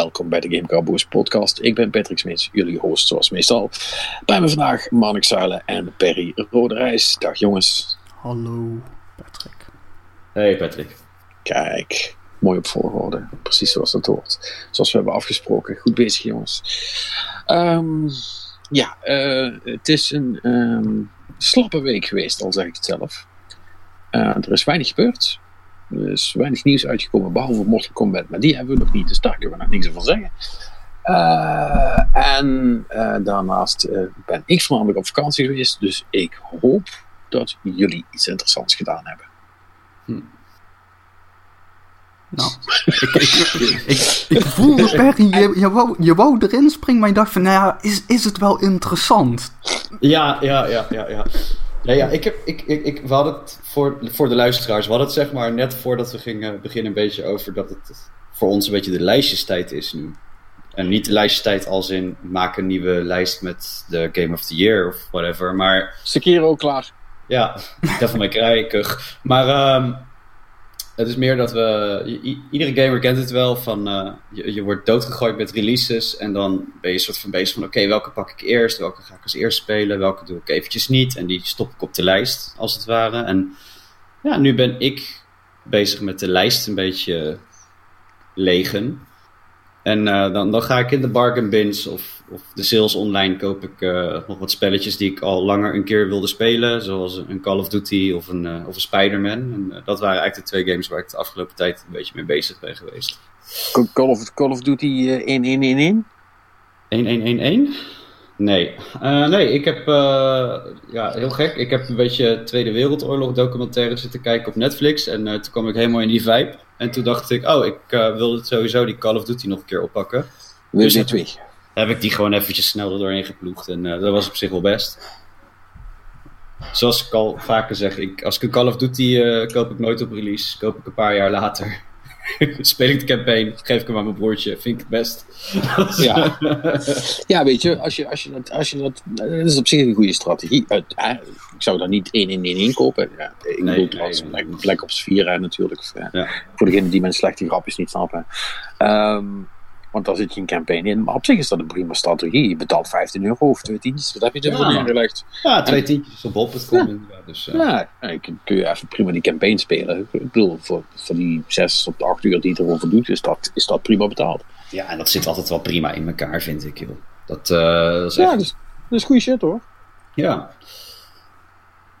Welkom bij de Game Cowboys podcast. Ik ben Patrick Smits, jullie host zoals meestal. Bij me vandaag Marnik Zuilen en Perry Roderijs. Dag jongens. Hallo Patrick. Hey Patrick. Kijk, mooi op volgorde. Precies zoals dat hoort. Zoals we hebben afgesproken. Goed bezig jongens. Ehm, ja, eh, het is een ehm, slappe week geweest, al zeg ik het zelf. Eh, er is weinig gebeurd. Er is weinig nieuws uitgekomen, behalve Mortal Kombat. Maar die hebben we nog niet, dus daar kunnen we nog niks over zeggen. Uh, en uh, daarnaast uh, ben ik voornamelijk op vakantie geweest. Dus ik hoop dat jullie iets interessants gedaan hebben. Hm. Nou, ik, ik, ik, ik voelde Perry, je, je, wou, je wou erin springen, maar je dacht van, nou ja, is, is het wel interessant? Ja, ja, ja, ja, ja. Ja, ja ik heb, ik, ik, ik, we hadden het voor, voor de luisteraars, we hadden het zeg maar net voordat we gingen beginnen een beetje over dat het voor ons een beetje de lijstjestijd is nu. En niet de lijstjestijd als in maak een nieuwe lijst met de Game of the Year of whatever, maar... Sekiro klaar. Ja, Devil May Cry. Maar um, het is meer dat we. Iedere gamer kent het wel van. Uh, je, je, wordt doodgegooid met releases. En dan ben je soort van bezig van: oké, welke pak ik eerst? Welke ga ik als eerst spelen? Welke doe ik eventjes niet? En die stop ik op de lijst, als het ware. En ja, nu ben ik bezig met de lijst een beetje legen. En uh, dan, dan ga ik in de bargain bins of, of de sales online koop ik uh, nog wat spelletjes die ik al langer een keer wilde spelen. Zoals een Call of Duty of een, uh, of een Spider-Man. En dat waren eigenlijk de twee games waar ik de afgelopen tijd een beetje mee bezig ben geweest. Call of, Call of Duty 1111? 1111? Nee. nee, ik heb, ja, heel gek. Ik heb een beetje Tweede Wereldoorlog documentaire zitten kijken op Netflix. En toen kwam ik helemaal in die vibe. En toen dacht ik, oh, ik uh, wilde sowieso die Call of Duty nog een keer oppakken. Dus heb, heb ik die gewoon eventjes snel er doorheen geploegd. En uh, dat was op zich wel best. Zoals ik al vaker zeg, ik, als ik een Call of Duty uh, koop ik nooit op release. Koop ik een paar jaar later. Speel ik de campaign, geef ik hem aan mijn broertje. Vind ik het best. ja. ja, weet je, als je, als je, dat, als je dat, dat is op zich een goede strategie. ik zou daar niet één in één inkopen. Ja, ik nee, bedoel, nee, nee, nee. Black Ops 4 natuurlijk. Ja. Voor degene die mijn slechte grapjes niet snappen. Um, want daar zit geen campaign in. Maar op zich is dat een prima strategie. Je betaalt 15 euro of twee tientjes. Wat heb je ervoor ja. neergelegd? Ja, twee tientjes op bol.com. Ja. Dus, uh... ja, kun je even prima die campaign spelen. Ik bedoel, voor, voor die 6 tot 8 uur die het erover doet, is dat, is dat prima betaald. Ja, en dat zit altijd wel prima in elkaar, vind ik. Joh. Dat, uh, dat is echt... Ja, dat is, dat is goede shit hoor. Ja.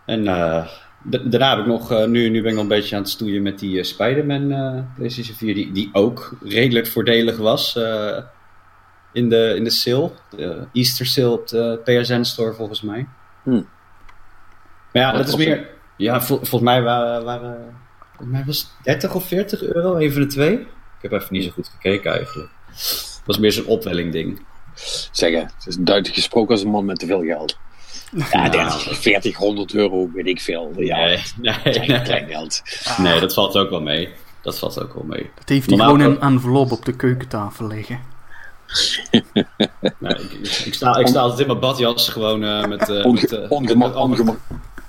En uh, daarna heb ik nog, uh, nu, nu ben ik nog een beetje aan het stoeien met die uh, Spider-Man uh, PlayStation 4, die, die ook redelijk voordelig was in, de, in de sale. De Easter sale op de PSN Store volgens mij. Hmm. Maar ja, Wat dat is meer, ja, vol, volgens mij waren, waren volgens mij was 30 of 40 euro, een van de twee. Ik heb even niet zo goed gekeken eigenlijk. Het was meer zo'n opwelling ding. Zeggen, het is duidelijk gesproken als een man met te veel geld. Ja, 30, 40, 100 euro, weet ik veel. Ja, nee, nee, klein, nee. klein geld. Nee, dat valt ook wel mee. Dat valt ook wel mee. Dat heeft hij gewoon in een envelop op de keukentafel liggen. nee, ik, ik, sta, ik sta altijd in mijn badjas gewoon uh, met... Uh, Onge met, uh, ongema met ongema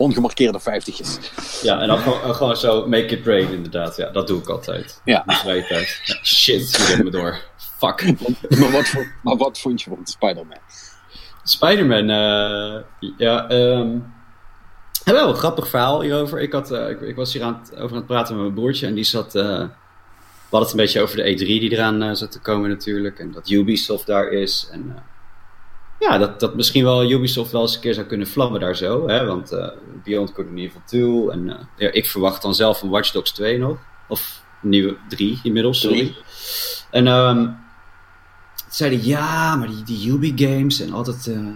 ongemarkeerde vijftigjes. Ja, en dan gewoon, gewoon zo make it rain inderdaad. Ja, dat doe ik altijd. Ja. ja shit, je me door. Fuck. maar, wat voor, maar wat vond je van Spider-Man? Spider-Man, uh, ja, um, wel een grappig verhaal hierover. Ik, had, uh, ik, ik, was hier aan het, over aan het praten met mijn broertje en die zat, uh, we hadden het een beetje over de E3 die eraan zat te komen natuurlijk. En dat Ubisoft daar is. En ja, dat, dat misschien wel Ubisoft wel eens een keer zou kunnen vlammen daar zo. Hè? Want Beyond Good and Evil 2 en ja, ik verwacht dan zelf een Watch Dogs 2 nog. Of nieuwe 3 inmiddels, sorry. En um, zeiden ja, maar die, die Ubi-games en altijd uh,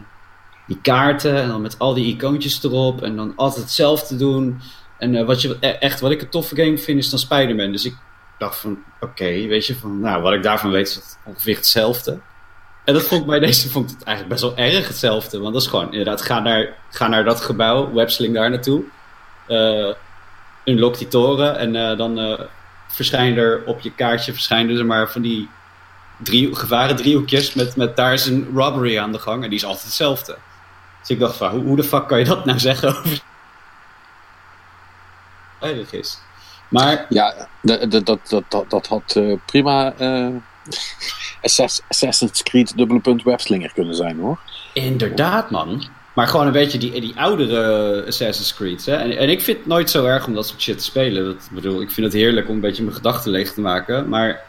die kaarten en dan met al die icoontjes erop en dan altijd hetzelfde doen. En uh, wat, je, echt, wat ik een toffe game vind is dan Spider-Man. Dus ik dacht van, oké, weet je, van, nou, wat ik daarvan weet is het ongeveer hetzelfde. En dat vond ik bij deze vond ik het eigenlijk best wel erg hetzelfde. Want dat is gewoon, inderdaad, ga naar, ga naar dat gebouw, websling daar naartoe. Uh, unlock die toren en dan verschijnen er op je kaartje verschijnen er maar van die drie, gevaren driehoekjes met, met daar is een robbery aan de gang en die is altijd hetzelfde. Dus ik dacht van, hoe, hoe de fuck kan je dat nou zeggen over... Is. Maar Ja, dat, dat, dat, dat, had eh, prima eh, Assass- Assassin's Creed dubbele punt webslinger kunnen zijn hoor. inderdaad, man. Maar gewoon een beetje die, die oudere Assassin's Creed. Hè? En, en ik vind het nooit zo erg om dat soort shit te spelen. Dat, bedoel, ik vind het heerlijk om een beetje mijn gedachten leeg te maken. Maar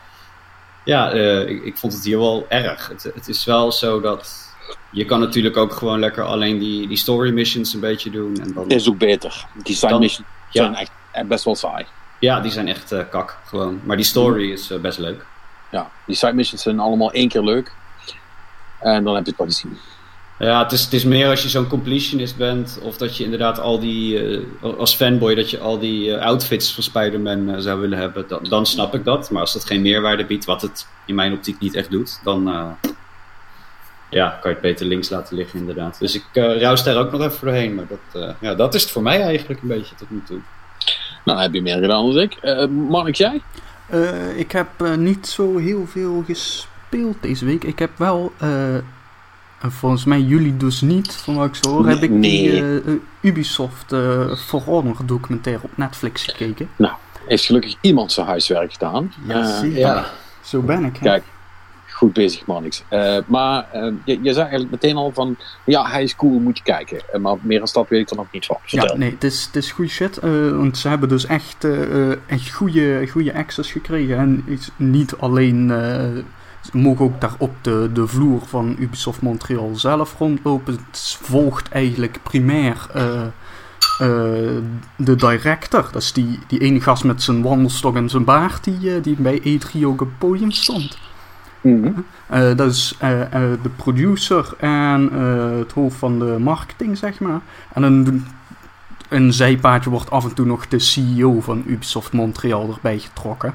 ja, eh, ik, ik vond het hier wel erg. Het, het is wel zo dat... Je kan natuurlijk ook gewoon lekker alleen die, die story missions een beetje doen. En dan, Is ook beter. Die side Dan- missions ja. zijn echt eh, best wel saai. Ja, die zijn echt eh, kak gewoon. Maar die story is eh, best leuk. Ja, die side missions zijn allemaal één keer leuk. En dan heb je het wel gezien. Ja, het is, het is meer als je zo'n completionist bent. Of dat je inderdaad al die. eh, als fanboy dat je al die eh, outfits van Spider-Man eh, zou willen hebben. Dan, dan snap ik dat. Maar als dat geen meerwaarde biedt, wat het in mijn optiek niet echt doet. Dan. eh, ja, kan je het beter links laten liggen, inderdaad. Dus ik ruis daar ook nog even doorheen. Maar dat, eh, ja, dat is het voor mij eigenlijk een beetje tot nu toe. Nou, heb je meer gedaan dan ik. Eh Mark, jij? Eh, ik heb eh, niet zo heel veel gespeeld deze week. Ik heb wel, eh, en volgens mij jullie dus niet, van wat ik zo hoor, heb ik die Nee. eh, eh, Ubisoft eh For Honor documentaire op Netflix gekeken. Heeft gelukkig iemand zijn huiswerk gedaan. Eh, zeker. Zo ben ik. hè. Kijk, goed bezig, Marnix. Eh, maar je, je zei eigenlijk meteen al van, ja, hij is cool, moet je kijken. Maar meer dan dat weet ik er nog niet van. Vertel. Ja, nee, het is, het is goede shit. want ze hebben dus echt, echt goede, goede access gekregen. En iets- niet alleen. Ze mogen ook daar op de, de vloer van Ubisoft Montreal zelf rondlopen. Het volgt eigenlijk primair eh, eh, de director. Dat is die, die ene gast met zijn wandelstok en zijn baard die, eh, die bij E3 ook op het podium stond. Mhm. Dat is de producer en het hoofd van de marketing, zeg maar. En een, een zijpaadje wordt af en toe nog de CEO van Ubisoft Montreal erbij getrokken.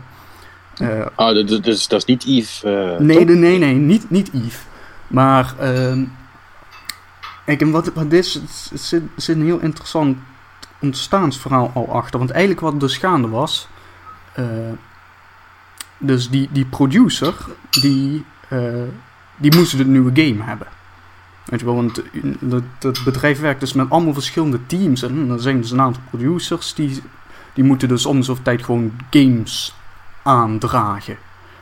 Eh, Ah, dat, dat, is, niet Yves. eh, nee, nee, nee, nee, niet, niet Yves. Maar, ehm kijk, en wat, wat is, er zit, zit een heel interessant ontstaansverhaal al achter. Want eigenlijk wat dus gaande was, eh, dus die, die producer, die, die moest een nieuwe game hebben. Weet je wel, want dat, dat bedrijf werkt dus met allemaal verschillende teams. En er zijn dus een aantal producers die, die moeten dus om zoveel tijd gewoon games aandragen.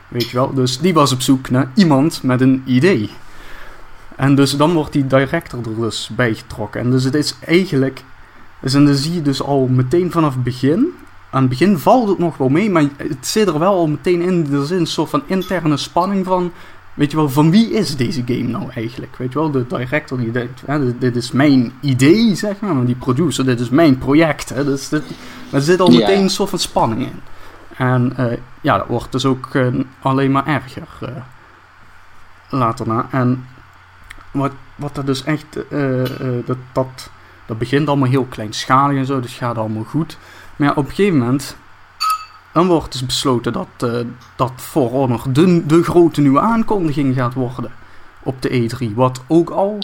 Weet je wel, dus die was op zoek naar iemand met een idee. En dus dan wordt die director er dus bij getrokken. En dus het is eigenlijk. Dus en dan zie je dus al meteen vanaf het begin. Aan het begin valt het nog wel mee, maar het zit er wel al meteen in. Er zit een soort van interne spanning van. Weet je wel, van wie is deze game nou eigenlijk? Weet je wel, de director die denkt, hè, dit, dit is mijn idee, zeg maar. Maar die producer, dit is mijn project. Hè, dus dit, er zit al meteen een soort van spanning in. En eh, ja, dat wordt dus ook eh, alleen maar erger eh, later na. En wat, wat er dus echt, dat, dat, dat begint allemaal heel kleinschalig en zo, dus gaat allemaal goed. Maar op een gegeven moment, dan wordt dus besloten dat, dat For Honor de, de grote nieuwe aankondiging gaat worden op de E3. Wat ook al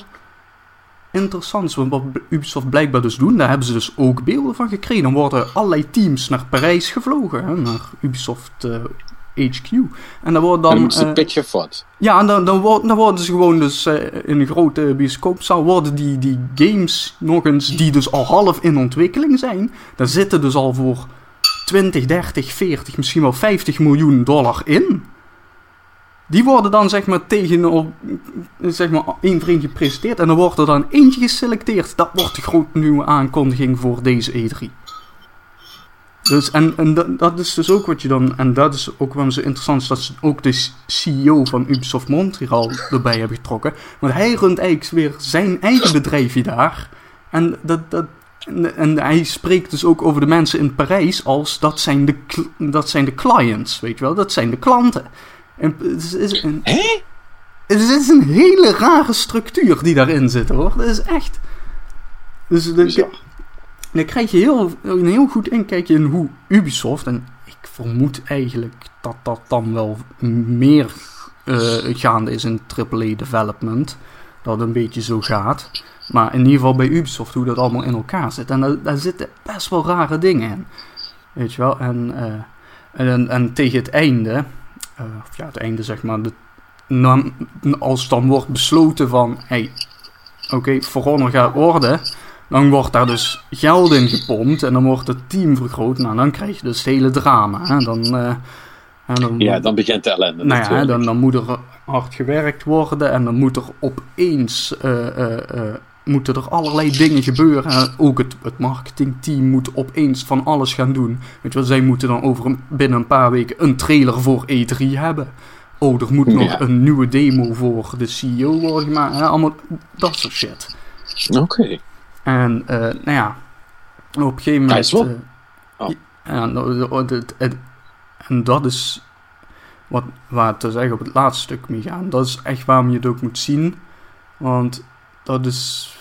interessant want wat Ubisoft blijkbaar dus doen, daar hebben ze dus ook beelden van gekregen. Dan worden allerlei teams naar Parijs gevlogen, hè, naar Ubisoft eh, HQ. En dan wordt En dan moeten ze eh, pitchen of wat? ja, en dan, dan, wordt- dan worden ze gewoon dus eh, in een grote bioscoopzaal worden die, die games nog eens, die dus al half in ontwikkeling zijn, daar zitten dus al voor 20, 30, 40, misschien wel 50 miljoen dollar in. Die worden dan zeg maar tegen zeg maar één vriend gepresenteerd en dan wordt er dan eentje geselecteerd. Dat wordt de grote nieuwe aankondiging voor deze E3. Dus, en en dat, is dus ook wat je dan, en dat is ook waarom zo interessant is, dat ze ook de CEO van Ubisoft Montreal erbij hebben getrokken. Want hij runt eigenlijk weer zijn eigen bedrijfje daar. En, dat, dat, en, hij spreekt dus ook over de mensen in Parijs als dat zijn de, dat zijn de clients, weet je wel, dat zijn de klanten. En het is een, Hé? het is een hele rare structuur die daarin zit hoor. Dat is echt. Dus de, Bizar. dan krijg je heel, een heel goed inkijkje in hoe Ubisoft, en ik vermoed eigenlijk dat dat dan wel meer eh, gaande is in AAA development, dat het een beetje zo gaat. Maar in ieder geval bij Ubisoft, hoe dat allemaal in elkaar zit. En daar, daar zitten best wel rare dingen in. Weet je wel? En, eh, en, en tegen het einde, eh, of ja, het einde zeg maar, de, na- als dan wordt besloten van, hey, oké, Honor gaat worden, dan wordt daar dus geld in gepompt en dan wordt het team vergroot. Nou, dan krijg je dus het hele drama. Hè? Dan, uh, dan, ja, dan begint de ellende. Nou ja, dan, dan moet er hard gewerkt worden en dan moet er opeens uh, moeten er allerlei dingen gebeuren. ook het, het marketingteam moet opeens van alles gaan doen. Weet je wel, zij moeten dan over binnen een paar weken een trailer voor E3 hebben. Oh, er moet nog een nieuwe demo voor de CEO worden gemaakt. Hè? Allemaal dat soort shit. Oké. En, uh, nou ja, op een gegeven moment... Uh, oh. en, en dat is wat, waar te zeggen op het laatste stuk mee gaan. Dat is echt waarom je het ook moet zien. Want dat is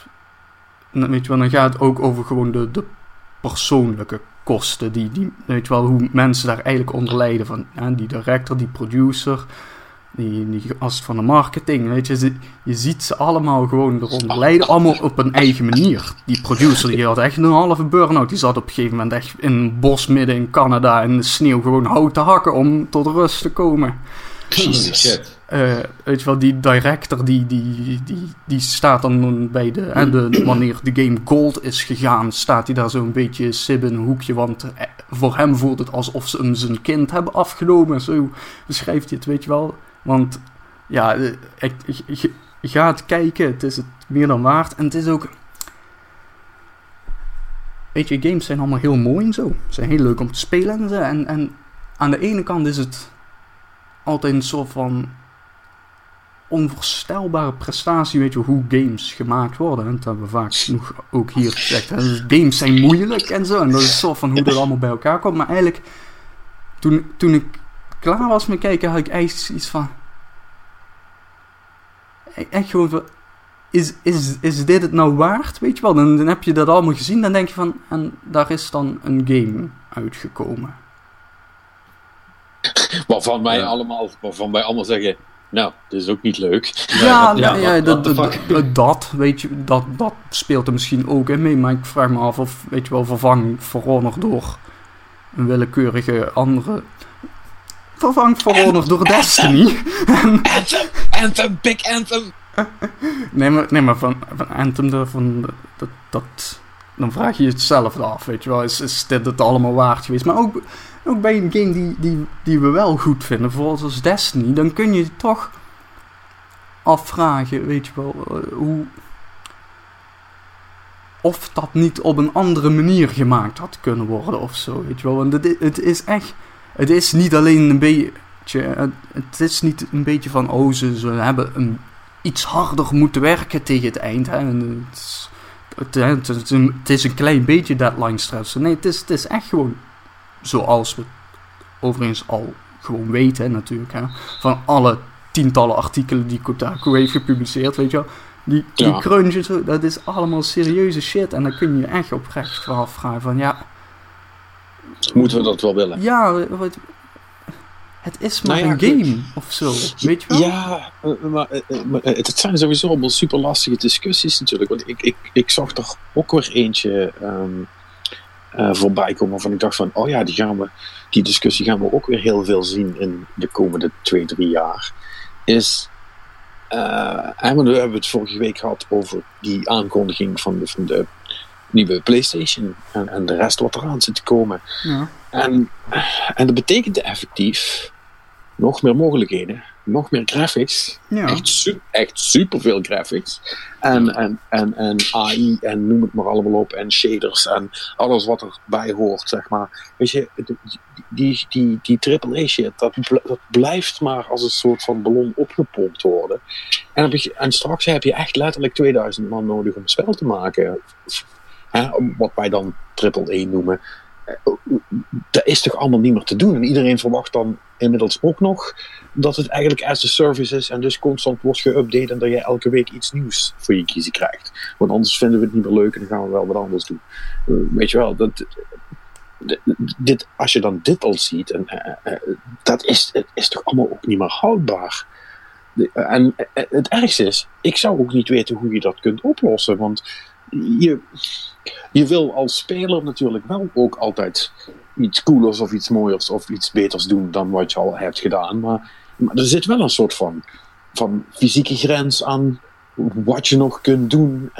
weet je wel, dan gaat het ook over gewoon de, de persoonlijke kosten. Die, die, weet je wel, hoe mensen daar eigenlijk onder lijden. Van, die director, die producer, die, die gast van de marketing. Weet je, je ziet ze allemaal gewoon eronder lijden. Allemaal op een eigen manier. Die producer die had echt een halve burn-out. Die zat op een gegeven moment echt in een bos midden in Canada in de sneeuw gewoon hout te hakken om tot rust te komen. Jesus. Uh, weet je wel, die director die, die, die, die staat dan bij de, hè, de, Wanneer de game gold is gegaan, staat hij daar zo'n beetje sib in een hoekje. Want eh, voor hem voelt het alsof ze hem zijn kind hebben afgenomen. Zo beschrijft hij het, weet je wel. Want ja, eh, je, je gaat kijken, het is het meer dan waard. En het is ook. Weet je, games zijn allemaal heel mooi en zo. Ze zijn heel leuk om te spelen en En, en aan de ene kant is het altijd een soort van onvoorstelbare prestatie, weet je, hoe games gemaakt worden. En dat hebben we vaak genoeg ook hier gezegd. Games zijn moeilijk en zo. En dat is zo van hoe dat allemaal bij elkaar komt. Maar eigenlijk, toen, toen ik klaar was met kijken, had ik eigenlijk iets van... Echt gewoon van... Is, is, is dit het nou waard? Weet je wel, dan, dan heb je dat allemaal gezien. Dan denk je van... En daar is dan een game uitgekomen. Waarvan wij, allemaal, waarvan wij allemaal zeggen nou, dit is ook niet leuk. Ja, ja, ja dat, dat, dat, weet je, dat, dat speelt er misschien ook in mee. Maar ik vraag me af of, weet je wel, vervang For Honor door een willekeurige andere... Vervang For Honor door Destiny. Anthem, Anthem, Big Anthem. nee, maar, nee, maar van, van Anthem, van, dat, dat, dan vraag je hetzelfde af, weet je wel. Is, is dit het allemaal waard geweest? Maar ook ook bij een game die, die, die we wel goed vinden, bijvoorbeeld als Destiny, dan kun je toch afvragen, weet je wel, eh, hoe. Of dat niet op een andere manier gemaakt had kunnen worden of zo, weet je wel. Want het, het is echt. Het is niet alleen een beetje. Het is niet een beetje van. Oh, ze, hebben een, iets harder moeten werken tegen het eind. Hè. het, is, het, een klein beetje deadline stress. Nee, het is, het is echt gewoon zoals we overigens al gewoon weten natuurlijk, hè, van alle tientallen artikelen die Kotaku heeft gepubliceerd, weet je wel. Die, die ja. dat is allemaal serieuze shit. En dan kun je echt oprecht van afvragen van, ja... Moeten we dat wel willen? Ja, wat, het is maar nou een game of zo, weet je wel? Ja, eh, maar, eh, eh, maar, het zijn sowieso allemaal super lastige discussies natuurlijk. Want ik, ik, ik zag er ook weer eentje... Um, uh, voorbij komen waarvan ik dacht van, oh ja, die, gaan we, die discussie gaan we ook weer heel veel zien in de komende twee, drie jaar. Is, uh, en we hebben het vorige week gehad over die aankondiging van de, van de nieuwe PlayStation en, en de rest wat eraan zit te komen. Ja. En, en dat betekent effectief nog meer mogelijkheden nog meer graphics. Ja. Echt, su echt superveel graphics. En, en, en, en AI en noem het maar allemaal op. En shaders en alles wat erbij hoort, zeg maar. Weet je, die, die, die AAA shit, dat, dat blijft maar als een soort van ballon opgepompt worden. En, heb je, en straks heb je echt letterlijk 2000 man nodig om een spel te maken. Hè, wat wij dan AAA noemen dat is toch allemaal niet meer te doen. En iedereen verwacht dan inmiddels ook nog dat het eigenlijk as a service is en dus constant wordt geüpdate en dat je elke week iets nieuws voor je kiezen krijgt. Want anders vinden we het niet meer leuk en dan gaan we wel wat anders doen. Uh, weet je wel, dat, dit, als je dan dit al ziet, en, uh, dat is, is toch allemaal ook niet meer houdbaar. En het ergste is, ik zou ook niet weten hoe je dat kunt oplossen, want je, je wil als speler natuurlijk wel ook altijd iets coolers of iets mooiers of iets beters doen dan wat je al hebt gedaan. Maar, er zit wel een soort van, van fysieke grens aan wat je nog kunt doen.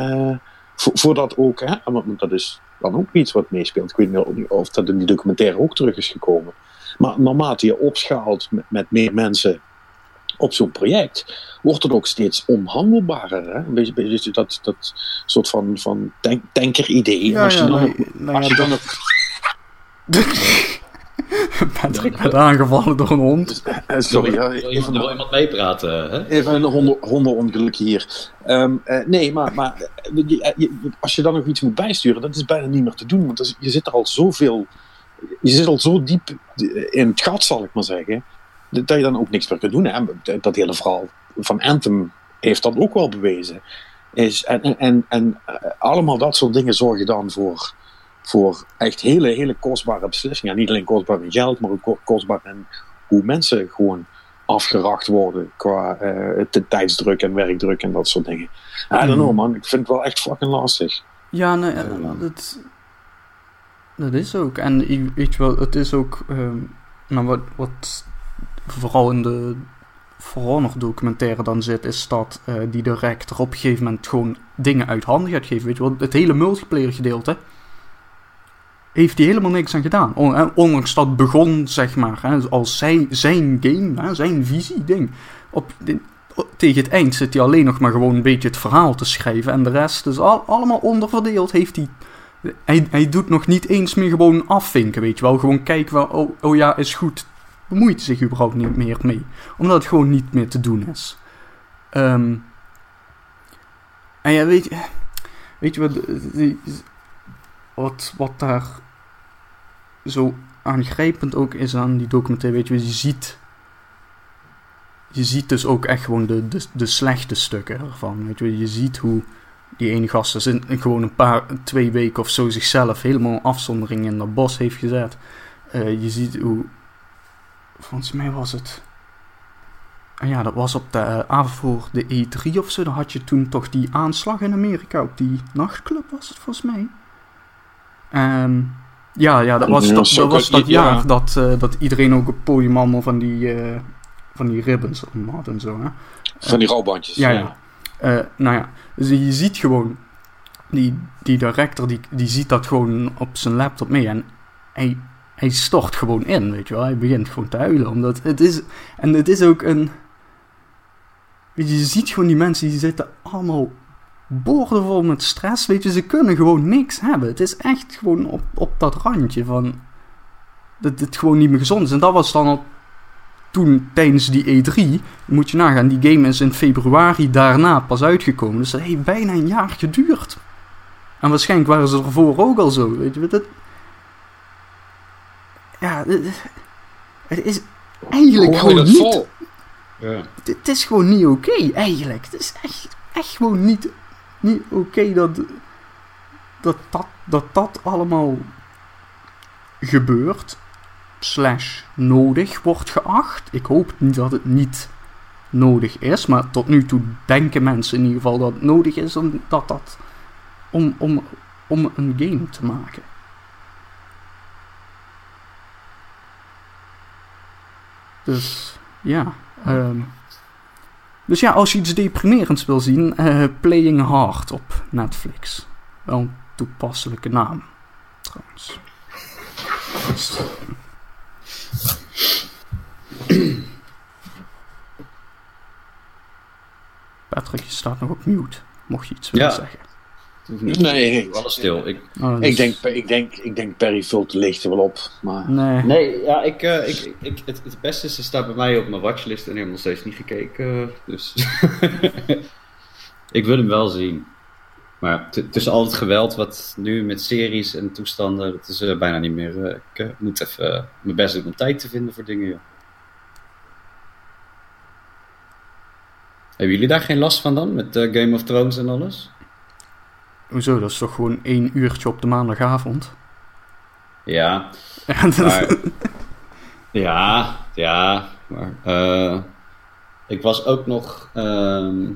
Vo- voordat ook, hè, want dat is dan ook iets wat meespeelt. Ik weet niet of dat in die documentaire ook terug is gekomen. Maar naarmate je opschaalt met, met meer mensen op zo'n project, wordt het ook steeds onhandelbaarder. Hè? Een beetje, dat, dat soort van, van tank, tanker-idee. Ja, als je ja, dan nou, nou als ja, je dan dat- ook- Patrick werd aangevallen door een hond. eh, Sorry, ja, Wil even iemand, wil iemand meepraten? Hè? Even een honden, hondenongeluk hier. Ehm, eh, nee, maar, maar eh, je- eh, je- als je dan nog iets moet bijsturen, dat is bijna niet meer te doen. Want is- je zit er al zoveel. Je zit al zo diep in het gat, zal ik maar zeggen. Dat je dan ook niks meer kunt doen. Hè? Dat hele verhaal van Anthem heeft dat ook wel bewezen. Is, en en, en, eh, allemaal dat soort dingen zorgen dan voor, voor echt hele, hele kostbare beslissingen. En niet alleen kostbaar in geld, maar ook ko- kostbaar in hoe mensen gewoon afgeracht worden qua de tijdsdruk en werkdruk en dat soort dingen. I don't know man, ik vind het wel echt fucking lastig. Ja, nee, dat, dat is ook. En weet je wel, het is ook, ehm, nou, wat, wat vooral in de Honor documentaire dan zit, is dat eh, die director op een gegeven moment gewoon dingen uit handen gaat geven. Weet je wel, het hele multiplayer gedeelte heeft hij helemaal niks aan gedaan. Ondanks dat begon, zeg maar, hè, als zijn, zijn game, hè, zijn visie, ding. Op, tegen het eind zit hij alleen nog maar gewoon een beetje het verhaal te schrijven. En de rest is al, allemaal onderverdeeld. Heeft hij, hij, hij doet nog niet eens meer gewoon afvinken, weet je wel. Gewoon kijken, wel, oh, oh ja, is goed. Bemoeit zich überhaupt niet meer mee. Omdat het gewoon niet meer te doen is. Ehm, en ja, weet je... Weet je wat... die- wat, wat daar zo aangrijpend ook is aan die documentaire, weet je, je ziet, je ziet dus ook echt gewoon de, de, de slechte stukken ervan, weet je, je ziet hoe die ene gast in, in gewoon een paar, twee weken of zo zichzelf helemaal afzondering in dat bos heeft gezet. Eh, je ziet hoe, volgens mij was het, en ja, dat was op de eh, avond voor de E3 of zo, dan had je toen toch die aanslag in Amerika op die nachtclub, was het volgens mij. Ehm, ja, ja, dat was Ja, dat, was dat ja. jaar dat, eh, dat iedereen ook op het podium allemaal van die, eh, van die ribbons had en zo. Hè? Van die rouwbandjes. Ja, ja. Eh, nou ja, dus je ziet gewoon, die, die director die, die ziet dat gewoon op zijn laptop mee en hij, hij stort gewoon in, weet je wel. Hij begint gewoon te huilen, omdat het is, en het is ook een, weet je, je ziet gewoon die mensen die zitten allemaal boordevol met stress, weet je, ze kunnen gewoon niks hebben. Het is echt gewoon op, op dat randje van, dat het gewoon niet meer gezond is. En dat was dan al toen tijdens die E3, moet je nagaan, die game is in februari daarna pas uitgekomen. Dus dat heeft bijna een jaar geduurd. En waarschijnlijk waren ze ervoor ook al zo, weet je. Dat... Ja, het- is eigenlijk gewoon niet... vol? Ja. Het, het is gewoon niet oké, eigenlijk. Het is echt, echt gewoon niet, niet oké dat, dat, dat, dat dat allemaal gebeurt. Slash nodig wordt geacht. Ik hoop niet dat het niet nodig is. Maar tot nu toe denken mensen in ieder geval dat het nodig is om, dat, dat, om, om, om een game te maken. Dus ja. ehm, dus ja, als je iets deprimerends wil zien, eh, Playing Hard op Netflix. Wel een toepasselijke naam, trouwens. Dus- Patrick, je staat nog op mute, mocht je iets willen Ja. zeggen. Nee, Alles stil. Ik, Oh, dus- ik denk, ik, denk, ik denk Perry vult de lichten wel op. Maar Nee. nee, ja, ik, eh, ik, ik, het, het beste is, er staat bij mij op mijn watchlist en ik heb nog steeds niet gekeken. Dus ik wil hem wel zien. Maar tussen al het geweld wat nu met series en toestanden, dat is eh, bijna niet meer. eh, ik moet even mijn best doen om tijd te vinden voor dingen. joh. Hebben jullie daar geen last van dan? Met Game of Thrones en alles? Hoezo, dat is toch gewoon één uurtje op de maandagavond? Ja, Ja, Maar, ja, ja. Maar, eh, ik was ook nog. ehm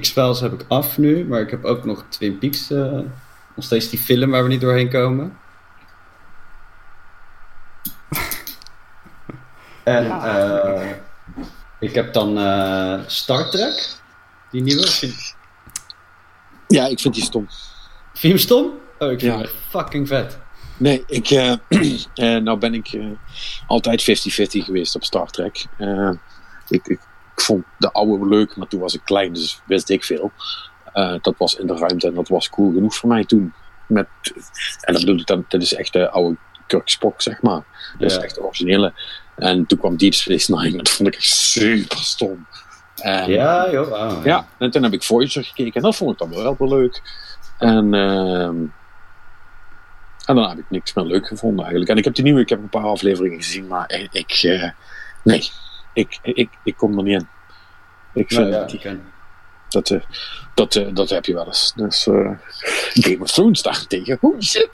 X-Files heb ik af nu, maar ik heb ook nog Twin Peaks. eh, nog steeds die film waar we niet doorheen komen. En eh, ik heb dan eh, Star Trek, die nieuwe. Ja, ik vind die stom. Vind je hem stom? Oh, ik vind Ja. hem fucking vet. Nee, ik, eh, eh, nou ben ik eh, altijd 50-50 geweest op Star Trek. Ik, ik, ik vond de oude leuk, maar toen was ik klein, dus wist ik veel. Dat was in de ruimte en dat was cool genoeg voor mij toen. Met, en dat bedoel ik dan, dat is echt de oude Kirk Spock, zeg maar. Dat is echt de originele. En toen kwam Deep Space Nine, dat vond ik echt super stom. En, Ja, joh. wauw. ja, en toen heb ik Voyager gekeken en dat vond ik dan wel wel leuk. En, ehm, en dan heb ik niks meer leuk gevonden eigenlijk. En ik heb die nieuwe, ik heb een paar afleveringen gezien, maar ik, ik, eh, nee, ik, ik, ik kom er niet in. Ik Nou vind ja, die- ik dat, eh, dat, eh, dat heb je wel eens. Dus Game of Thrones daartegen. Holy shit.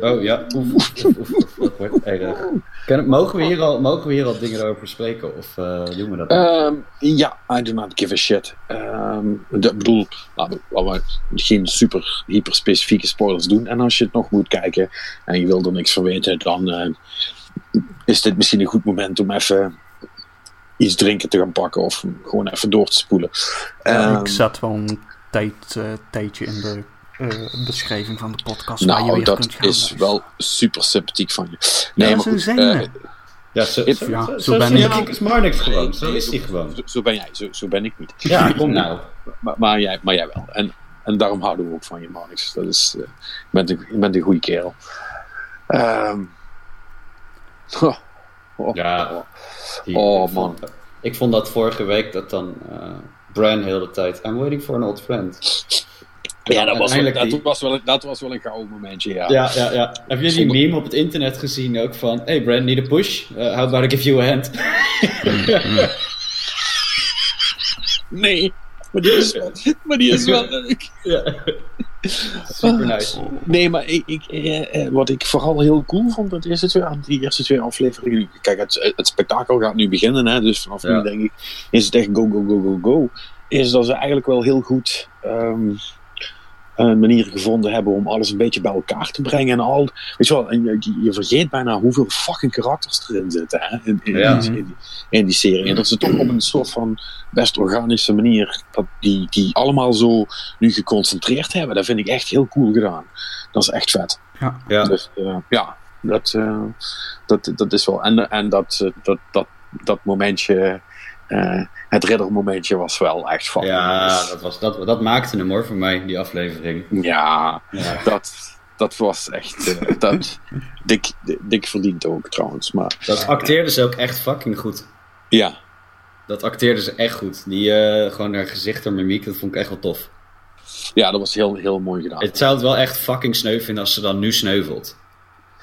Oh ja. Oef, oef, oef, oef, dat wordt erg. Ken- mogen, we hier al, mogen we hier al dingen over spreken? Of doen we dat? Ehm, ja, I do not give a shit. Ehm, de- ik bedoel, laten we, geen super hyper specifieke spoilers doen. En als je het nog moet kijken en je wil er niks van weten, dan is dit misschien een goed moment om even iets drinken te gaan pakken of gewoon even door te spoelen. Ehm, ik zet wel een tijd, eh, tijdje in de eh, beschrijving van de podcast waar je nou, weer dat kunt gaan is luisteren. wel super sympathiek van je. Nee, Ja, maar zo goed, zijn eh, ja, zo, ik- zo, ja, zo, zo zo ben ik. is Marnix gewoon. Zo is hij gewoon. Zo, zo ben jij, zo, zo ben ik niet. Ja, kom nou. Maar, maar, jij, maar jij wel. En, en daarom houden we ook van je, Marnix. Dat is, eh, je, bent een, je bent een goede kerel. Ehm oh, oh, Ja. oh. Die- Oh, ik vond- Ik vond dat vorige week dat dan eh Bran heel de tijd. I'm waiting for an old friend. Ja, dat was, wel, dat, die- was wel, dat was wel een gouden momentje, ja. Ja, ja, ja. Heb je die meme op het internet gezien ook van... Hey Bran, need a push? Uh, how about I give you a hand? Nee, maar die is wel, maar die is wel leuk. ja. Super nice. Nee, maar ik, ik, eh, eh, wat ik vooral heel cool vond, dat twee, aan die eerste twee afleveringen. Kijk, het, het spektakel gaat nu beginnen, hè, dus vanaf Ja. nu denk ik, is het echt go, go, go, go, go. Is dat ze eigenlijk wel heel goed ehm, een manier gevonden hebben om alles een beetje bij elkaar te brengen. En al, weet je wel, en je, je vergeet bijna hoeveel fucking karakters erin zitten hè, in, in, Ja. in, die, in, die, in die serie. En dat ze toch op een soort van best organische manier, dat die, die allemaal zo nu geconcentreerd hebben. Dat vind ik echt heel cool gedaan. Dat is echt vet. Ja. Ja. Dus eh, ja, dat, eh, dat, dat is wel. En, en dat, eh, dat, dat, dat momentje, eh, het riddermomentje was wel echt van. Ja, dat, was, dat, dat maakte hem hoor voor mij, die aflevering. ja, Ja. dat, dat was echt. eh, dat, dik, dik verdiend ook trouwens. Maar Dat acteerden ze ook echt fucking goed. ja, Dat acteerden ze echt goed. Die, eh, gewoon haar gezicht, haar mimiek, dat vond ik echt wel tof. ja, dat was heel, heel mooi gedaan. Het zou het wel echt fucking sneu vinden als ze dan nu sneuvelt.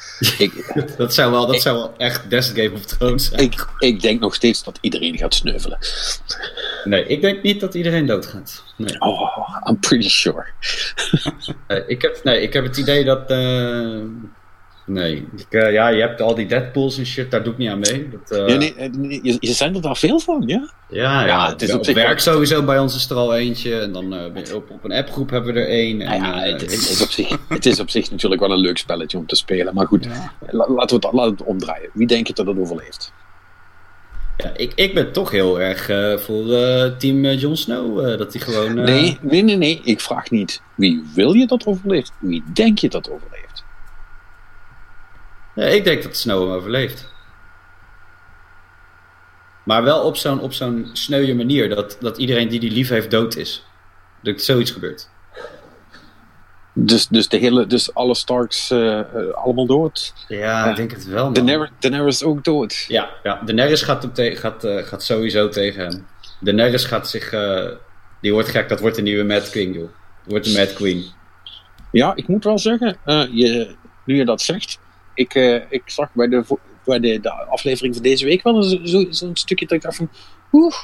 Ik, Dat zou wel, dat zou wel echt best Game of Thrones zijn. ik, ik denk nog steeds dat iedereen gaat sneuvelen. Nee, ik denk niet dat iedereen doodgaat. Nee. Oh, I'm pretty sure. Eh, ik, heb, nee, ik heb het idee dat. eh, nee. Ik, eh, ja, je hebt al die Deadpools en shit, daar doe ik niet aan mee. Dat, eh, Ja, nee, eh, nee, je, je zijn er daar veel van, ja? ja, ja, Ja, het is op, werk wel- sowieso bij ons is er al eentje. En dan op, op een appgroep hebben we er één. En, Nou ja, het, het is op zich, het is op zich natuurlijk wel een leuk spelletje om te spelen. Maar goed, la- laten we het, laten we het omdraaien. Wie denk je dat het overleeft? ja, ik, ik ben toch heel erg voor team Jon Snow. dat hij gewoon. Nee, nee, nee, nee. Ik vraag niet wie wil je dat overleeft. Wie denk je dat overleeft? Ja, ik denk dat Snow hem overleeft. Maar wel op zo'n, op zo'n sneuwe manier. Dat, dat iedereen die die lief heeft dood is. Dat zoiets gebeurt. Dus, dus, de hele, dus alle Starks eh, eh, allemaal dood. Ja, ik denk het wel. man. Daenerys, Daenerys ook dood. Ja, ja. Daenerys gaat, hem te- gaat, eh, gaat sowieso tegen hem. Daenerys gaat zich... die wordt gek, dat wordt de nieuwe Mad King, joh. Wordt de Mad Queen. Ja, ik moet wel zeggen, je, nu je dat zegt, ik, eh, ik zag bij, de, bij de, de aflevering van deze week wel zo- zo- zo'n stukje dat ik dacht van, oeh,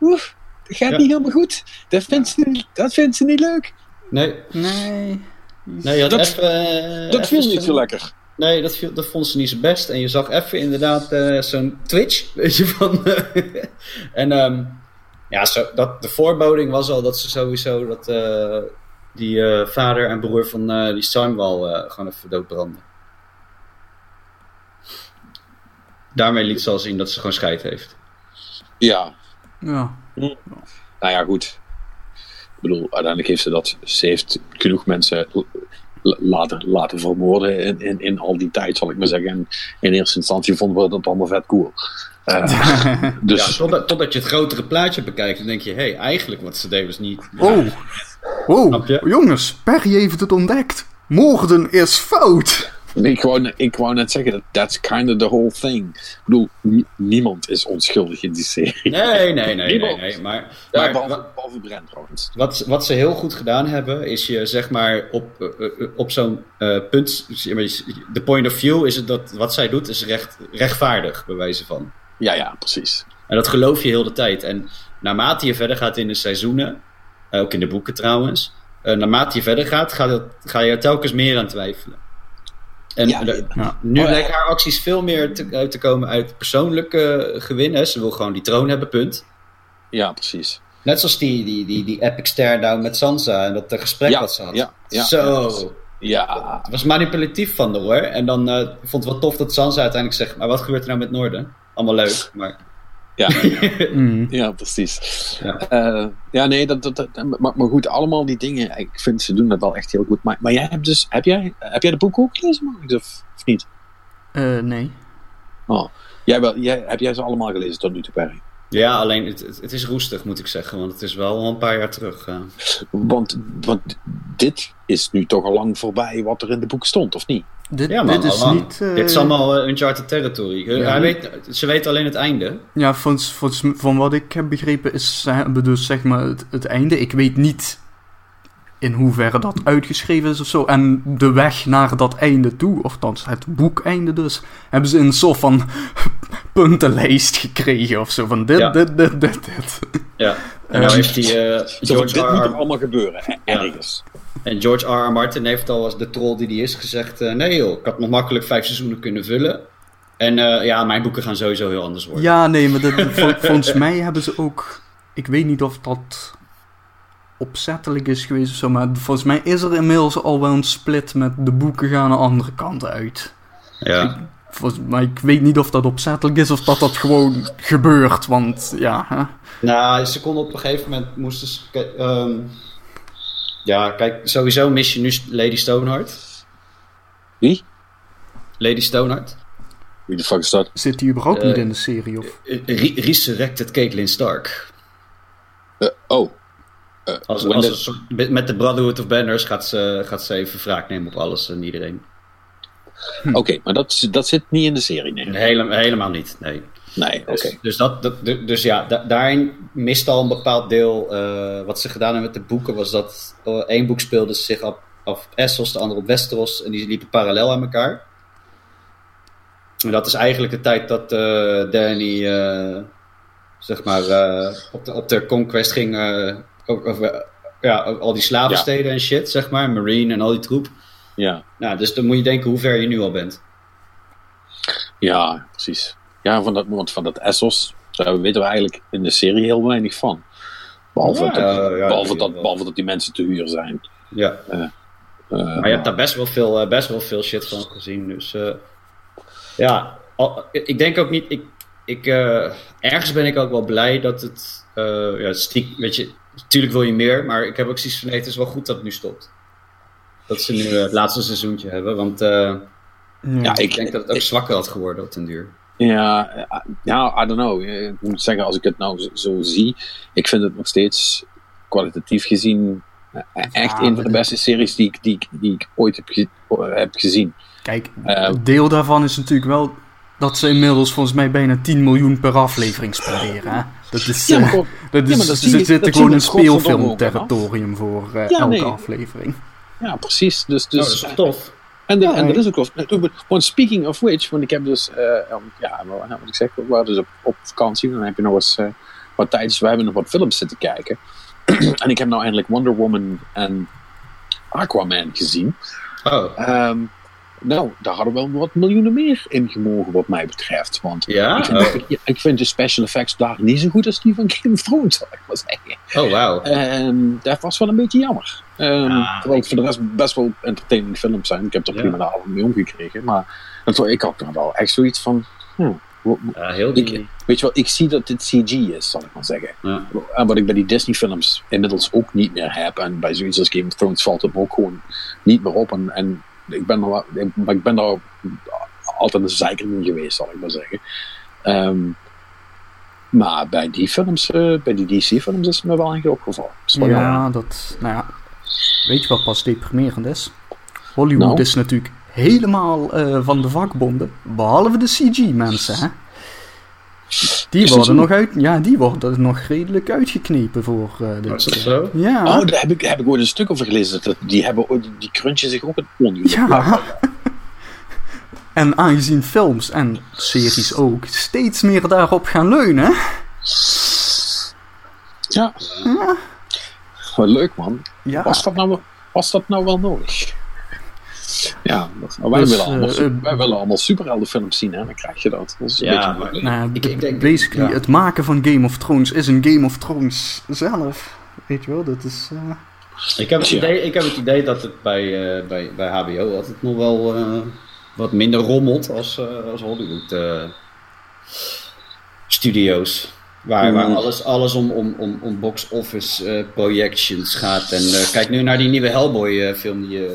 oeh, dat gaat Ja. niet helemaal goed. Dat vindt, ze, niet- dat vindt ze niet leuk. Nee, Nee. nee Dat- even... Dat even viel niet zo'n- zo lekker. Nee, dat, viel, dat vond ze niet zo best. En je zag even inderdaad eh, zo'n Twitch, weet je, van... en ehm, ja, zo, dat, de voorboding was al dat ze sowieso dat, eh, die eh, vader en broer van eh, die eh gewoon even doodbranden. Daarmee liet ze al zien dat ze gewoon scheid heeft. Ja, Ja. nou ja, goed. bedoel, uiteindelijk heeft ze dat. Ze heeft genoeg mensen laten, laten vermoorden in, in, in al die tijd, zal ik maar zeggen. En in eerste instantie vonden we dat allemaal vet cool. Eh, dus Ja, totdat, totdat je het grotere plaatje bekijkt, dan denk je, hé, hey, eigenlijk wat ze deden was niet... Oh, oh Snap je? jongens, Perry heeft het ontdekt. Moorden is fout. Ik, wou, ik wou net zeggen, dat that's kind of the whole thing. Ik bedoel, nie- niemand is onschuldig in die serie. Nee, nee, nee, nee, Niemand. nee. Maar, Ja, maar behalve, behalve Brent trouwens. wat, wat ze heel goed gedaan hebben, is je zeg maar op, eh, eh, op zo'n eh, punt... De point of view is het dat wat zij doet is recht, rechtvaardig, bij wijze van. Ja, ja, precies. En dat geloof je heel de tijd. En naarmate je verder gaat in de seizoenen, eh, ook in de boeken trouwens, eh, naarmate je verder gaat, ga, dat, ga je er telkens meer aan twijfelen. En Ja, de- Ja. nu Oh ja. lijken haar acties veel meer te, uit te komen uit persoonlijke gewin. Hè. Ze wil gewoon die troon hebben, punt. Ja, precies. Net zoals die, die, die, die epic stare-down met Sansa en dat gesprek Ja, wat ze had. ja, ja, Zo. ja. Het was manipulatief van de hoor. En dan eh, vond het wel tof dat Sansa uiteindelijk zegt, maar wat gebeurt er nou met Noorden? Allemaal leuk, maar... ja. Mm. Ja, precies. Ja. Ja, ja nee, dat, dat, dat, maar, maar goed, allemaal die dingen, ik vind ze doen dat wel echt heel goed. Maar, maar jij hebt dus, heb jij, heb jij de boek ook gelezen, Mark, of, of niet? Eh, nee. Oh, jij wel, jij, heb jij ze allemaal gelezen tot nu toe, Perry? Ja, alleen het, het, het is roestig moet ik zeggen, want het is wel al een paar jaar terug. eh. Want, want dit is nu toch al lang voorbij wat er in de boek stond, of niet? Dit, Ja, man, dit is niet... eh, Dit is allemaal eh, Uncharted territory. Ja. hij weet, ze weten alleen het einde. Ja, van, van, van wat ik heb begrepen is ze hebben dus zeg maar het, het einde. Ik weet niet in hoeverre dat uitgeschreven is of zo. En de weg naar dat einde toe, of althans het boekeinde dus, hebben ze een soort van puntenlijst gekregen of zo. Van dit, Ja. dit, dit, dit, dit. Ja. En nou heeft van, George dit R. moet er allemaal gebeuren, hè, Ja. En George R. R. Martin heeft al als de troll die hij is gezegd: eh, nee joh, ik had nog makkelijk vijf seizoenen kunnen vullen. En eh, ja, mijn boeken gaan sowieso heel anders worden. Ja, nee, maar dat, vol- volgens mij hebben ze ook... Ik weet niet of dat opzettelijk is geweest of zo, maar volgens mij is er inmiddels al wel een split met de boeken gaan een andere kant uit. Ja. Volgens, maar ik weet niet of dat opzettelijk is of dat dat gewoon gebeurt, want ja... Hè? Nou, ze konden op een gegeven moment moesten ze. ehm, ja, kijk, sowieso mis je nu Lady Stoneheart. Wie? Lady Stoneheart. Wie de fuck is dat? Zit die überhaupt Eh, niet in de serie? Of? Eh, Re- Resurrected Caitlyn Stark. Eh, oh. Eh, Als, als soort- met de Brotherhood of Banners gaat ze, gaat ze even wraak nemen op alles en iedereen. Oké, maar dat, dat zit niet in de serie, nee. Hele, helemaal niet, nee. Nee, oké. Dus, dus, dat, dat- du- dus ja, da- daarin mist al een bepaald deel. eh, wat ze gedaan hebben met de boeken was dat eh, één boek speelde zich af op Essos, de andere op Westeros. En die liepen parallel aan elkaar. En dat is eigenlijk de tijd dat eh, Danny, zeg maar, op, de, op de conquest ging. over, over, ja, al die slavensteden en shit, zeg maar. Marine en al die troep. Ja. Nou, dus dan moet je denken hoe ver je nu al bent. ja, precies. Ja, van dat, want van dat Essos daar weten we eigenlijk in de serie heel weinig van. Behalve, Ja, dat, ja, behalve, die dat, wel. behalve dat die mensen te huur zijn. Ja. Eh, Maar je hebt daar best wel veel, eh, best wel veel shit van gezien. Dus eh, ja, al- ik denk ook niet. Ik, ik, eh, ergens ben ik ook wel blij dat het. eh ja, stiek, weet je, natuurlijk wil je meer, maar ik heb ook zoiets van: nee, het is wel goed dat het nu stopt. Dat ze nu eh, het laatste seizoentje hebben, want eh, Ja, ja, ik, ik, denk dat het ook zwakker had geworden op den duur. Ja, eh, ja, I don't know. Eh, Ik moet zeggen, als ik het nou zo, zo zie, ik vind het nog steeds kwalitatief gezien eh, echt Ja, een van de beste series die ik, die, ik- die ik ooit heb, ge- heb gezien. Kijk, een deel daarvan is natuurlijk wel dat ze inmiddels volgens mij bijna 10 miljoen per aflevering spenderen. Hè? Dat is, Ja, maar goed, dat is, dat dat gewoon ook, speelfilmterritorium voor Ja, elke nee. aflevering. ja, precies. Dus, Oh, dat dus, is toch tof? En, de, Ja, en dat nee. is ook wel. Want speaking of which, want ik heb dus, eh, um, ja, wel, wat ik zeg, we waren dus op, op vakantie. Dan heb je nog eens eh, wat tijd. Dus we hebben nog wat films zitten kijken. en ik heb nou eindelijk Wonder Woman en Aquaman gezien. Oh, Ehm, nou, daar hadden wel wat miljoenen meer in gemogen, wat mij betreft. Want ja? ik, vind, ik, ik vind de special effects daar niet zo goed als die van Game of Thrones, zal ik maar zeggen. Oh, wauw. En dat was wel een beetje jammer. Ehm, Ja. terwijl het voor de rest best wel entertaining films zijn. Ik heb er Ja. prima de avond mee omgekregen. Maar ik had er wel echt zoiets van... hm, Ja, heel Ik, die... weet je wel, ik zie dat dit CG is, zal ik maar zeggen. Ja. En wat ik bij die Disney-films inmiddels ook niet meer heb. En bij zoiets als Game of Thrones valt het me ook gewoon niet meer op. En, en ik ben er, wel- maar ik ben daar altijd een zeiker in geweest, zal ik maar zeggen. Ehm, maar bij die films, eh, bij die DC-films is het me wel eigenlijk opgevallen. Jammer. Ja, dat, nou ja, weet je wat pas deprimerend is? Hollywood Nou? is natuurlijk helemaal eh, van de vakbonden, behalve de CG-mensen, hè? Die worden nog uit, ja, die worden nog redelijk uitgeknepen voor eh dit. Oh, is dat zo? Ja, Oh, daar heb ik, heb ik ooit een stuk over gelezen. Dat, die, hebben, ooit- die crunchen zich ook het ongeluk. ja. En aangezien films en series ook steeds meer daarop gaan leunen, Ja. Wat leuk man. ja, Was dat nou, was dat nou wel nodig? Ja, dat- wij, Dus, willen allemaal, eh, su- eh, wij willen allemaal superheldenfilms zien, hè? Dan krijg je dat. dat is een Ja, beetje- maar- nou ja, Ik- ik denk- basically ja. het maken van Game of Thrones is een Game of Thrones zelf. Weet je wel, dat is... eh, Ik heb, het Ja. idee, ik heb het idee dat het bij, eh, bij, bij HBO altijd nog wel eh, wat minder rommelt als, eh, als Hollywood eh, studio's. Waar, waar Mm. alles, alles om, om, om, om box office eh, projections gaat. En eh, kijk nu naar die nieuwe Hellboy eh, film die, die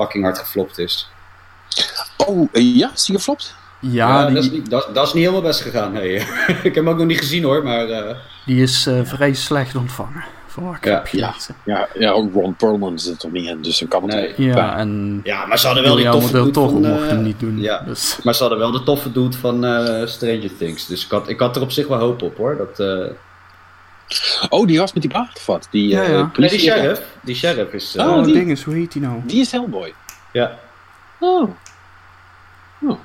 fucking hard geflopt is. Oh, eh, ja? Is die geflopt? ja, dat, is niet, dat, dat is niet helemaal best gegaan. Nee. ik heb hem ook nog niet gezien hoor, maar eh, die is eh, vrij slecht ontvangen. Ik Ja. Ja, ja ook Ron Perlman zit er niet in, dus dan kan het Nee. Ja, en ja, maar ze hadden wel die toffe dude Toro van, mocht hem niet doen. ja. Dus, Maar ze hadden wel de toffe dude van eh, Stranger Things. Dus ik had, ik had er op zich wel hoop op hoor. Dat, eh, Oh, die gast met die baard of wat? Die, Ja, eh. Nee, die sheriff. Die sheriff is... eh, Oh, oh, die- ding is, hoe heet die nou? Die is Hellboy. Ja. Oh. Oh.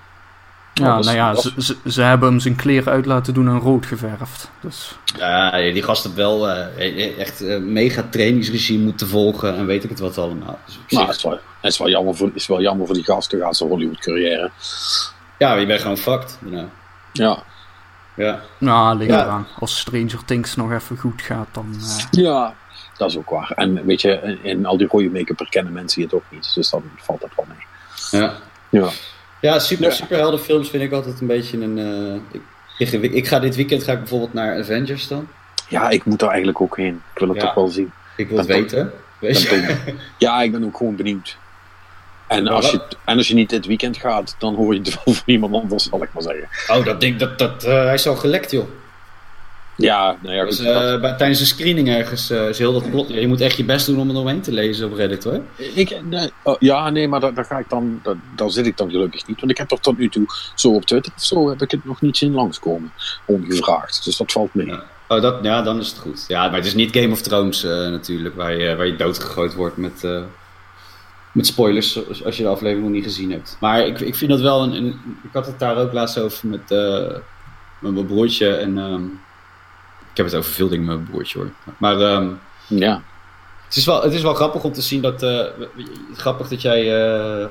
Ja, nou ja, ze, ze, ze hebben hem zijn kleren uit laten doen en rood geverfd. Dus, Ja, die gast heeft wel eh, echt een mega trainingsregime moeten volgen en weet ik het wat allemaal. Dus zich- Nou, het is wel, het is wel, jammer voor, is wel jammer voor die gast, zijn Hollywood carrière. ja, je bent gewoon fucked. you know. Ja. Ja. nou, ligt Ja. eraan. Als Stranger Things nog even goed gaat, dan... eh, Ja, dat is ook waar. En weet je, in, in al die rode make-up herkennen mensen het ook niet. Dus dan valt dat wel mee. Ja, Ja. ja super, Ja. superheldenfilms vind ik altijd een beetje een... eh, ik, ik, ik ga dit weekend ga ik bijvoorbeeld naar Avengers dan. ja, ik moet daar eigenlijk ook heen. Ik wil het Ja. toch wel zien. Ik wil het Dat- weten. Weet je? Ben- ja, ik ben ook gewoon benieuwd. En als, je, en als je niet dit weekend gaat, dan hoor je het wel van iemand anders, zal ik maar zeggen. Oh, dat ding, dat, dat, eh, hij is al gelekt joh. Ja, nou ja, Dus, eh, dat- bij, tijdens een screening ergens eh, is heel dat plot. Je moet echt je best doen om er omheen te lezen op Reddit hoor. ik, nee, oh, ja, nee, maar daar, ga ik dan, daar, daar zit ik dan gelukkig niet. Want ik heb er tot nu toe, zo op Twitter of zo, heb ik het nog niet zien langskomen. Ongevraagd. Dus dat valt mee. Ja. Oh, dat, ja, dan is het goed. Ja, maar het is niet Game of Thrones natuurlijk, waar je, waar je doodgegooid wordt met, met spoilers als je de aflevering nog niet gezien hebt. Maar ik, ik vind dat wel een, een- Ik had het daar ook laatst over met, eh, met mijn broertje en. ehm, ik heb het over veel dingen met mijn broertje hoor. Maar ehm, Ja. het, is wel, het is wel grappig om te zien dat. eh, grappig dat jij eh,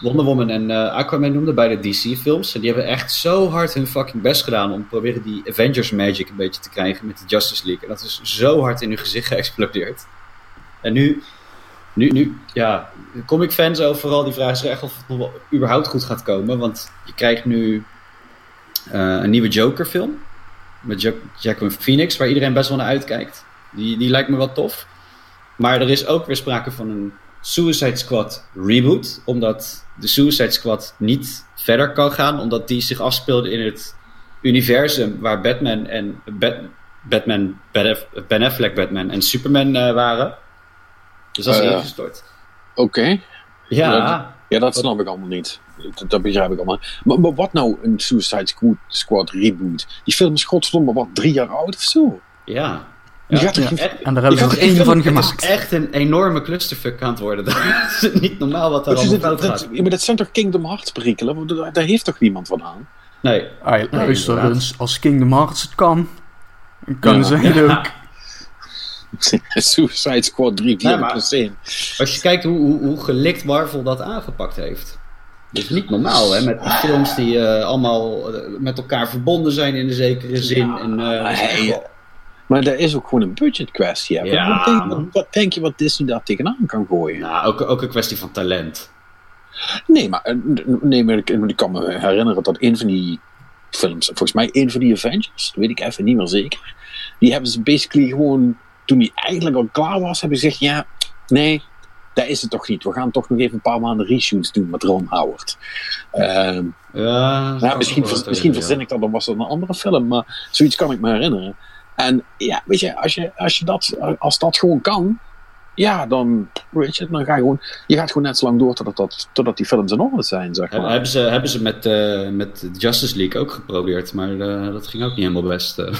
Wonder Woman en Aquaman noemde bij de DC-films. En die hebben echt zo hard hun fucking best gedaan om te proberen die Avengers Magic een beetje te krijgen met de Justice League. En dat is zo hard in hun gezicht geëxplodeerd. En nu, nu, nu ja, comic fans overal die vragen zich echt of het überhaupt goed gaat komen. Want je krijgt nu eh, een nieuwe Joker-film met Jack Phoenix, waar iedereen best wel naar uitkijkt. Die, die lijkt me wel tof. Maar er is ook weer sprake van een Suicide Squad reboot. Omdat de Suicide Squad niet verder kan gaan. Omdat die zich afspeelde in het universum waar Batman en Bat- Batman, Ben Affleck Batman en Superman eh, waren. Dus dat is Eh, ingestort. Oké. Ja, Ja, Ja, dat snap ik allemaal niet. Dat, dat begrijp ik allemaal. Maar, maar wat nou een Suicide Squad, Squad reboot? Die film is godverdomme wat drie jaar oud of zo. ja. Ja. En daar hebben ze Ik er één van film- Het gemaakt. is echt een enorme clusterfuck aan het worden. Dat is niet normaal wat daar is- allemaal fout gaat. maar dat zijn toch Kingdom Hearts perikelen? Daar, daar heeft toch niemand van aan? Nee. Luister eens, als Kingdom Hearts het kan, dan kan Ja. ze het ook. Suicide Squad 3, 4 Ja, maar- plus 1. Als je kijkt hoe, hoe, hoe gelikt Marvel dat aangepakt heeft. Dat is niet normaal, hè? Met die films die eh, allemaal eh, met elkaar verbonden zijn in een zekere zin. en, eh, Maar dat is ook gewoon een budget kwestie. hè. Ja, wat, denk, man. wat, wat denk je wat Disney daar tegenaan kan gooien? nou, ook, ook een kwestie van talent. Nee, maar, nee, maar ik, ik kan me herinneren dat een van die films. Volgens mij een van die Avengers, dat weet ik even niet meer zeker. Die hebben ze basically gewoon, toen die eigenlijk al klaar was, hebben ze gezegd, ja, nee, dat is het toch niet. We gaan toch nog even een paar maanden reshoots doen met Ron Howard. Ehm, Ja, nou, misschien misschien verzin ik dat, dan was dat een andere film, maar zoiets kan ik me herinneren. En ja, weet je, als, je, als, je dat, als dat gewoon kan, ja, dan, weet je, dan ga je gewoon, je gaat gewoon net zo lang door totdat, dat, totdat die films in orde zijn, zeg maar. Hebben ze, hebben ze met, eh, met Justice League ook geprobeerd, maar eh, dat ging ook niet helemaal best. eh.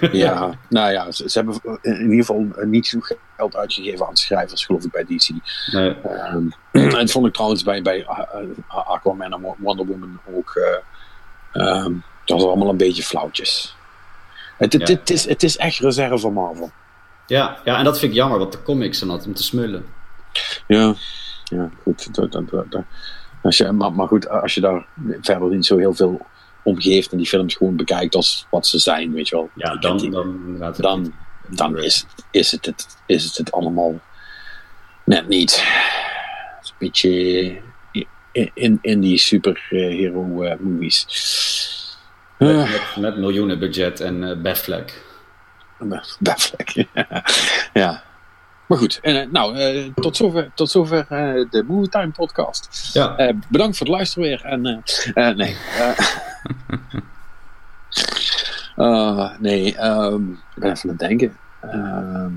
Ja, nou ja, ze, ze hebben in ieder geval niet genoeg geld uitgegeven aan schrijvers, geloof ik, bij DC. Nee. Ehm, en dat vond ik trouwens bij, bij uh, uh, Aquaman en Wonder Woman ook. eh, ehm, dat was allemaal een beetje flauwtjes. Het, het, is, het is echt reserve van Marvel. Ja, ja, en dat vind ik jammer, want de comics zijn altijd om te smullen. Ja, ja goed. Dat, dat, dat, dat- als je, maar, maar goed, als je daar verder niet zo heel veel om geeft en die films gewoon bekijkt als wat ze zijn, weet je wel. Ja, dan, dan, dan, dan is, is, het het, is het het allemaal net niet. Het is een beetje in, in, in die superhero eh, movies. Met, Uh, met, met miljoenen budget en uh, Batfleck. Batfleck. ja. Maar goed, en, eh, nou, eh, tot zover, tot zover eh, de Movie Time podcast. Ja, Eh, bedankt voor het luisteren weer. En, eh, nee. eh, nee, ehm, ik ben even aan het denken. Ehm,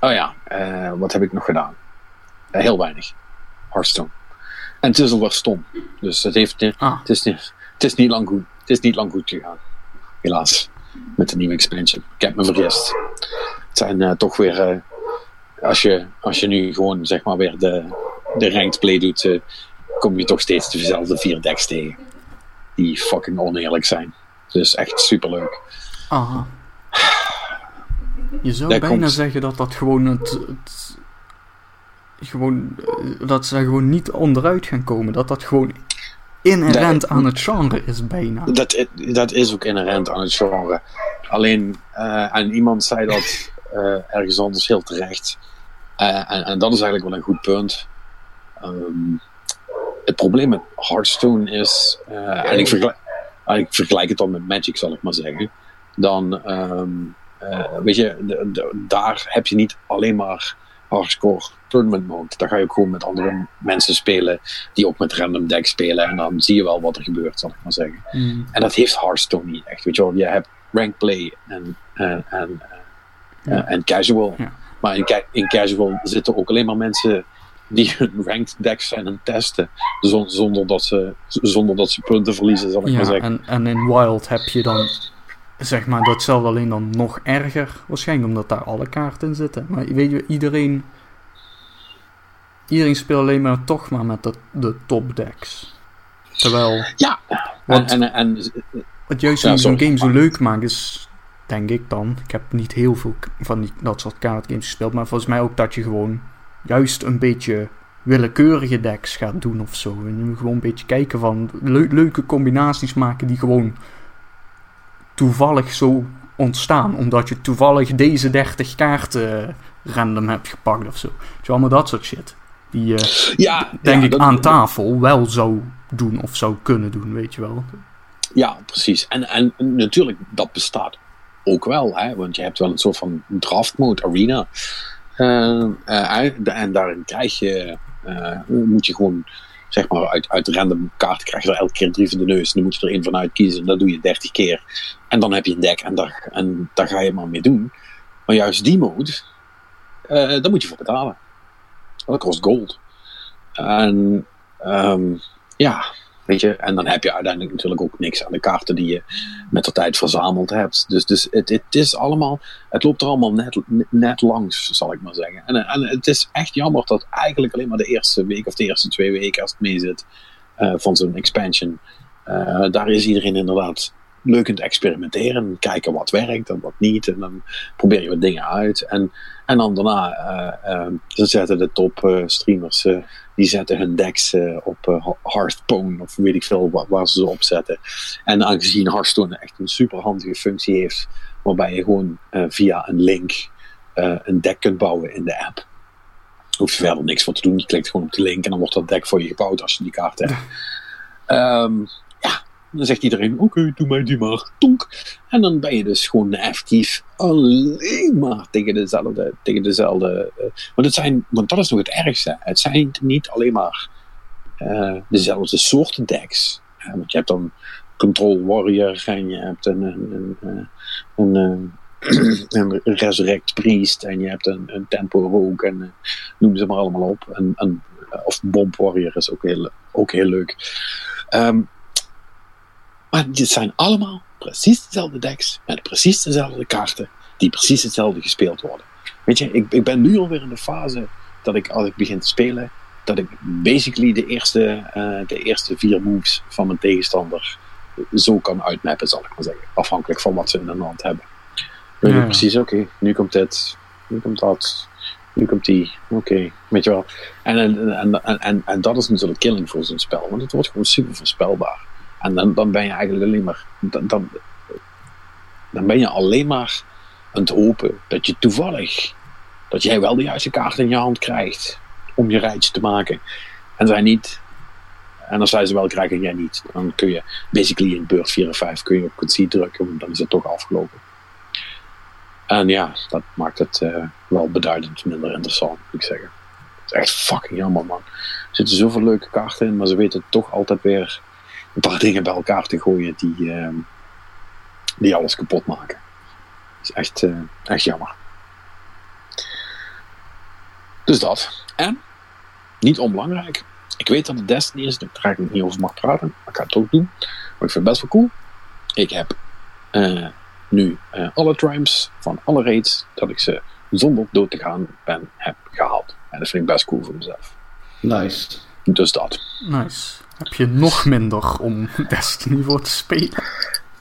oh ja, wat heb ik nog gedaan? Heel weinig. Hearthstone. En het is alweer stom. Dus het, heeft, Ah. het, is, niet- het, is niet lang goed, het is niet lang goed gegaan. Helaas. Met de nieuwe expansion. Ik heb me vergist. Het zijn eh, toch weer... eh, als, je, als je nu gewoon zeg maar weer de, de ranked play doet, eh, kom je toch steeds dezelfde vier decks tegen. Die fucking oneerlijk zijn. Dus echt superleuk. Aha. Je zou Daar bijna komt- zeggen dat dat gewoon het, het- gewoon, dat ze gewoon niet onderuit gaan komen. Dat dat gewoon inherent Nee. aan het genre is bijna. Dat, dat is ook inherent aan het genre. Alleen, eh, en iemand zei dat eh, ergens anders heel terecht. Eh, en, en dat is eigenlijk wel een goed punt. Ehm, het probleem met Hearthstone is, eh, en ik vergelijk, ik vergelijk het dan met Magic, zal ik maar zeggen. Dan, ehm, eh, weet je, de- de- daar heb je niet alleen maar hardcore tournament mode. Daar ga je ook gewoon met andere mensen spelen die ook met random decks spelen. En dan zie je wel wat er gebeurt, zal ik maar zeggen. Hmm. En dat heeft Hearthstone niet echt. Weet je wel, je hebt rank play en, en, en, eh, Ja. en casual. Ja. Maar in, ca- in casual zitten ook alleen maar mensen die hun ranked decks zijn het testen. zon- Zonder dat ze, zonder dat ze punten verliezen, zal ik maar zeggen. en, en in Wild heb je dan, zeg maar, datzelfde alleen dan nog erger. Waarschijnlijk omdat daar alle kaarten in zitten. Maar weet je, iedereen, iedereen speelt alleen maar toch maar met de, de top decks. Terwijl, Ja, en, en, en, wat juist Ja, zo'n game zo leuk maakt is, denk ik dan, ik heb niet heel veel van die, dat soort kaartgames gespeeld, maar volgens mij ook dat je gewoon juist een beetje willekeurige decks gaat doen of zo. En je gewoon een beetje kijken van leu- leuke combinaties maken die gewoon toevallig zo ontstaan. Omdat je toevallig deze 30 kaarten eh, random hebt gepakt of zo. Je, allemaal dat soort shit. Die je, ja, denk ja, ik, dat- aan tafel wel zou doen of zou kunnen doen, weet je wel. Ja, precies. En, en natuurlijk, dat bestaat ook wel. Hè? Want je hebt wel een soort van draft mode arena. Eh, eh, en daarin krijg je, moet je gewoon, zeg maar, uit, uit random kaarten krijg je er elke keer drie van de neus. En dan moet je er één van uitkiezen. En dat doe je 30 keer. En dan heb je een deck en daar, en daar ga je maar mee doen. Maar juist die mode, eh daar moet je voor betalen. Dat kost gold. En ehm, ja, Weet je, en dan heb je uiteindelijk natuurlijk ook niks aan de kaarten die je met de tijd verzameld hebt. Dus, dus het, het is allemaal, het loopt er allemaal net, net langs, zal ik maar zeggen. En, en het is echt jammer dat eigenlijk alleen maar de eerste week of de eerste twee weken, als het mee zit, eh, van zo'n expansion, eh, daar is iedereen inderdaad leuk aan het experimenteren. Kijken wat werkt en wat niet. En dan probeer je wat dingen uit. En, en dan daarna, eh, eh, ze zetten de top eh, streamers eh, die zetten hun decks op Hearthstone of weet ik veel waar, waar ze ze op zetten. En aangezien Hearthstone echt een super handige functie heeft, waarbij je gewoon via een link een deck kunt bouwen in de app. Hoef je verder niks voor te doen. Je klikt gewoon op de link en dan wordt dat deck voor je gebouwd als je die kaart hebt. um, ja, Dan zegt iedereen, oké, doe mij die maar. Tonk. En dan ben je dus gewoon effectief alleen maar tegen dezelfde... Tegen dezelfde uh, want, het zijn, want dat is nog het ergste. Het zijn niet alleen maar uh, dezelfde soorten decks. Uh, want je hebt dan Control Warrior en je hebt een, een, een, een, een Resurrect Priest en je hebt een, een Tempo Rogue en noem ze maar allemaal op. En, of Bomb Warrior is ook heel, ook heel leuk. Um, maar dit zijn allemaal precies dezelfde decks met precies dezelfde kaarten die precies hetzelfde gespeeld worden. Weet je, ik, ik ben nu alweer in de fase dat ik als ik begin te spelen, dat ik basically de eerste, uh, de eerste vier moves van mijn tegenstander zo kan uitmappen, zal ik maar zeggen. Afhankelijk van wat ze in de hand hebben. Ja. precies, oké, okay, nu komt dit, nu komt dat, nu komt die, oké, okay, weet je wel. En, en, en, en, en dat is natuurlijk killing voor zo'n spel, want het wordt gewoon super voorspelbaar. En dan, dan ben je eigenlijk alleen maar, dan, dan, ben je alleen maar aan het hopen dat je toevallig, dat jij wel de juiste kaart in je hand krijgt om je rijtje te maken. En zij niet. En als zij ze wel krijgen en jij niet, dan kun je basically in beurt 4 en 5 kun je op concede drukken, want dan is het toch afgelopen. En ja, dat maakt het uh, wel beduidend minder interessant, moet ik zeggen. Het is echt fucking jammer, man. Er zitten zoveel leuke kaarten in, maar ze weten toch altijd weer een paar dingen bij elkaar te gooien die, uh, die alles kapot maken. Dat is echt, uh, echt jammer. Dus dat. En, niet onbelangrijk, ik weet dat het Destiny is, daar ga ik niet over mag praten, maar ik ga het ook doen. Maar ik vind het best wel cool. Ik heb uh, nu uh, alle triumphs van alle raids, dat ik ze zonder dood te gaan ben, heb gehaald. En dat vind ik best cool voor mezelf. Nice. Dus dat. Nice. Heb je nog minder om Destiny voor te spelen?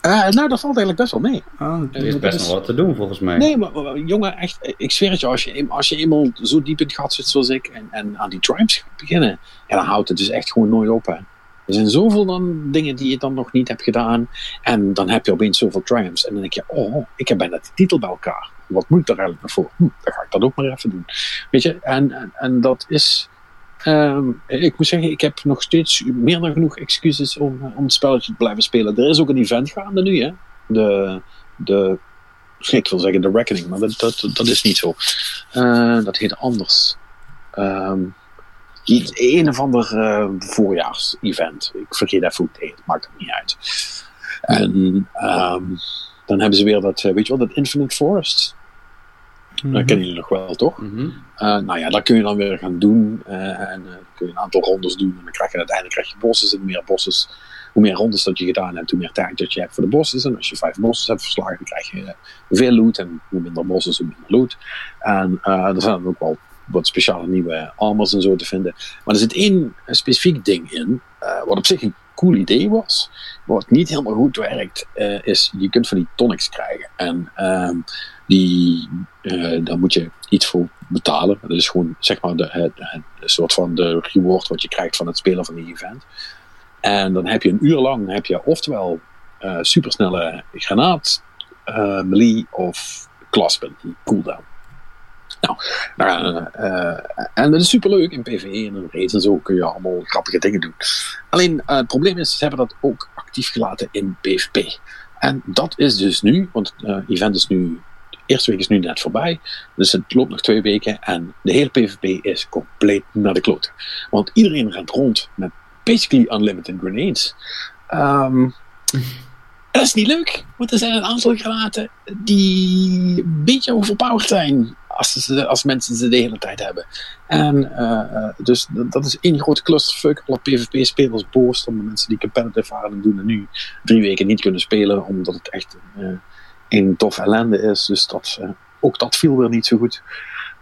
Uh, nou, dat valt eigenlijk best wel mee. Ah, Er is best wel wat te doen volgens mij. Nee, maar, maar, jongen, echt, ik zweer het je, als je, als je eenmaal zo diep in het gat zit zoals ik en, en aan die triumphs gaat beginnen, ja, dan houdt het dus echt gewoon nooit op. Hè. Er zijn zoveel dan dingen die je dan nog niet hebt gedaan en dan heb je opeens zoveel triumphs en dan denk je, oh, ik heb bijna de titel bij elkaar. Wat moet ik er eigenlijk nog voor? Hm, dan ga ik dat ook maar even doen. Weet je, en, en, en dat is... Um, ik moet zeggen, ik heb nog steeds meer dan genoeg excuses om, om het spelletje te blijven spelen. Er is ook een event gaande nu, hè. De, de, ik wil zeggen de Reckoning, maar dat, dat, is niet zo. Uh, dat heet anders. Um, een of ander uh, voorjaars-event. Ik vergeet even hoe het heet, maakt het niet uit. En um, dan hebben ze weer dat, weet je wel, dat Infinite Forest. Dat kennen jullie nog wel, toch? Mm-hmm. Uh, nou ja, dat kun je dan weer gaan doen. Uh, en uh, kun je een aantal rondes doen. En dan krijg je uiteindelijk krijg je bosses. En hoe meer bosses, hoe meer rondes dat je gedaan hebt, hoe meer tijd dat je hebt voor de bosses. En als je vijf bosses hebt verslagen, dan krijg je veel loot. En hoe minder bosses, hoe minder loot. En er zijn ook wel wat speciale nieuwe armors en zo te vinden. Maar er zit één specifiek ding in, wat op zich een cool idee was. Wat niet helemaal goed werkt, is je kunt van die tonics krijgen. En ehm, die, uh, daar moet je iets voor betalen. Dat is gewoon zeg maar de, het, soort van de reward wat je krijgt van het spelen van die event. En dan heb je een uur lang heb je oftewel uh, supersnelle granaat, uh, melee of klaspunt, die cooldown. Nou, uh, en dat is superleuk in PvE en in raids en zo kun je allemaal grappige dingen doen. Alleen het probleem is, ze hebben dat ook actief gelaten in PvP. En dat is dus nu, want het event is nu eerste week is nu net voorbij. Dus het loopt nog twee weken. En de hele PvP is compleet naar de kloten. Want iedereen rent rond met basically unlimited grenades. Um, dat is niet leuk. Want er zijn een aantal granaten die een beetje overpowered zijn. Als, als mensen ze de hele tijd hebben. En uh, dus dat is één grote clusterfuck. Alle PvP-spelers boos. De mensen die competitive waren doen en nu drie weken niet kunnen spelen. Omdat het echt... Uh, een tof ellende is. Dus dat, uh, ook dat viel weer niet zo goed.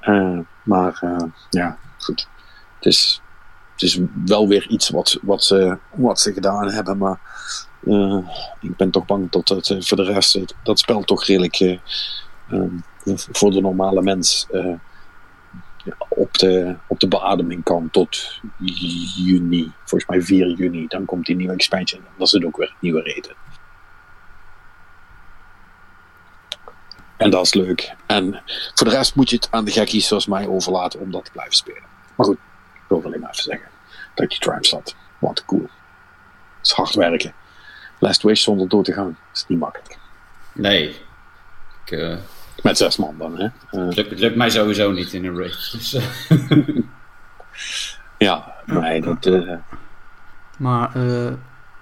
Uh, maar uh, ja, goed. Het is, het is wel weer iets wat, wat, ze, wat ze gedaan hebben. Maar ik ben toch bang dat het voor de rest dat spel toch redelijk voor de normale mens op, de, op de beademing kan tot juni. Volgens mij 4 juni. Dan komt die nieuwe expansion. Dan is het ook weer nieuwe reden. En dat is leuk. En voor de rest moet je het aan de gekkies zoals mij overlaten om dat te blijven spelen. Maar goed, ik wil alleen maar even zeggen dat je Triumph zat. Wat cool. Het is hard werken. Last Wish zonder dood te gaan is niet makkelijk. Nee. Ik, uh, Met zes man dan, hè? Uh, het, lukt, het, lukt, mij sowieso niet in een raid. Dus, uh. ja, nee, dat... Uh, maar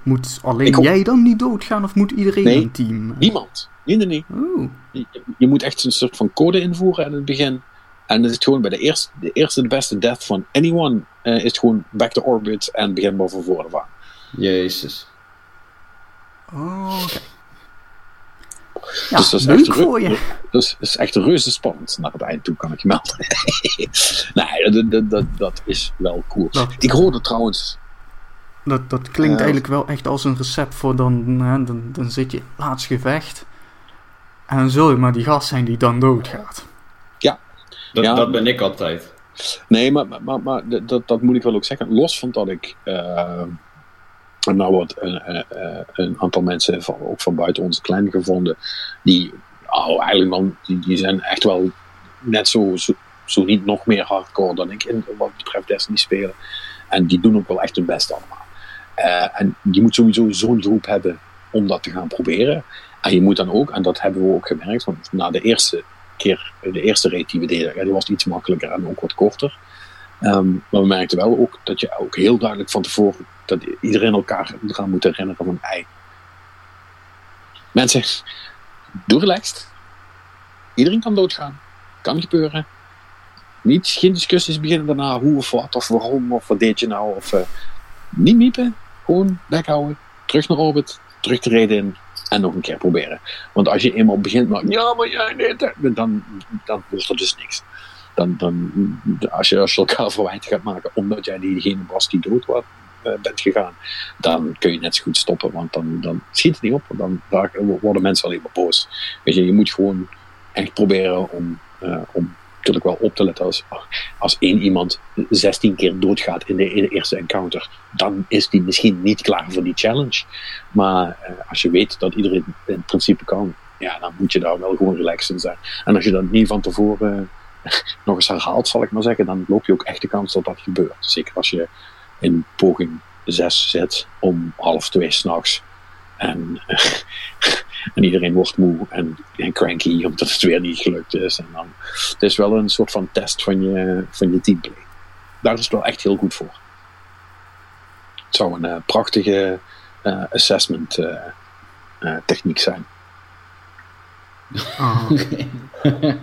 moet alleen jij dan niet doodgaan of moet iedereen nee, in het team? niemand. Nee, nee, nee. Oh. Je, je, moet echt een soort van code invoeren aan het begin. En het is gewoon bij de eerste, de eerste de beste death van anyone is het gewoon back to orbit en begin maar van voren af aan. Jezus. Oh, oké. Ja, dus dat is echt voor je. Dus is echt reuze spannend naar het eind toe, kan ik je melden. nee, dat, dat, dat, dat is wel cool. Dat- ik hoorde trouwens... Dat, dat klinkt Ja. eigenlijk wel echt als een recept voor dan, hè, dan, dan zit je laatste gevecht. En dan zul je maar die gast zijn die dan doodgaat. Dat, Ja. dat ben ik altijd. Nee, maar, maar, maar, maar dat- dat, dat moet ik wel ook zeggen. Los van dat ik... eh, nou wordt een, eh, eh, een aantal mensen, van, ook van buiten onze clan gevonden, die, oh, eigenlijk dan, die, die zijn echt wel net zo, zo, zo niet nog meer hardcore dan ik in wat betreft Destiny spelen. En die doen ook wel echt hun best allemaal. Eh, en je moet sowieso zo'n groep hebben om dat te gaan proberen. En je moet dan ook, en dat hebben we ook gemerkt, want na de eerste keer, de eerste raid die we deden, ja, die was iets makkelijker en ook wat korter. Ehm, maar we merkten wel ook dat je ook heel duidelijk van tevoren, dat iedereen elkaar eraan moet herinneren van, ei, mensen, doe relaxed. Iedereen kan doodgaan. Kan gebeuren. Niet, geen discussies beginnen daarna hoe of wat of waarom of wat deed je nou. Of, eh, niet miepen. Gewoon weghouden. Terug naar orbit. Terug de reden in. En nog een keer proberen. Want als je eenmaal begint met ja, maar jij het. Dan, dan wordt er dus niks. Dan, dan, als, je, als je elkaar verwijten gaat maken omdat jij diegene was die dood was, eh, bent gegaan, dan kun je net zo goed stoppen. Want dan, dan schiet het niet op. Dan worden mensen alleen maar boos. Weet je, je moet gewoon echt proberen om, eh, om natuurlijk wel op te letten. Als, als één iemand 16 keer doodgaat in de, in de eerste encounter, dan is die misschien niet klaar voor die challenge. Maar eh, als je weet dat iedereen in principe kan, ja, dan moet je daar wel gewoon relaxed in zijn. En als je dat niet van tevoren eh, nog eens herhaalt, zal ik maar zeggen, dan loop je ook echt de kans dat dat gebeurt. Zeker als je in poging 6 zit om half twee s'nachts. En, en iedereen wordt moe en, en cranky omdat het weer niet gelukt is. En dan, het is wel een soort van test van je, van je teamplay. Daar is het wel echt heel goed voor. Het zou een eh, prachtige eh, assessment eh, eh, techniek zijn. Ah,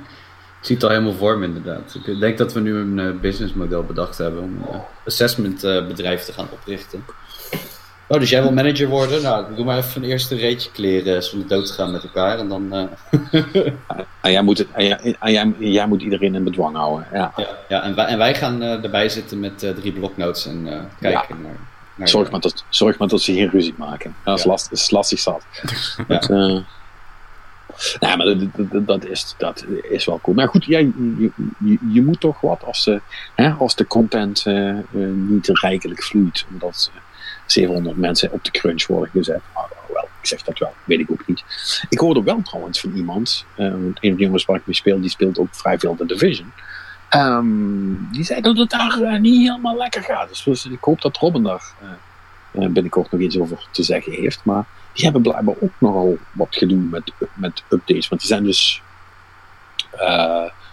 Ik zie het al helemaal voor me inderdaad. Ik denk dat we nu een businessmodel bedacht hebben om een assessment eh, bedrijf te gaan oprichten. Oh, dus jij wil manager worden? Nou, doe maar even een eerste reetje kleren zonder dood te gaan met elkaar. En dan, eh, En jij moet, het, en jij, en jij, jij moet iedereen in bedwang houden. Ja. ja, ja, en, wij, en wij gaan eh, erbij zitten met eh, drie bloknotes en eh, kijken naar, naar... Zorg, maar dat, zorg maar dat ze geen ruzie maken. Ja, dat is, last, is lastig zat. Dat, eh, nee, maar dat, dat, dat is, dat is wel cool. Maar goed, ja, je, je, je moet toch wat als, de hè, als de content eh, eh, niet rijkelijk vloeit. Omdat eh, 700 mensen op de crunch worden gezet. Nou, wel, ik zeg dat wel, weet ik ook niet. Ik hoorde wel trouwens van iemand, eh, want een van de jongens waar ik mee speel, die speelt ook vrij veel de Division. Ehm, die zei dat het daar eh, niet helemaal lekker gaat. Dus, dus ik hoop dat Robin daar eh, binnenkort nog iets over te zeggen heeft. Maar die hebben blijkbaar ook nogal wat gedoe met, met updates. Want die zijn dus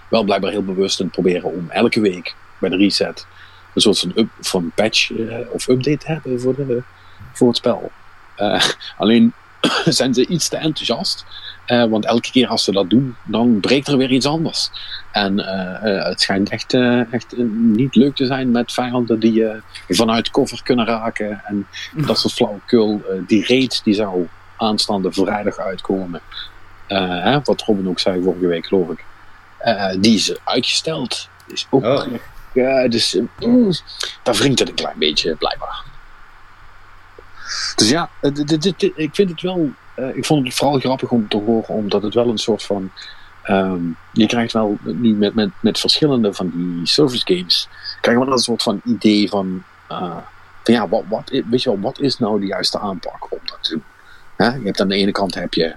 wel blijkbaar heel bewust aan het proberen om elke week bij de reset een soort van, up, van patch eh, of update te hebben voor, de, voor het spel. Eh, alleen zijn ze iets te enthousiast. Eh, want elke keer als ze dat doen, dan breekt er weer iets anders. En het schijnt echt, echt niet leuk te zijn met vijanden die je vanuit cover kunnen raken. En dat soort flauwekul. Die raid die zou aanstaande vrijdag uitkomen. Hè, wat Robin ook zei vorige week, geloof ik. Die is uitgesteld. Is ook, Oh. Ja, dus eh, mm, daar wringt het een klein beetje, blijkbaar. Dus ja, eh, ik vind het wel. eh, ik vond het vooral grappig om te horen, omdat het wel een soort van. ehm, je krijgt wel nu met, met, met verschillende van die service games. krijg je wel een soort van idee van. van ja, wat, wat, weet je wel, wat is nou de juiste aanpak om dat te doen? Je hebt aan de ene kant heb je,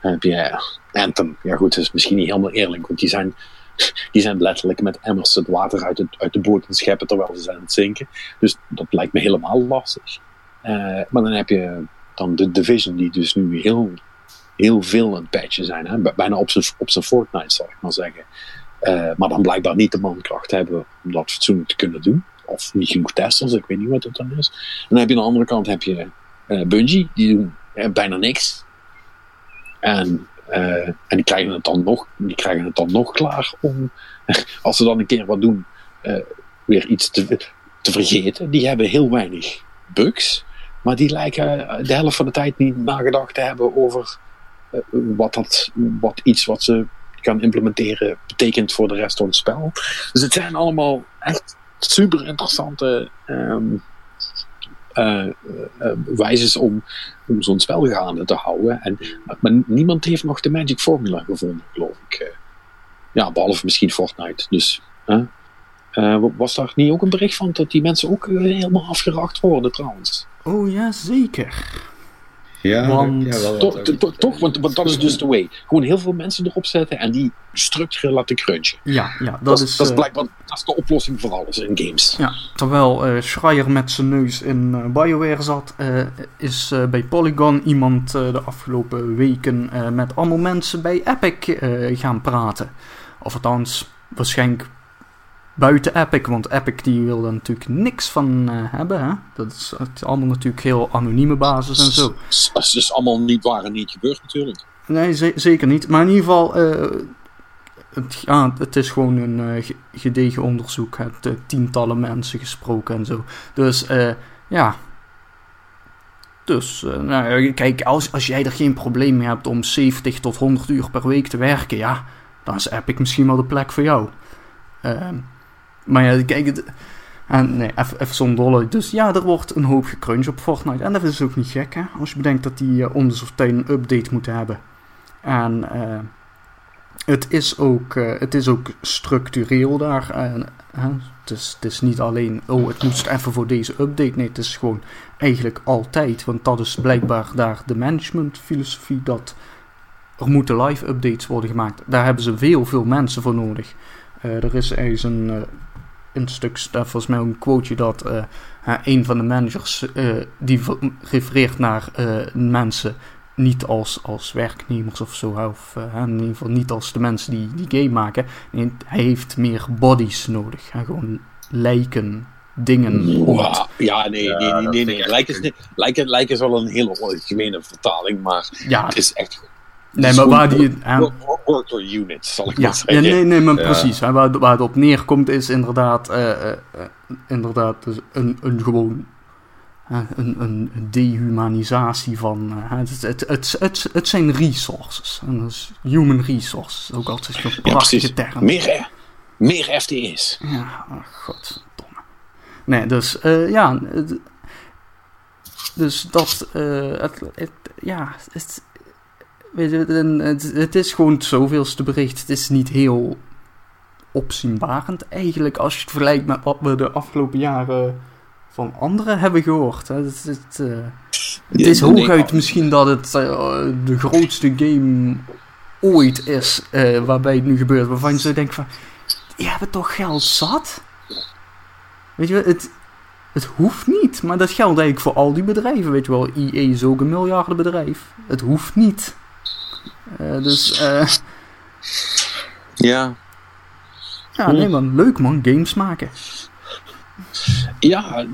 heb je Anthem. Ja, goed, dat is misschien niet helemaal eerlijk, want die zijn die zijn letterlijk met emmers het water uit, uit de boot het scheppen terwijl ze zijn aan het zinken. Dus dat lijkt me helemaal lastig. Eh, maar dan heb je dan de Division, die dus nu heel, heel veel aan het zijn. Hè? Bijna op zijn, op zijn Fortnite, zal ik maar zeggen. Uh, maar dan blijkbaar niet de mankracht hebben om dat fatsoenlijk te kunnen doen. Of niet genoeg testers, ik weet niet wat dat dan is. En dan heb je aan de andere kant heb je uh, Bungie, die doen bijna niks. En, en die, krijgen het dan nog, die krijgen het dan nog klaar om, als ze dan een keer wat doen, weer iets te, te vergeten. Die hebben heel weinig bugs. Maar die lijken de helft van de tijd niet nagedacht te hebben over wat, dat, wat iets wat ze kan implementeren betekent voor de rest van het spel. Dus het zijn allemaal echt super interessante um, uh, uh, om, om zo'n spel gaande te houden. En, maar niemand heeft nog de magic formula gevonden, geloof ik. Uh, ja, behalve misschien Fortnite. Dus was daar niet ook een bericht van dat die mensen ook helemaal afgeracht worden trouwens? Oh ja, zeker. Ja, want, ja, wel, toch, toch, toch want, want, dat is dus de way. Gewoon heel veel mensen erop zetten en die structureel laten crunchen. Ja, ja dat, dat, is, dat is uh, blijkbaar dat is de oplossing voor alles in games. Ja, terwijl uh, Schreier met zijn neus in uh, BioWare zat, is bij Polygon iemand de afgelopen weken met allemaal mensen bij Epic gaan praten. Of althans, waarschijnlijk buiten Epic, want Epic die wil er natuurlijk niks van uh, hebben. Hè? Dat is, het allemaal natuurlijk heel anonieme basis en zo. Dat is dus allemaal niet waar en niet gebeurd natuurlijk. Nee, ze zeker niet. Maar in ieder geval, uh, het, ja, het is gewoon een uh, gedegen onderzoek. Het tientallen mensen gesproken en zo. Dus ja. Dus, nou, kijk, als, als jij er geen probleem mee hebt om 70 tot 100 uur per week te werken, ja, dan is Epic misschien wel de plek voor jou. Ehm, maar ja, kijk, en nee, even, zo'n dolle. Dus ja, er wordt een hoop gecrunch op Fortnite. En dat is ook niet gek, hè? Als je bedenkt dat die uh, om zoveel tijd een update moeten hebben. En uh, het, is ook, uh, het is ook structureel daar. het, is, het is niet alleen, oh, het moest even voor deze update. Nee, het is gewoon eigenlijk altijd. Want dat is blijkbaar daar de managementfilosofie dat er moeten live updates worden gemaakt. Daar hebben ze veel, veel mensen voor nodig. er is ergens een een stuk, daar volgens mij een quoteje dat uh, een van de managers uh, die refereert naar uh, mensen niet als, als werknemers of zo, of in ieder geval niet als de mensen die die game maken. Nee, hij heeft meer bodies nodig. gewoon lijken, dingen. Wow. Ja, nee, ja, nee, nee, nee, nee. Lijken, is, lijken, lijken is wel een hele gemene vertaling, maar ja, het is echt Nee, maar waar die... Uh, work or unit, zal ik ja, maar zeggen. Ja, nee, nee, maar precies. Hè, waar, waar het op neerkomt is inderdaad, uh, uh, inderdaad dus een, een gewoon... een, een dehumanisatie van... het, het, het, het, het zijn resources. En dus human resources. Ook altijd zo'n prachtige ja, term. Meer, meer FTE's. Ja, oh, godverdomme. Nee, dus ja... Dus dat... het, het, ja, het, Weet je, het, het is gewoon zoveelste bericht. Het is niet heel opzienbarend eigenlijk als je het vergelijkt met wat we de afgelopen jaren van anderen hebben gehoord. Het, het, uh, het is hooguit misschien dat het uh, de grootste game ooit is uh, waarbij het nu gebeurt. Waarvan je zo denkt van, die hebben toch geld zat? Weet je, het, het hoeft niet. Maar dat geldt eigenlijk voor al die bedrijven. Weet je wel, EA is ook een miljardenbedrijf. Het hoeft niet. Uh, dus, uh, ja. Ja, nee man, leuk man, games maken. Ja,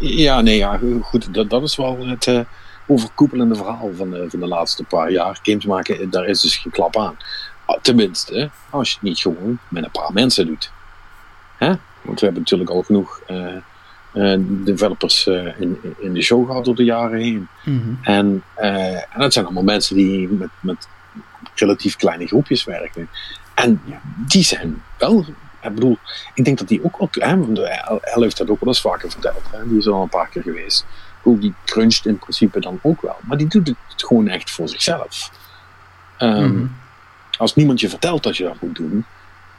ja nee, ja, goed, dat, dat is wel het uh, overkoepelende verhaal van de, van de laatste paar jaar. Games maken, daar is dus geen klap aan. Tenminste, als je het niet gewoon met een paar mensen doet. Hè? Want we hebben natuurlijk al genoeg developers in, in de show gehad door de jaren heen. Mm -hmm. en, en dat zijn allemaal mensen die met, met relatief kleine groepjes werken. En die zijn wel, ik bedoel, ik denk dat die ook wel, El heeft dat ook wel eens vaker verteld, hè, die is al een paar keer geweest. Ook die cruncht in principe dan ook wel, maar die doet het gewoon echt voor zichzelf. Um, mm -hmm. Als niemand je vertelt dat je dat moet doen,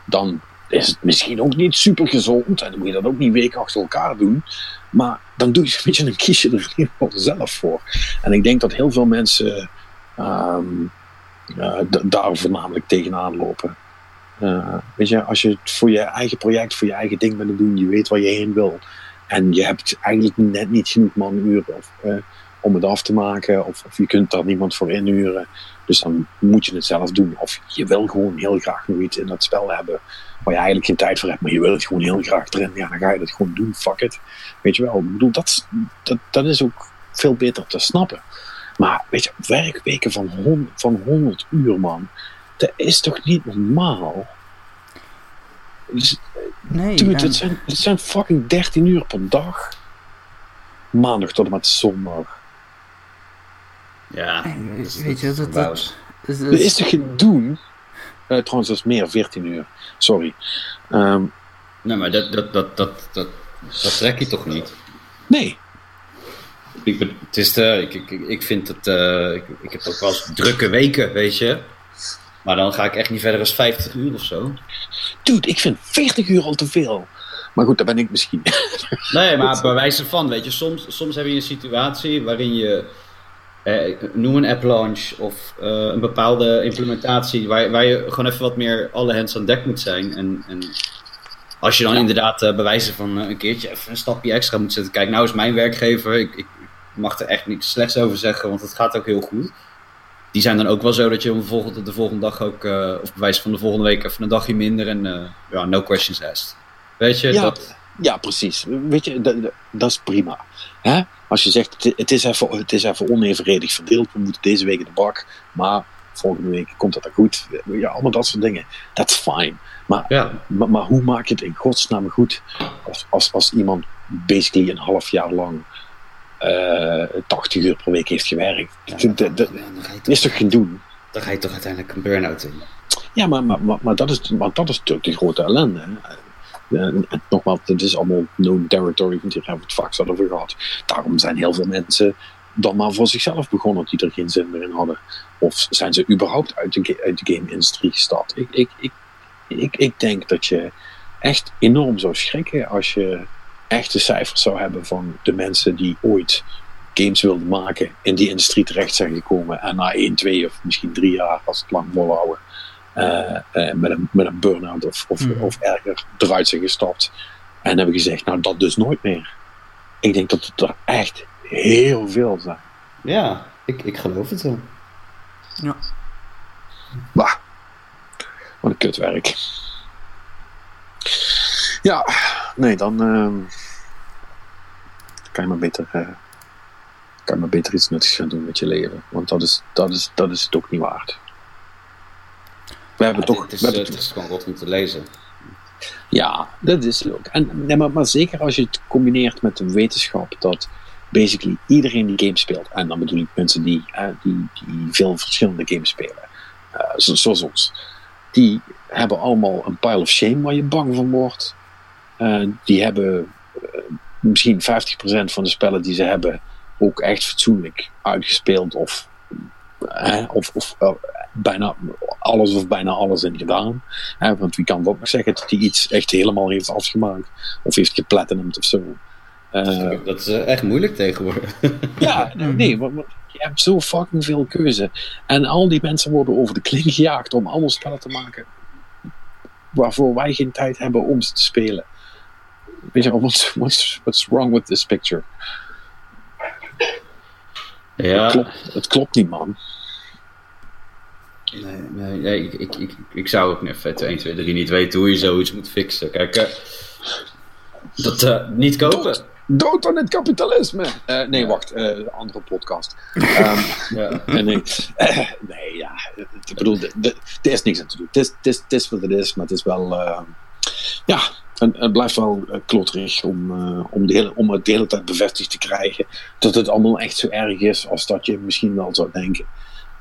dan is het misschien ook niet super gezond en dan moet je dat ook niet weken achter elkaar doen. Maar dan doe je een beetje een kiesje er in ieder zelf voor. En ik denk dat heel veel mensen um, uh, daar voornamelijk tegenaan lopen. Uh, weet je, als je het voor je eigen project, voor je eigen ding bent doen, je weet waar je heen wil. En je hebt eigenlijk net niet genoeg manuren of, uh, om het af te maken. Of, of je kunt daar niemand voor inhuren. Dus dan moet je het zelf doen. Of je wil gewoon heel graag nog iets in dat spel hebben. Waar je eigenlijk geen tijd voor hebt. Maar je wil het gewoon heel graag erin. Ja, dan ga je dat gewoon doen. Fuck it. Weet je wel. Ik bedoel, dat, dat is ook veel beter te snappen. Maar weet je, werkweken van, hon, van 100 uur, man. Dat is toch niet normaal? Dus, Nee, dude, en- het, zijn, het zijn fucking 13 uur per dag. Maandag tot en met zondag. Ja, dat weet je, dat is dat- dat- is toch geen doen? Eh, trouwens, dat is meer 14 uur. Sorry. Ehm, Nee, maar dat, dat, dat, dat, dat, dat trek je toch niet? nee. Ik, het is de, ik, ik, ik vind het. eh, ik, ik heb ook wel eens drukke weken, weet je. Maar dan ga ik echt niet verder dan 50 uur of zo. Dude, ik vind 40 uur al te veel. Maar goed, dat ben ik misschien. Nee, maar bij wijze van, weet je, soms, soms heb je een situatie waarin je. Eh, noem een app launch of eh, een bepaalde implementatie waar, waar je gewoon even wat meer alle hands aan dek moet zijn. En, en als je dan Ja. inderdaad eh, bij wijze van eh, een keertje even een stapje extra moet zetten. Kijk, nou is mijn werkgever, ik, ik mag er echt niks slechts over zeggen, want het gaat ook heel goed. Die zijn dan ook wel zo dat je de volgende, de volgende dag ook, eh, of bij wijze van de volgende week even een dagje minder en eh, ja, no questions asked. Weet je, Ja, dat, Ja, precies. Weet je, dat, dat- dat is prima. Hè? Als je zegt, het, is even, het is even onevenredig verdeeld, we moeten deze week in de bak, maar volgende week komt dat dan goed. Ja, allemaal dat soort dingen. That's fine. Maar, ja, maar, maar hoe maak je het in godsnaam goed als, als, als iemand basically een half jaar lang 80 uur per week heeft gewerkt? Dat- is toch, geen doen? dan ga je toch uiteindelijk een burn-out in. Ja, maar, maar, maar, maar dat, is, maar dat is natuurlijk de grote ellende. Hè? En, en nogmaals, het is allemaal known territory, want hier hebben we het vaak zat over gehad. Daarom zijn heel veel mensen dan maar voor zichzelf begonnen die er geen zin meer in hadden. Of zijn ze überhaupt uit de, uit de game-industrie gestapt? Ik, ik, ik, ik, ik denk dat je echt enorm zou schrikken als je echte cijfers zou hebben van de mensen die ooit games wilden maken, in die industrie terecht zijn gekomen en na 1, 2 of misschien 3 jaar, als het lang volhouden, eh, eh, met, een, met een burn-out of, of, Mhm. of erger eruit zijn gestapt. En hebben gezegd, nou dat dus nooit meer. Ik denk dat het er echt heel veel zijn. Ja, ik, ik geloof het wel. ja. Bah, wat een kutwerk. Ja, nee, dan ehm, kan je maar beter, eh, kan je maar beter iets nuttigs gaan doen met je leven. Want dat is, dat is, dat is het ook niet waard. We hebben Ja, toch... het, is, we eh, hebben het is gewoon rot om te lezen. Ja, dat is ook. En, nee, maar, maar zeker als je het combineert met de wetenschap dat basically iedereen die game speelt, en dan bedoel ik mensen die, eh, die, die veel verschillende games spelen, eh, zo- zoals ons, die hebben allemaal een pile of shame waar je bang van wordt. Eh, die hebben eh, misschien 50% van de spellen die ze hebben ook echt fatsoenlijk uitgespeeld of, eh, of, of bijna alles of bijna alles in gedaan. Hè, want wie kan dat nog zeggen dat hij iets echt helemaal heeft afgemaakt of heeft geplatinumd of zo. Dat is echt moeilijk tegenwoordig. ja, nee, maar je hebt zo fucking veel keuze. En al die mensen worden over de kling gejaagd om allemaal spellen te maken waarvoor wij geen tijd hebben om ze te spelen. Weet je, what's, what's, what's wrong with this picture? ja, Het, klopt, het klopt niet, man. nee, nee, nee, ik, ik, ik, ik zou ook even 1, 2, 3 niet weten hoe je zoiets moet fixen. Kijk, eh, dat eh, niet kopen. Dood, dood aan het kapitalisme! Eh, nee, wacht, eh, andere podcast. Ehm, Ja. Nee, nee. Nee, ja. Ik bedoel, er- is niks aan te doen. Het is, het is, het is wat het is, maar het is wel. ja, het, het blijft wel eh, kloterig om, eh, om, de hele, om het de hele tijd bevestigd te krijgen dat het allemaal echt zo erg is als dat je misschien wel zou denken.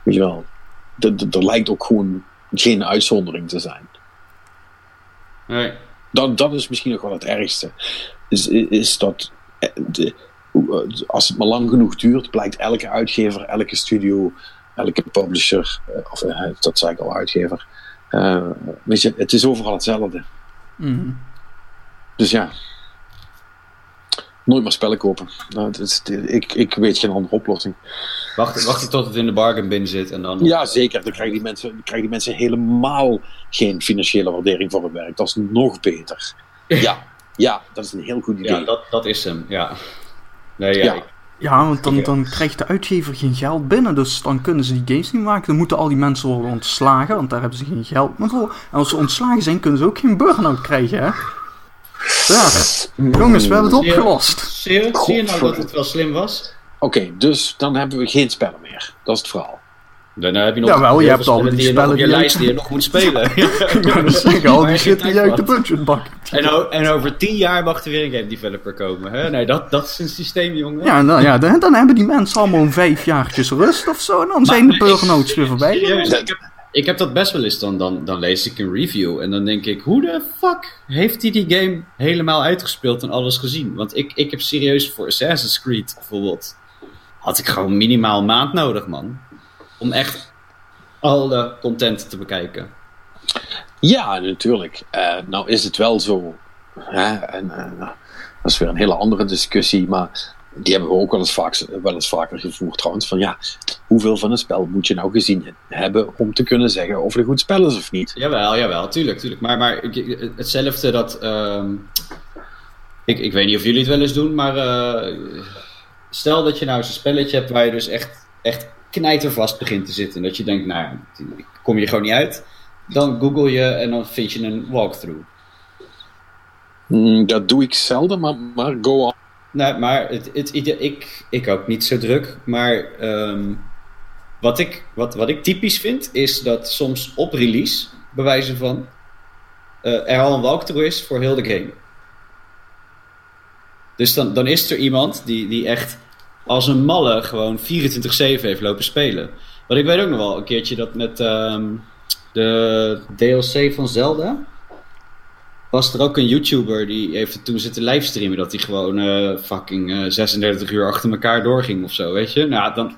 Weet je wel, er- lijkt ook gewoon geen uitzondering te zijn. Nee. Dat, dat is misschien nog wel het ergste. Is, is dat eh, de, als het maar lang genoeg duurt, blijkt elke uitgever, elke studio, elke publisher, of dat zei ik al, uitgever. eh, weet je, het is overal hetzelfde. Mhm. Dus ja. Nooit meer spellen kopen. Nou, het is, ik, ik weet geen andere oplossing. Wacht, wacht tot het in de bargain bin zit en dan... Ja, zeker. Dan krijgen die mensen, krijgen die mensen helemaal geen financiële waardering voor het werk. Dat is nog beter. Ja, ja dat is een heel goed idee. Ja, dat, dat is hem, ja. Nee, ja, Ja. Ik, Ja, want dan, dan krijgt de uitgever geen geld binnen, dus dan kunnen ze die games niet maken. Dan moeten al die mensen worden ontslagen, want daar hebben ze geen geld meer voor. En als ze ontslagen zijn, kunnen ze ook geen burn-out krijgen, hè? Ja, jongens, we hebben het je- opgelost. Zie je, zie je nou dat het wel slim was? Oké, dus dan hebben we geen spellen meer. Dat is het verhaal. Daarna heb je nog Jawel, je hebt al die die je spellen op je die lijst uit- die je nog moet spelen. Dus zeggen, al die shit die tijd uit de budgetbak. en, en over tien jaar mag er weer een game developer komen. Hè? Nee, dat, dat is een systeem, jongen. Ja, nou, ja dan, dan hebben die mensen allemaal een vijf jaartjes rust of zo. En dan zijn de burn-outs weer voorbij. Serieus, ik heb, ik heb dat best wel eens. Dan, dan, dan lees ik een review en dan denk ik... Hoe de fuck heeft hij die game helemaal uitgespeeld en alles gezien? Want ik, ik heb serieus voor Assassin's Creed bijvoorbeeld... Had ik gewoon minimaal maand nodig, man. Om echt alle content te bekijken. Ja, natuurlijk. Eh, nou is het wel zo. Hè, en, eh, dat is weer een hele andere discussie. Maar die hebben we ook wel eens, vaak, wel eens vaker gevoerd trouwens. Van ja, hoeveel van een spel moet je nou gezien hebben om te kunnen zeggen of het een goed spel is of niet? Jawel, jawel, tuurlijk, tuurlijk. Maar, maar hetzelfde dat... ehm, ik, ik weet niet of jullie het wel eens doen, maar... eh, stel dat je nou eens een spelletje hebt waar je dus echt, echt knijtervast begint te zitten. En dat je denkt, nou, ik kom je gewoon niet uit. Dan google je en dan vind je een walkthrough. Mm, dat doe ik zelden, maar, maar go on. Nou, maar het, het, ik, ik ook niet zo druk. Maar ehm, wat, ik, wat, wat ik typisch vind, is dat soms op release, bij van, eh, er al een walkthrough is voor heel de game. Dus dan, dan is er iemand die, die echt als een malle gewoon 24-7 heeft lopen spelen. Want ik weet ook nog wel een keertje dat met ehm, de DLC van Zelda was er ook een YouTuber die heeft toen zitten livestreamen dat hij gewoon eh, fucking eh, 36 uur achter elkaar doorging of zo, weet je? Nou, dan.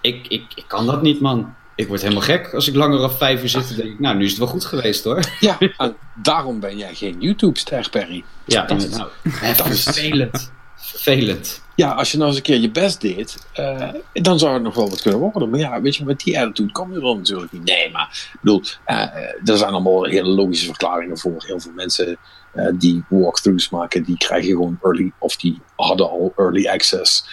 Ik, ik, ik kan dat niet, man. Ik word helemaal gek als ik langer dan vijf uur zit. Dan denk ik, nou, nu is het wel goed geweest hoor. Ja, en daarom ben jij geen YouTube-ster, Perry. Ja, Dat is-. Nou, vervelend. Vervelend. Ja, als je nou eens een keer je best deed, eh, dan zou het nog wel wat kunnen worden. Maar ja, weet je, met die attitude kom je er natuurlijk niet. Nee, maar ik bedoel, eh, er zijn allemaal hele logische verklaringen voor. Heel veel mensen eh, die walkthroughs maken, die krijgen gewoon early, of die hadden al early access.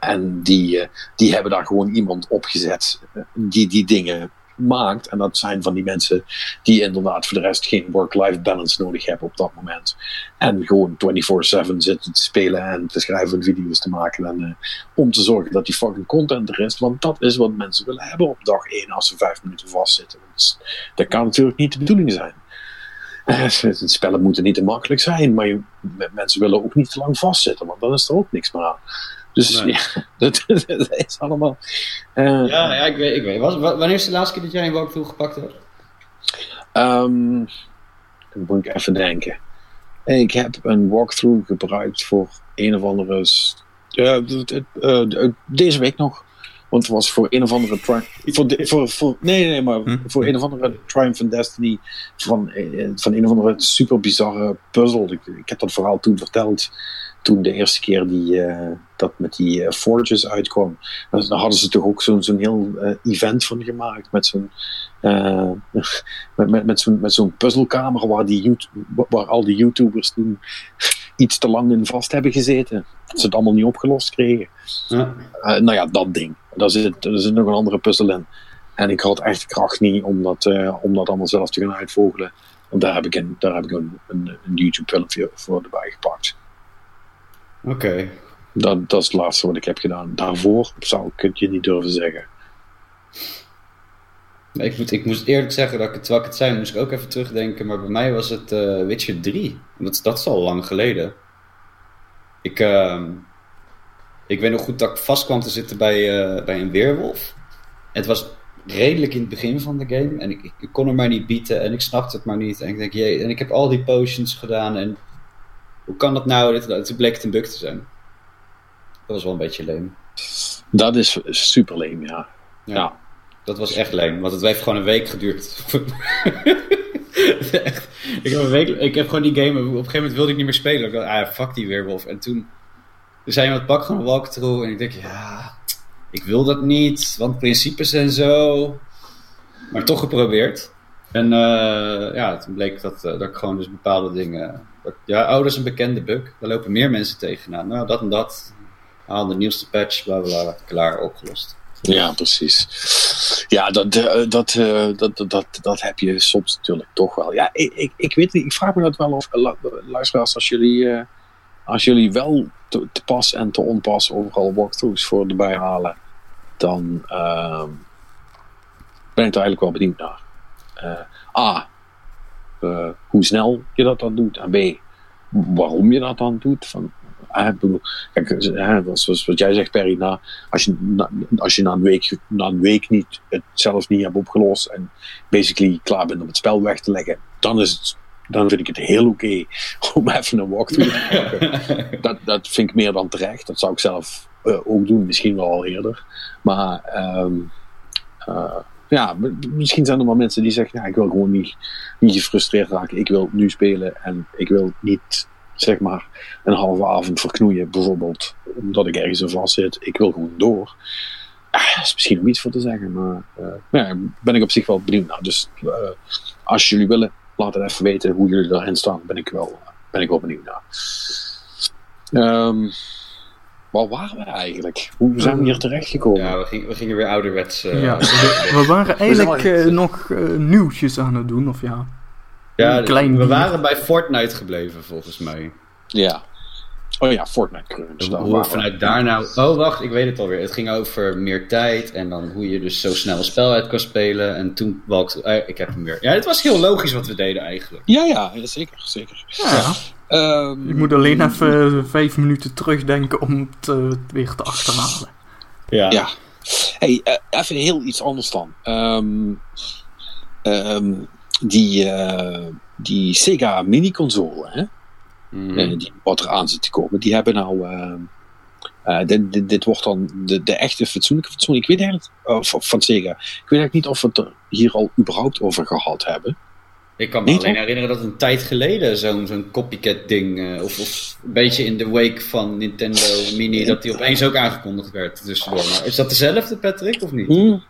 En die, die hebben daar gewoon iemand opgezet die die dingen maakt. En dat zijn van die mensen die inderdaad voor de rest geen work-life balance nodig hebben op dat moment. En gewoon 24-7 zitten te spelen en te schrijven en video's te maken. En, eh, om te zorgen dat die fucking content er is. Want dat is wat mensen willen hebben op dag 1 als ze vijf minuten vastzitten. Dus dat kan natuurlijk niet de bedoeling zijn. Spellen moeten niet te makkelijk zijn, maar mensen willen ook niet te lang vastzitten, want dan is er ook niks meer aan. Dus Nee. ja, dat, dat is allemaal. eh, Ja, ja ik weet. Ik weet. Was, wa- wanneer is de laatste keer dat jij een walkthrough gepakt hebt? Ehm, dan moet ik even denken. Ik heb een walkthrough gebruikt voor een of andere. eh, d- deze week nog. Want het was voor een of andere. tri- voor, de- voor, voor, nee, nee, maar Hm? voor een of andere Triumph and Destiny. Van, van een of andere super bizarre puzzel. Ik, ik heb dat verhaal toen verteld. Toen de eerste keer die, eh, dat met die eh, Forges uitkwam. Dan dan hadden ze toch ook zo'n zo'n heel eh, event van gemaakt. Met zo'n. met, met, met zo'n puzzelkamer waar, die waar al die YouTubers toen iets te lang in vast hebben gezeten. Dat ze het allemaal niet opgelost kregen. Ja. Nou ja, dat ding. Daar zit, daar zit nog een andere puzzel in. En ik had echt kracht niet om dat, om dat allemaal zelf te gaan uitvogelen. Want daar heb ik een, daar heb ik een, een, een YouTube-filmpje voor erbij gepakt. Oké. Dat, dat is het laatste wat ik heb gedaan. Daarvoor zou ik het je niet durven zeggen. Nee, Ik, moet, ik moest eerlijk zeggen dat ik het, terwijl ik het zei, moest ik ook even terugdenken. Maar bij mij was het eh, Witcher 3. Dat, dat is al lang geleden. Ik, ehm, ik weet nog goed dat ik vast kwam te zitten bij, eh, bij een weerwolf. Het was redelijk in het begin van de game. En ik, ik, ik kon er maar niet bieten. En ik snapte het maar niet. En ik denk, jee. En ik heb al die potions gedaan. En hoe kan dat nou? Dit, toen bleek het een bug te zijn. Dat was wel een beetje leem. Dat is super leem, ja. Ja. Dat was echt leem, want het heeft gewoon een week geduurd. echt. Ik heb, een week, ik heb gewoon die game, op een gegeven moment wilde ik niet meer spelen. Ik dacht, ah, fuck die weerwolf. En toen zei iemand, pak gewoon een walkthrough. En ik denk, ja, ik wil dat niet, want principes en zo. Maar toch geprobeerd. En eh, ja, toen bleek dat, eh, dat ik gewoon dus bepaalde dingen Ja, is een bekende bug. Daar lopen meer mensen tegenaan. Nou, dat en dat. Haal de nieuwste patch, bla bla. Klaar, opgelost. Ja, precies. Ja, dat, eh, dat, eh, dat, dat, dat, dat heb je soms natuurlijk toch wel. Ja, ik, ik, ik weet niet, ik vraag me dat wel of, eh, lu- luisteraars, als jullie, als jullie wel te, pas en te onpas overal walkthroughs voor erbij halen, dan ehm, ben ik er eigenlijk wel benieuwd naar. A, eh, hoe snel je dat dan doet. En B, waarom je dat dan doet. Van, eh, bedoel, kijk, eh, zoals wat jij zegt, Perry, na, als, je, na, als je na een, week, na een week niet, het zelf niet hebt opgelost en basically klaar bent om het spel weg te leggen, dan, is het, dan vind ik het heel oké om even een walkthrough te maken. dat, dat vind ik meer dan terecht. Dat zou ik zelf eh, ook doen, misschien wel al eerder. Maar ehm, eh, ja, misschien zijn er wel mensen die zeggen: ja, ik wil gewoon niet, niet gefrustreerd raken. Ik wil nu spelen en ik wil niet zeg maar een halve avond verknoeien, bijvoorbeeld, omdat ik ergens in vast zit. Ik wil gewoon door. Ah, dat is misschien om iets voor te zeggen, maar eh, ja, ben ik op zich wel benieuwd naar. Dus eh, als jullie willen, laat het even weten hoe jullie daarin staan. Ben ik wel, ben ik wel benieuwd naar. Ehm, waar waren we eigenlijk? Hoe zijn we hier terechtgekomen? Ja, we gingen, we gingen weer ouderwets. eh, ja, we, we waren eigenlijk eh, nog eh, nieuwtjes aan het doen, of ja. ja, we waren bij Fortnite gebleven, volgens mij. Ja. Oh ja, Fortnite Crunch. hoe we vanuit daar nou... Oh, wacht, ik weet het alweer. Het ging over meer tijd en dan hoe je dus zo snel een spel uit kan spelen. En toen walkte... ik heb hem weer. Ja, het was heel logisch wat we deden eigenlijk. Ja, ja, ja, zeker. zeker. Ja, Ehm, je moet alleen even eh, vijf minuten terugdenken om het eh, weer te achterhalen. Ja. Ja. Hey, eh, even heel iets anders dan. Ehm, ehm, die, eh, die Sega mini-console, hè? Mhm. die, wat er aan zit te komen, die hebben nou. ehm, eh, dit, dit, dit wordt dan de, de echte fatsoenlijke fatsoen. Ik weet eigenlijk, van, van Sega. Ik weet eigenlijk niet of we het er hier al überhaupt over gehad hebben. Ik kan me Niet, alleen hoor. herinneren dat een tijd geleden zo'n zo'n copycat ding, eh, of, of een beetje in de wake van Nintendo Mini, dat die opeens ook aangekondigd werd tussendoor. Maar is dat dezelfde, Patrick, of niet? Hmm.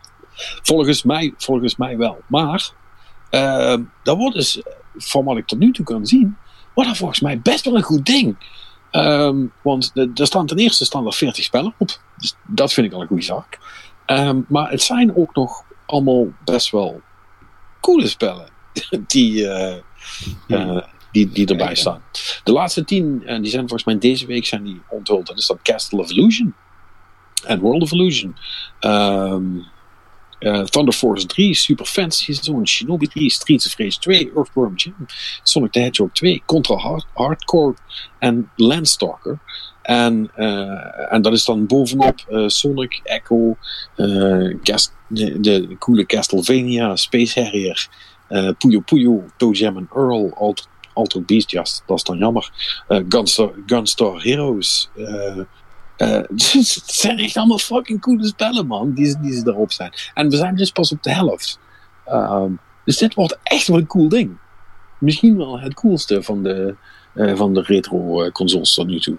Volgens, mij, volgens mij wel. Maar ehm dat wordt dus, van wat ik tot nu toe kan zien, wordt dat volgens mij best wel een goed ding. Ehm, want er staan ten eerste staan er 40 spellen op. Dus dat vind ik al een goede zaak. Ehm, maar het zijn ook nog allemaal best wel coole spellen die, eh, eh, die, die erbij staan. De laatste tien, en die zijn volgens mij deze week zijn die onthuld. Dat is dat Castle of Illusion en World of Illusion. Ehm, eh, Thunder Force 3, Super Fantasy Zone, Shinobi 3, Streets of Rage 2, Earthworm Jim, Sonic the Hedgehog 2, Contra Hard- Hardcore en Landstalker. En, eh, en dat is dan bovenop eh, Sonic, Echo, eh, de, de coole Castlevania, Space Harrier, eh Puyo Puyo, Toe Earl, Alter Beast, ja, dat is dan jammer. Eh, Gunstar, Gunstar Heroes. eh, het zijn echt allemaal fucking coole spellen, man, die, die ze daarop zijn. En we zijn dus pas op de helft. Ehm, dus dit wordt echt wel een cool ding. Misschien wel het coolste van de, van de retro-consoles tot nu toe.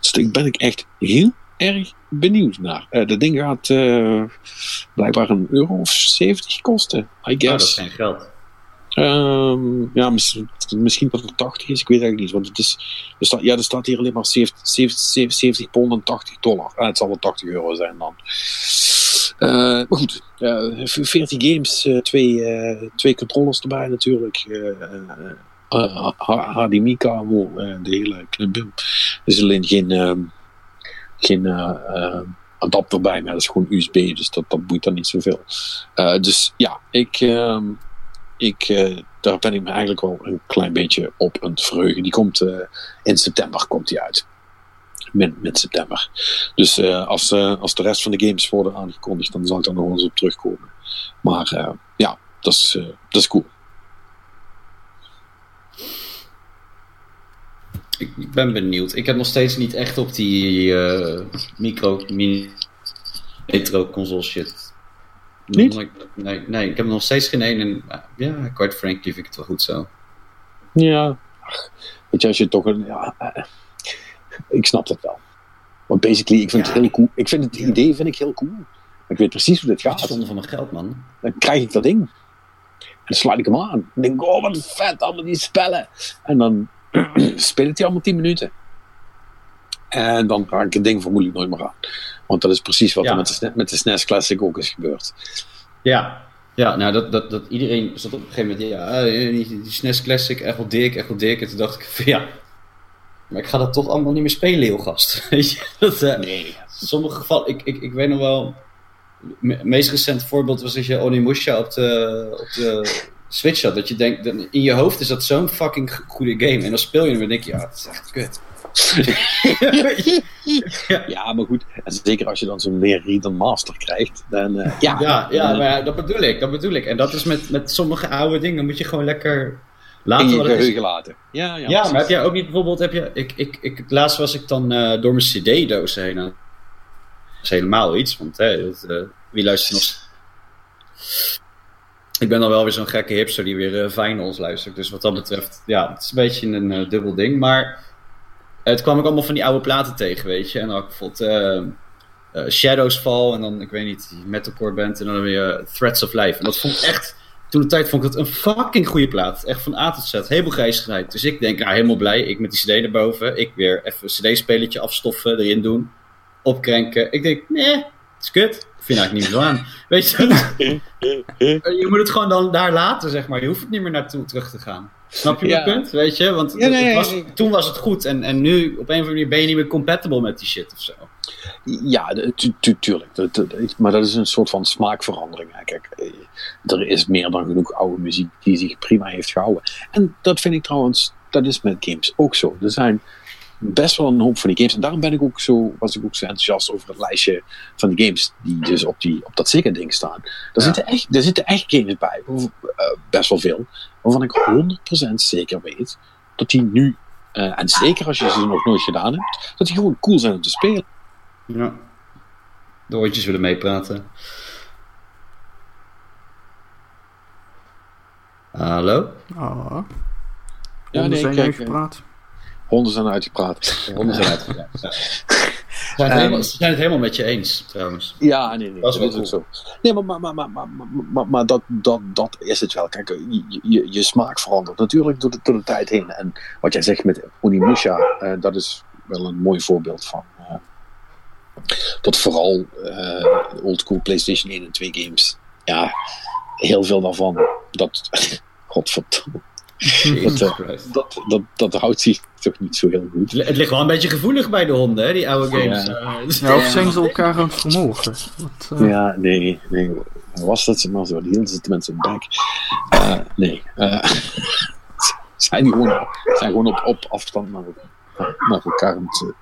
Dus daar ben ik echt heel erg benieuwd naar. Eh dat ding gaat eh, blijkbaar een euro of 70 kosten, I Nou, dat is guess. geen geld. Ehm, ja, misschien, misschien dat het 80 is, ik weet eigenlijk niet. Want het is, er staat, ja, er staat hier alleen maar 70, 70, 70 pond en 80 dollar. Ah, het zal wel 80 euro zijn dan. Eh, maar goed, eh, 14 games, twee, twee controllers erbij natuurlijk. HDMI-kabel, de hele knibbim. Er is alleen geen, ehm, geen eh, eh, adapter bij, maar dat is gewoon USB, dus dat, dat boeit dan niet zoveel. Eh, dus ja, ik, ehm, ik, daar ben ik me eigenlijk wel een klein beetje op aan het verheugen. Die komt in september komt die uit. Mid, mid september. Dus als, als de rest van de games worden aangekondigd, dan zal ik daar nog eens op terugkomen. Maar ja, dat is, dat is cool. Ik, ik ben benieuwd. Ik heb nog steeds niet echt op die eh, micro, mini, retro console shit. Niet? Nee, nee, ik heb nog steeds geen één. En eh, ja, quite frankly vind ik het wel goed zo. Ja, weet je, als je toch een. Ja, eh, ik snap dat wel. Want basically, ik vind Ja. het heel cool. Ik vind het idee vind ik heel cool. Ik weet precies hoe dit Het gaat. zonde van mijn geld, man. Dan krijg ik dat ding. dan sluit ik hem aan. Ik denk, oh wat vet, allemaal die spellen. En dan speelt hij allemaal 10 minuten. En dan raak ik het ding vermoedelijk nooit meer aan. Want dat is precies wat Ja. er met de, SNES met de SNES Classic ook is gebeurd. Ja, ja nou dat, dat, dat iedereen zat op een gegeven moment, ja, eh, die, die SNES Classic, echt wel dik, echt wel dik. En toen dacht ik van ja, maar ik ga dat toch allemaal niet meer spelen, heel gast. Weet je, dat, eh, Nee. in sommige gevallen, ik, ik, ik weet nog wel, het meest recente voorbeeld was dat je Onimusha op de, op de Switch had. Dat je denkt, dat- in je hoofd is dat zo'n fucking goede game. En dan speel je hem en denk je, ja, het is echt kut. Ja, maar goed. En zeker als je dan zo'n meer Read Master krijgt. Dan, eh, ja, Ja, ja, eh, maar ja, dat bedoel ik, dat bedoel ik. En dat is met, met sommige oude dingen, moet je gewoon lekker in laten je het is. geheugen laten. Ja, ja, Ja, maar heb jij ook niet bijvoorbeeld, heb je, ik, ik, ik, laatst was ik dan eh, door mijn cd-doos heen. Dat is helemaal iets, want dat, eh, wie luistert nog... Ik ben dan wel weer zo'n gekke hipster die weer eh vinyls luistert. Dus wat dat betreft, ja, het is een beetje een eh, dubbel ding. Maar het kwam ik allemaal van die oude platen tegen, weet je. En dan had ik bijvoorbeeld eh, Shadows Fall en dan, ik weet niet, metalcore band en dan weer Threats of Life. En dat vond ik echt, toen de tijd vond ik dat een fucking goede plaat. Echt van A tot Z, helemaal grijs. Dus ik denk, nou helemaal blij, ik met die cd erboven. Ik weer even een cd-spelletje afstoffen, erin doen, opkrenken. Ik denk, nee, het is kut. Vind eigenlijk niet meer zo aan. Weet je, je moet het gewoon dan daar laten, zeg maar. Je hoeft het niet meer naartoe terug te gaan. Snap je Ja. mijn punt? Weet je? Want Ja, nee, het was, nee. toen was het goed en, en nu op een of andere manier ben je niet meer compatible met die shit of zo. Ja, tu- tu- tuurlijk. Dat- dat- maar dat is een soort van smaakverandering. hè. Kijk, eh, er is meer dan genoeg oude muziek die zich prima heeft gehouden. En dat vind ik trouwens, dat is met games ook zo. Er zijn best wel een hoop van die games. En daarom ben ik ook zo, was ik ook zo enthousiast over het lijstje van die games die dus op, die, op dat Sega-ding staan. Er, Ja. zitten echt, er zitten echt games bij, of, eh, best wel veel, waarvan ik 100% zeker weet dat die nu, eh, en zeker als je ze nog nooit gedaan hebt, dat die gewoon cool zijn om te spelen. Ja. De oortjes willen meepraten. Hallo? Ah, Ja, honden nee, zijn kijk. Honden zijn uitgepraat. Honden zijn ehm, Ze zijn, het helemaal met je eens, trouwens. Ja, nee, nee dat is, dat ook zo. Nee, maar, maar, maar, maar, maar, dat, dat, dat is het wel. Kijk, je, je, smaak verandert natuurlijk door de, door de tijd heen. En wat jij zegt met Onimusha, eh, dat is wel een mooi voorbeeld van. Uh, dat vooral eh, uh, oldschool PlayStation 1 en 2 games, ja, heel veel daarvan, dat, godverdomme, Christ. Dat, dat, dat houdt zich toch niet zo heel goed. Het ligt wel een beetje gevoelig bij de honden, hè, die oude games. Ja. Eh, Ja, of zijn ze elkaar aan het vermogen? Wat, eh, Ja, nee, nee. Was dat maar zo? Die hielden ze tenminste in bek. Eh, nee. eh zijn die gewoon, zijn gewoon op, op afstand naar, naar elkaar. aan het,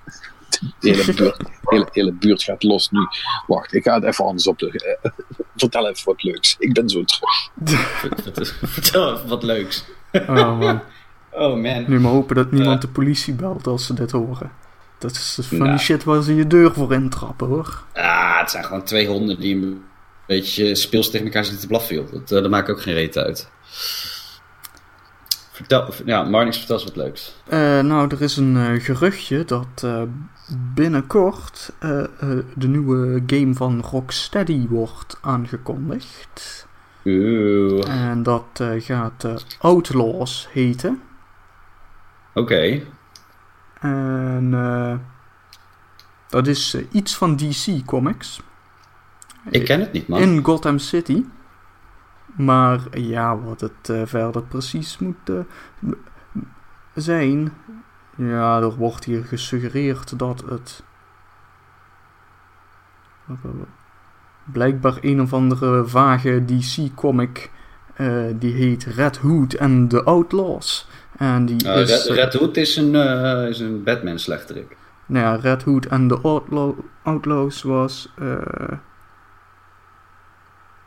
De hele buurt, hele, hele buurt gaat los nu. Wacht, ik ga het even anders op. de- vertel even wat leuks. Ik ben zo terug. Vertel even wat leuks. Oh man. Oh man. Nu maar hopen dat niemand de politie belt als ze dit horen. Dat is van Nou. die shit waar ze je deur voor intrappen hoor. Ah, het zijn gewoon twee honden die een beetje speels tegen elkaar zitten te blaffen. joh. Dat, eh, dat maakt ook geen reet uit. Vertel, ja, Marnix, vertel eens wat leuks. Eh, nou, er is een eh, geruchtje dat eh, binnenkort eh, eh, de nieuwe game van Rocksteady wordt aangekondigd. Oeh, En dat eh, gaat eh, Outlaws heten. oké. En eh, dat is iets van DC Comics. Ik ken het niet, man. In Gotham City. Maar ja, wat het verder precies moet zijn. Ja, er wordt hier gesuggereerd dat het. Blijkbaar een of andere vage DC-comic. eh, die heet Red Hood and the Outlaws. En die Eh, is. Red, eh, Red Hood is een, is een Batman-slechterik. nou ja, Red Hood and the Outlaw- Outlaws was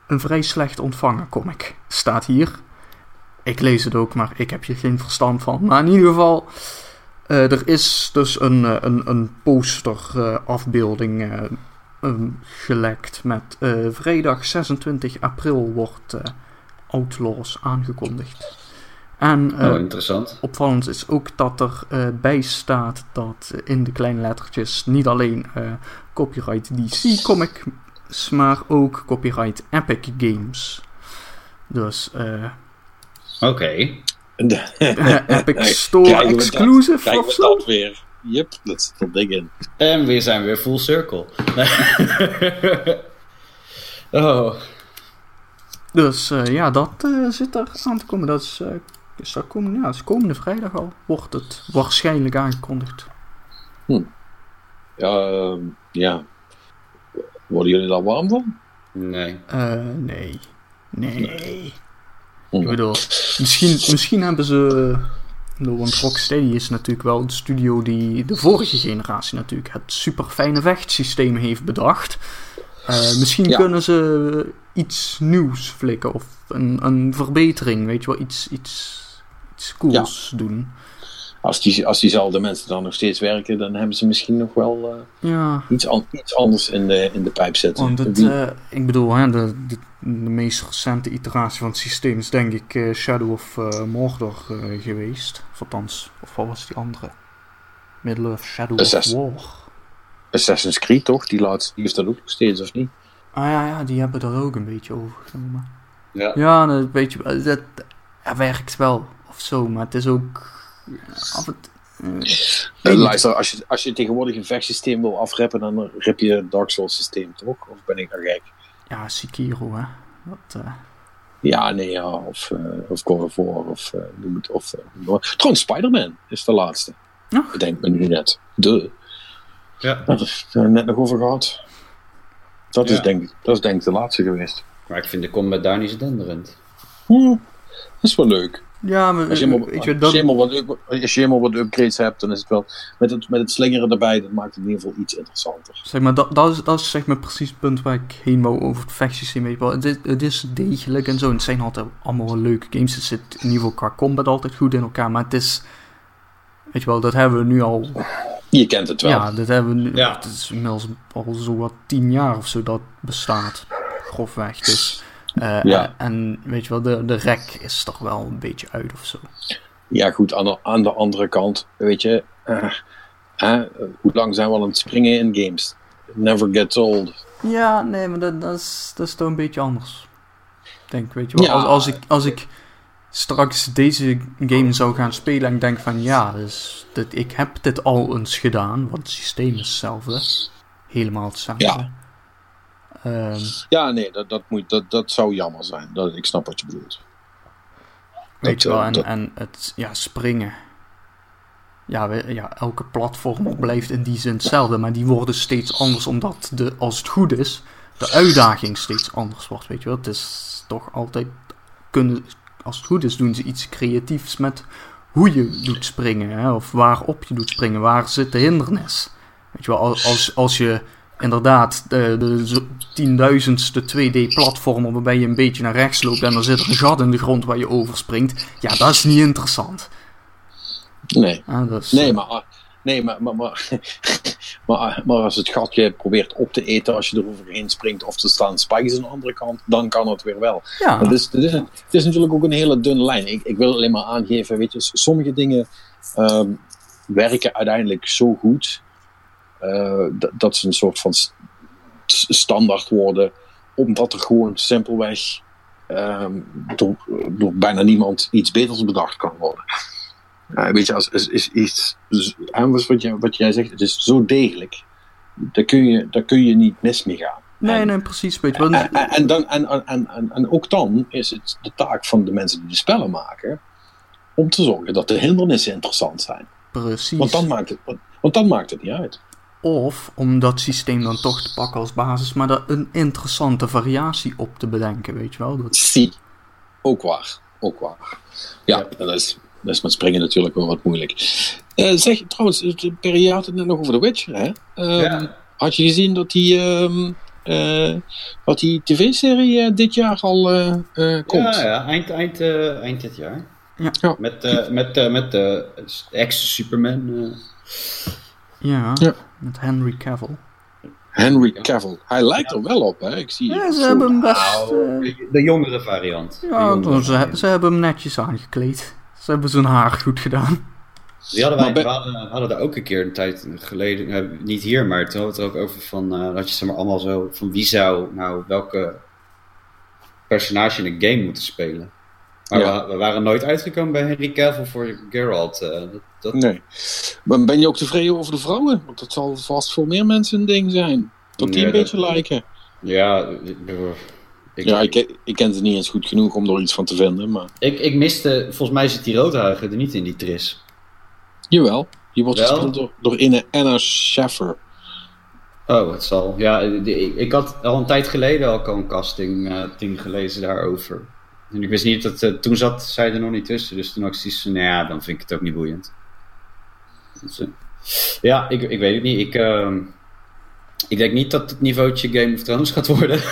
een vrij slecht ontvangen comic. Staat hier. Ik lees het ook, maar ik heb hier geen verstand van. Maar in ieder geval, er is dus een, een, een poster afbeelding gelekt met eh, vrijdag 26 april wordt eh, Outlaws aangekondigd. En eh, oh, interessant. Opvallend is ook dat er eh, bij staat dat in de kleine lettertjes niet alleen eh, copyright DC Comics, maar ook copyright Epic Games. Dus eh, Oké. Epic Store exclusive of we zo? dat weer. Yep, dat zit er dik in. En we zijn weer full circle. oh. Dus eh, ja, dat eh, zit er aan te komen. Dat is, eh, is, dat komende, ja, dat is komende vrijdag al. Wordt het waarschijnlijk aangekondigd. Ja, ehm, ja. Worden jullie daar warm van? Nee. Eh, nee. Nee. Hm. Ik bedoel, misschien, misschien hebben ze... Want Rocksteady is natuurlijk wel de studio die de vorige generatie natuurlijk het super fijne vechtsysteem heeft bedacht. Eh, misschien Ja. kunnen ze iets nieuws flikken of een, een verbetering, weet je wel, iets, iets, iets cools doen. Als, die, als diezelfde mensen dan nog steeds werken, dan hebben ze misschien nog wel eh, Ja, iets, an- iets anders in de, in de pijp zitten. want het, Wie- eh, ik bedoel, hè, de, de, de meest recente iteratie van het systeem is denk ik eh, Shadow of eh, Mordor geweest. Of althans, of wat was die andere? Middle-earth Shadow Assassin- of War. Assassin's Creed toch? Die, laatste, die heeft dat ook nog steeds, of niet? Ah ja, ja, die hebben dat ook een beetje overgenomen. Ja. Ja, dat, weet je, eh, dat, dat werkt wel of zo, maar het is ook af en toe... eh, luister, als je, als je tegenwoordig een vechtsysteem wil afreppen, dan rip je het Dark Souls systeem toch? Of ben ik nou gek? Ja, Sekiro, hè. Dat, eh, Ja, nee, ja. Of, eh of God of War, of eh, noem het. Of. Trouwens, Spider-Man is de laatste. Ja. Bedenk me nu net. De. ja. Dat is er net nog over gehad. Dat, is Ja. denk, ik- dat is denk ik de laatste geweest. Maar ik vind de combat daar niet zo denderend. Hm, dat is wel leuk. Ja, maar Als je, eh, helemaal, weet je, als, dat, je helemaal wat, up- als je helemaal wat upgrades hebt, dan is het wel. Met het, met het slingeren erbij, dat maakt het in ieder geval iets interessanter. Zeg maar, dat, dat, is, dat is zeg maar precies het punt waar ik heen wou over het vechtsysteem. Weet je wel. Het, is, het is degelijk en zo. En het zijn altijd allemaal wel leuke games. Het zit in ieder geval qua combat altijd goed in elkaar. Maar het is... Weet je wel, dat hebben we nu al... Je kent het wel. Ja, dat hebben we nu... Ja. Het is inmiddels al zo wat tien jaar of zo dat bestaat. Grofweg. Dus... eh, Ja. En weet je wel, de, de rek is toch wel een beetje uit of zo. Ja, goed, aan de, aan de andere kant, weet je, eh, hoe lang zijn we al aan het springen in games? Never gets old. Ja, nee, maar dat, dat, is, dat is toch een beetje anders. Ik denk, weet je wel, Ja. als, als, ik, als ik straks deze game zou gaan spelen en ik denk van ja, dus, dit, ik heb dit al eens gedaan, want het systeem is hetzelfde. Helemaal hetzelfde. Ja. Ehm, Ja, nee, dat, dat, moet, dat, dat zou jammer zijn. Dat, ik snap wat je bedoelt. weet Dat, je wel, eh, en, dat- en het ja, springen. Ja, we- ja, elke platform blijft in die zin hetzelfde, maar die worden steeds anders omdat, de, als het goed is, de uitdaging steeds anders wordt. Weet je wel, het is toch altijd kunnen, als het goed is, doen ze iets creatiefs met hoe je doet springen, hè, of waarop je doet springen, waar zit de hindernis. Weet je wel, als, als, als je inderdaad de, de zo- tienduizendste 2D-platform waarbij je een beetje naar rechts loopt en er zit een gat in de grond waar je overspringt, ja, dat is niet interessant. Nee, Ah, dat is, nee, maar, ah, nee maar, maar, maar, maar, maar als het gatje probeert op te eten als je eroverheen springt of er staan spikes aan de andere kant, dan kan het weer wel. ja, Het is, is het is natuurlijk ook een hele dunne lijn. Ik, ik wil alleen maar aangeven, weet je, sommige dingen ehm, werken uiteindelijk zo goed eh, dat, dat ze een soort van standaard worden, omdat er gewoon simpelweg ehm, door, door bijna niemand iets beters bedacht kan worden. Ja, weet je, als is, is iets, dus, en wat, jij, wat jij zegt, het is zo degelijk, daar kun je, daar kun je niet mis mee gaan. nee, En- nee, precies, weet je en, en, dan, en, en, en, en ook dan is het de taak van de mensen die de spellen maken om te zorgen dat de hindernissen interessant zijn. Precies. Want dan maakt het, want, want dan maakt het niet uit. Of om dat systeem dan toch te pakken als basis, maar daar een interessante variatie op te bedenken, weet je wel. Dat, Zie. Ook waar. Ook waar. Ja, Ja. dat is, dat is met springen natuurlijk wel wat moeilijk. Eh, zeg, trouwens, Perry had het net nog over The Witcher, hè? Ehm, Ja. Had je gezien dat die, ehm, eh, die tv-serie eh, dit jaar al eh, eh, komt? Ja, ja, eind, eind, eh, eind dit jaar. Ja. Ja. Met, eh, met, eh, met de ex-Superman. Eh. ja, Ja. met Henry Cavill. Henry Cavill. Hij lijkt er wel op, hè? Ik zie Ja, ze hebben hem best... Nou, eh, de- jongere variant. Ja, jongere ze, variant. ze hebben hem netjes aangekleed. Ze hebben zijn haar goed gedaan. Die hadden wij we hadden, daar ook een keer een tijd geleden, nou, niet hier, maar toen hadden we het er ook over van, eh, dat je zeg maar allemaal zo, van wie zou nou welke personage in een game moeten spelen. Maar Ja. we, we waren nooit uitgekomen bij Henry Cavill voor Geralt. eh, dat, dat, Nee. Maar ben je ook tevreden over de vrouwen? Want dat zal vast voor meer mensen een ding zijn. Dat die een beetje lijken. Ja, ik, ik, Ja, ik, ken- ik ken ze niet eens goed genoeg om er iets van te vinden. Maar ik, ik miste, volgens mij zit die roodharige er niet in die tris. jawel, die wordt gespeeld door, door Inne Anna Schaffer. Oh, het zal. Ja, die- ik, ik had al een tijd geleden al een casting eh, ding gelezen daarover. En ik wist niet dat eh, toen zat zij er nog niet tussen. Dus toen had ik zoiets van, nou ja, dan vind ik het ook niet boeiend. Dus, eh, ja, ik, ik weet het niet. Ik, ehm, ik denk niet dat het niveautje Game of Thrones gaat worden.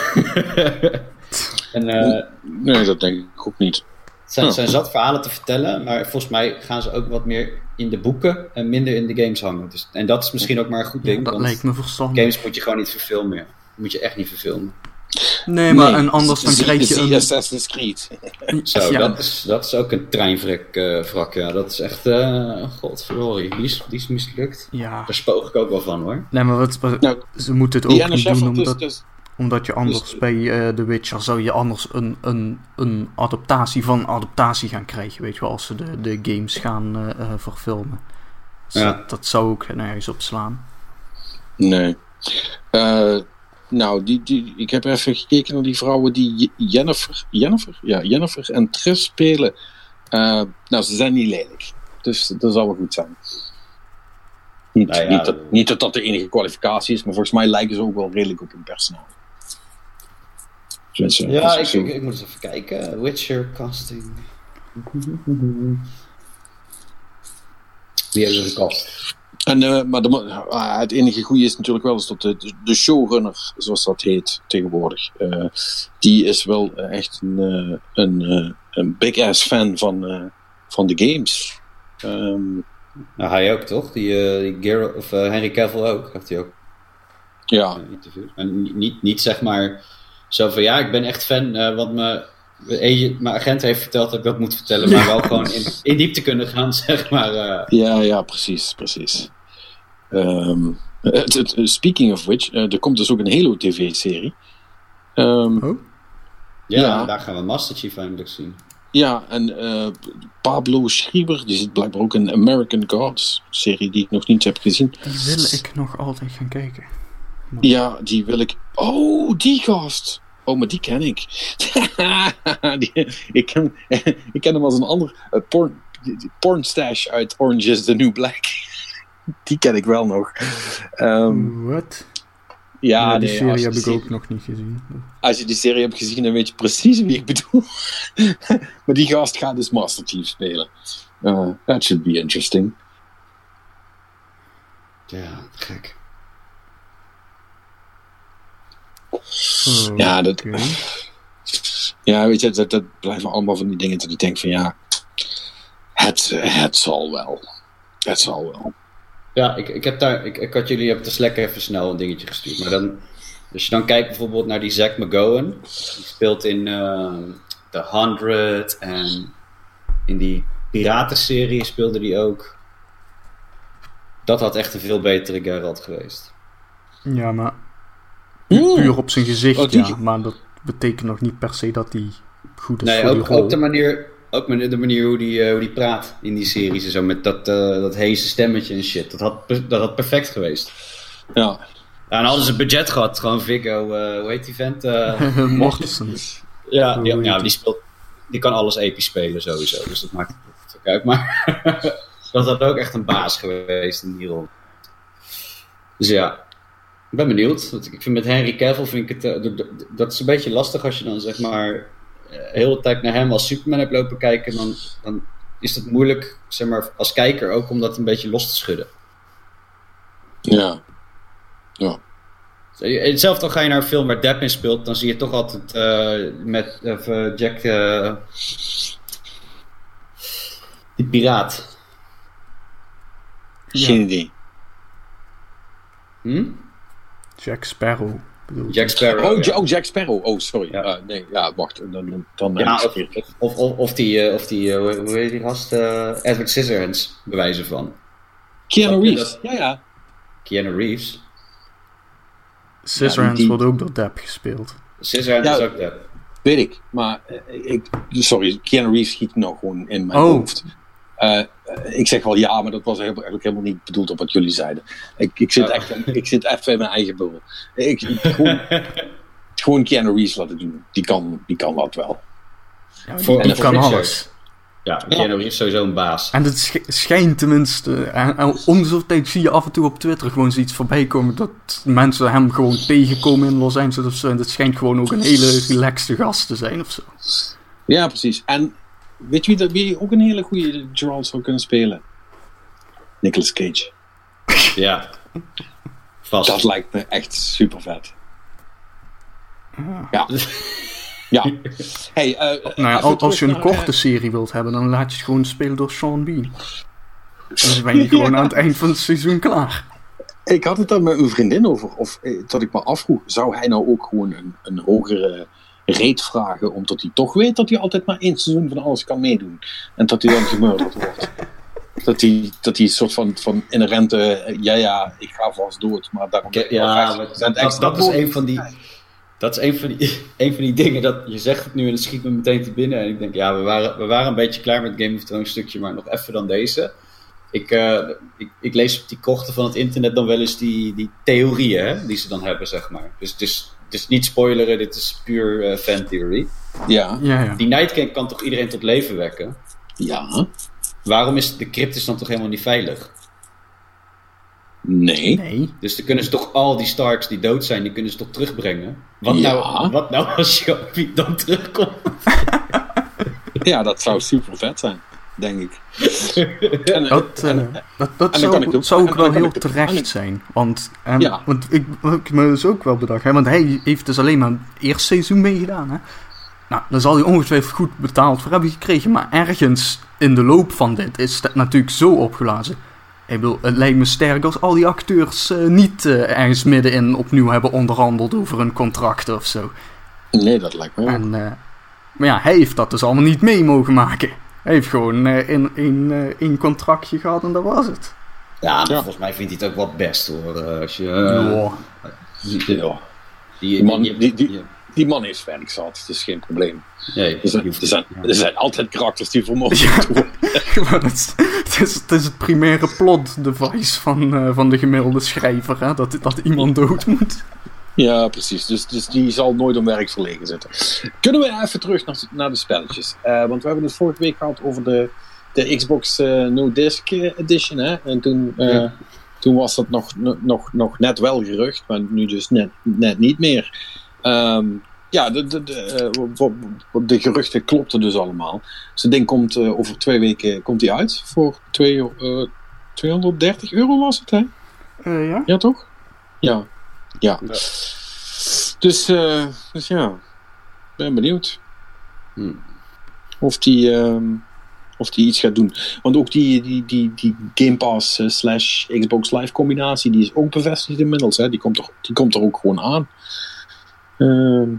en eh, Nee, dat denk ik ook niet. het zijn, Oh. zijn zat verhalen te vertellen, maar volgens mij gaan ze ook wat meer in de boeken en minder in de games hangen. Dus, en dat is misschien ook maar een goed Ja, ding. dat want lijkt me verstandig. games moet je gewoon niet verfilmen. Moet je echt niet verfilmen. Nee, maar Nee, en anders dan krijg je een... Assassin's Creed. Zo, ja, dat, is, dat is ook een treinwrak eh wrak, ja. Dat is echt, eh godverdorie, die is, die is mislukt. ja. Daar spoog ik ook wel van hoor. Nee, maar wat, wat- Nou, ze moeten het ook niet doen, dus, omdat, dus, omdat je anders dus- bij eh The Witcher zou je anders een, een, een adaptatie van adaptatie gaan krijgen, weet je wel, als ze de, de games gaan eh, eh, verfilmen. Dus Ja. dat, dat zou ook nergens op slaan. Nee. Eh, nou, die, die, ik heb even gekeken naar die vrouwen die Jennifer, Jennifer, ja, Jennifer en Trish spelen. Eh, nou, ze zijn niet lelijk. Dus dat zal wel goed zijn. Niet, Nou ja, niet, dat, niet dat dat de enige kwalificatie is, maar volgens mij lijken ze ook wel redelijk op hun als Ja, ik ik, zo- ik, ik moet eens even kijken. Witcher casting. Wie hebben ze gecast? En, eh, maar de, ah, het enige goede is natuurlijk wel is dat de, de- showrunner, zoals dat heet tegenwoordig, eh, die is wel eh, echt een, een, een big ass fan van, van de games. Ehm, Nou, hij ook toch? Die, die Geralt, of Henry Cavill ook, heeft hij ook ja. En niet, niet, zeg maar zo van ja, ik ben echt fan, want mijn, agent- mijn agent heeft verteld dat ik dat moet vertellen, maar wel gewoon in, in diepte kunnen gaan, zeg maar. ja, ja, precies, precies. Ehm, het, het- speaking of which, eh, er komt dus ook een Halo TV-serie. Ehm, Oh? ja, Ja. daar gaan we Master Chief eindelijk zien. Ja, en eh, Pablo Schieber, die zit blijkbaar ook in American Gods, serie die ik nog niet heb gezien. Die wil ik nog altijd gaan kijken. Ja, die wil ik. Oh, die gast! Oh, maar die ken ik. die, ik, ken, ik ken hem als een ander eh, porn, pornstash uit Orange is the New Black. Die ken ik wel nog. Ehm, Wat? ja, Ja, die nee, serie heb ik ook nog niet gezien. Als je die serie hebt gezien, dan weet je precies wie ik bedoel. maar die gast gaat dus Master Chief spelen. Uh, that should be interesting. Ja, gek. Oh, Ja, dat-. Ja, weet je, dat, dat blijven allemaal van die dingen dat ik denk van ja, het, het zal wel. Het zal wel. Ja, ik, ik, heb daar, ik, ik had jullie op de Slack even snel een dingetje gestuurd. Maar dan, als je dan kijkt bijvoorbeeld naar die Zack McGowan. Die speelt in eh, The 100 en in die piratenserie speelde die ook. Dat had echt een veel betere Geralt geweest. Ja, maar pu- puur op zijn gezicht, Oh, die- ja. Maar dat betekent nog niet per se dat hij goed is Nee, voor die ook, rol. ook de manier, ook de manier hoe die, eh, hoe die praat in die series en zo. Met dat, eh, dat heese stemmetje en shit. Dat had, dat had perfect geweest. Ja. Ja, en hadden ze budget gehad. Gewoon Viggo, eh, hoe heet die vent? Eh, Mortensen. Ja, die, ja die? speelt, die kan alles episch spelen sowieso. Dus dat maakt het ook uit. Maar dat had ook echt een baas geweest in die rol. Dus ja, ik ben benieuwd. Want ik vind met Henry Cavill vind ik het, dat is een beetje lastig als je dan zeg maar heel de tijd naar hem als Superman hebt lopen kijken. Dan, dan is het moeilijk, zeg maar, als kijker ook om dat een beetje los te schudden. Ja. Ja. Hetzelfde al ga je naar een film waar Depp in speelt, dan zie je toch altijd eh, met of, eh, Jack, eh, die piraat. Geen idee. Hm? Jack Sparrow. Bedoel. Jack Sparrow. Oh, ja. Oh, Jack Sparrow. Oh, sorry. Ja. Ah, nee, ja, wacht. Dan, dan Ja, of, of, of, of die, eh, of die eh, hoe hoe heet die gast? eh, Edward Scissorhands, bewijzen van. Keanu Reeves. dat? Ja, ja. Keanu Scissorhands die- wordt ook door Depp gespeeld. Scissorhands Ja. is ook Depp. Weet ik, maar ik, sorry, Keanu Reeves schiet nou gewoon in mijn Oh. hoofd. Eh, eh, ik zeg wel ja, maar dat was eigenlijk helemaal niet bedoeld op wat jullie zeiden. Ik, ik, zit, Ja. echt, ik zit even in mijn eigen bubbel. Ik, gewoon, gewoon Keanu Reeves laten doen. Die kan, die kan dat wel. Ja, Voor- die kan Richard. alles. Ja, Keanu Reeves is sowieso een baas. En het sch- schijnt tenminste, en, en om de zoveel tijd zie je af en toe op Twitter gewoon zoiets voorbij komen dat mensen hem gewoon tegenkomen in Los Angeles of zo. En het schijnt gewoon ook een hele relaxte gast te zijn of zo. Ja, precies. En weet je wie, dat, wie ook een hele goede Gerald zou kunnen spelen? Nicolas Cage. Ja. Vast. Dat lijkt me echt super vet. Ja. Ja. Hey, eh, Nou ja, als je een naar, eh, korte serie wilt hebben, dan laat je het gewoon spelen door Sean Bean. Dan ben je gewoon aan het eind van het seizoen klaar. Ik had het daar met mijn vriendin over. Of eh, dat ik me afvroeg, zou hij nou ook gewoon een, een hogere rate vragen, omdat hij toch weet dat hij altijd maar één seizoen van alles kan meedoen. En dat hij dan gemurderd wordt. Dat hij, dat hij een soort van, van inherente, eh, ja ja, ik ga vast dood, maar daarom ja, maar dat, dat, dat is een van die. Dat is een van, die, een van die dingen dat je zegt het nu en het schiet me meteen te binnen. En ik denk, ja, we waren, we waren een beetje klaar met Game of Thrones stukje, maar nog even dan deze. Ik, eh, ik, ik lees op die krochten van het internet dan wel eens die, die theorieën hè, die ze dan hebben, zeg maar. Dus het is, is niet spoileren, dit is puur eh fantheorie. Ja, Ja, ja. Die Night King kan toch iedereen tot leven wekken? ja, Waarom is de cryptis dan toch helemaal niet veilig? nee. Nee. Dus dan kunnen ze toch al die Starks die dood zijn, die kunnen ze toch terugbrengen? Wat, Ja. nou, wat nou als Joffrey dan terugkomt? Ja, dat zou super vet zijn, denk ik. En, Dat, eh, dat, dat en dan zou, ik ook- zou en ook dan wel heel terecht zijn. Want, en, Ja. want ik ik me dus ook wel bedacht. Hè, want hij heeft dus alleen maar het eerste seizoen meegedaan. Hè? Nou, daar zal hij ongetwijfeld goed betaald voor hebben gekregen. Maar ergens in de loop van dit is het natuurlijk zo opgeblazen. Ik bedoel, het lijkt me sterk als al die acteurs eh, niet eh, ergens middenin opnieuw hebben onderhandeld over hun contracten of zo. nee, dat lijkt me ook. En, eh, maar ja, hij heeft dat dus allemaal niet mee mogen maken. Hij heeft gewoon eh, in in, eh, één contractje gehad en dat was het. Ja, maar Ja. volgens mij vindt hij het ook wel best hoor. eh, Als je, Ja. die, Ja. die, Die man- die- die- die- man is werk zat, dat is geen probleem. nee, Er zijn, er zijn, er zijn altijd karakters die vermogen Ja. het, is, het, is, het is het primaire plot device van, eh, van de gemiddelde schrijver, hè? Dat, dat iemand dood moet. Ja, precies. Dus, dus die zal nooit om werk verlegen zitten. Kunnen we even terug naar, naar de spelletjes? Eh, want we hebben het vorige week gehad over de, de Xbox eh, No Disc Edition. Hè? En toen, eh, Ja. toen was dat nog, nog, nog net wel gerucht, maar nu dus net, net niet meer. Ehm, ja, de, de, de, de geruchten klopten dus allemaal. Dus het ding komt over twee weken komt die uit. Voor twee, eh, 230 euro was het, hè? Ja? Ja, toch? Ja. Ja. Ja. Dus, eh, dus ja, ben benieuwd Hm. of die, ehm, of die iets gaat doen. Want ook die, die, die, die Game Pass eh, slash Xbox Live combinatie, die is ook bevestigd inmiddels. Hè? Die, komt er, die komt er ook gewoon aan. Ehm,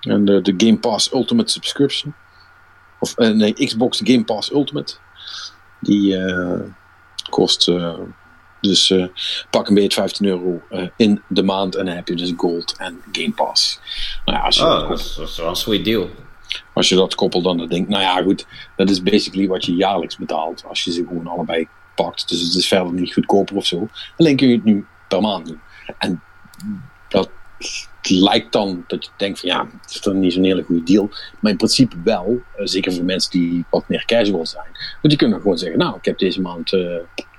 en de, de Game Pass Ultimate Subscription. Of eh, nee, Xbox Game Pass Ultimate. Die kost dus eh, pak een beetje 15 euro eh, in de maand. En dan heb je dus Gold en Game Pass. Nou ja, als je, dat, Oh, dat is, dat is wel een sweet deal. als je dat koppelt, dan denk ik, nou ja, goed. Dat is basically wat je jaarlijks betaalt. Als je ze gewoon allebei pakt. Dus het is verder niet goedkoper of zo. Alleen kun je het nu per maand doen. En dat lijkt dan dat je denkt van ja, het is dan niet zo'n hele goede deal. Maar in principe wel. eh, zeker voor mensen die wat meer casual zijn. Want die kunnen gewoon zeggen, nou, ik heb deze maand eh,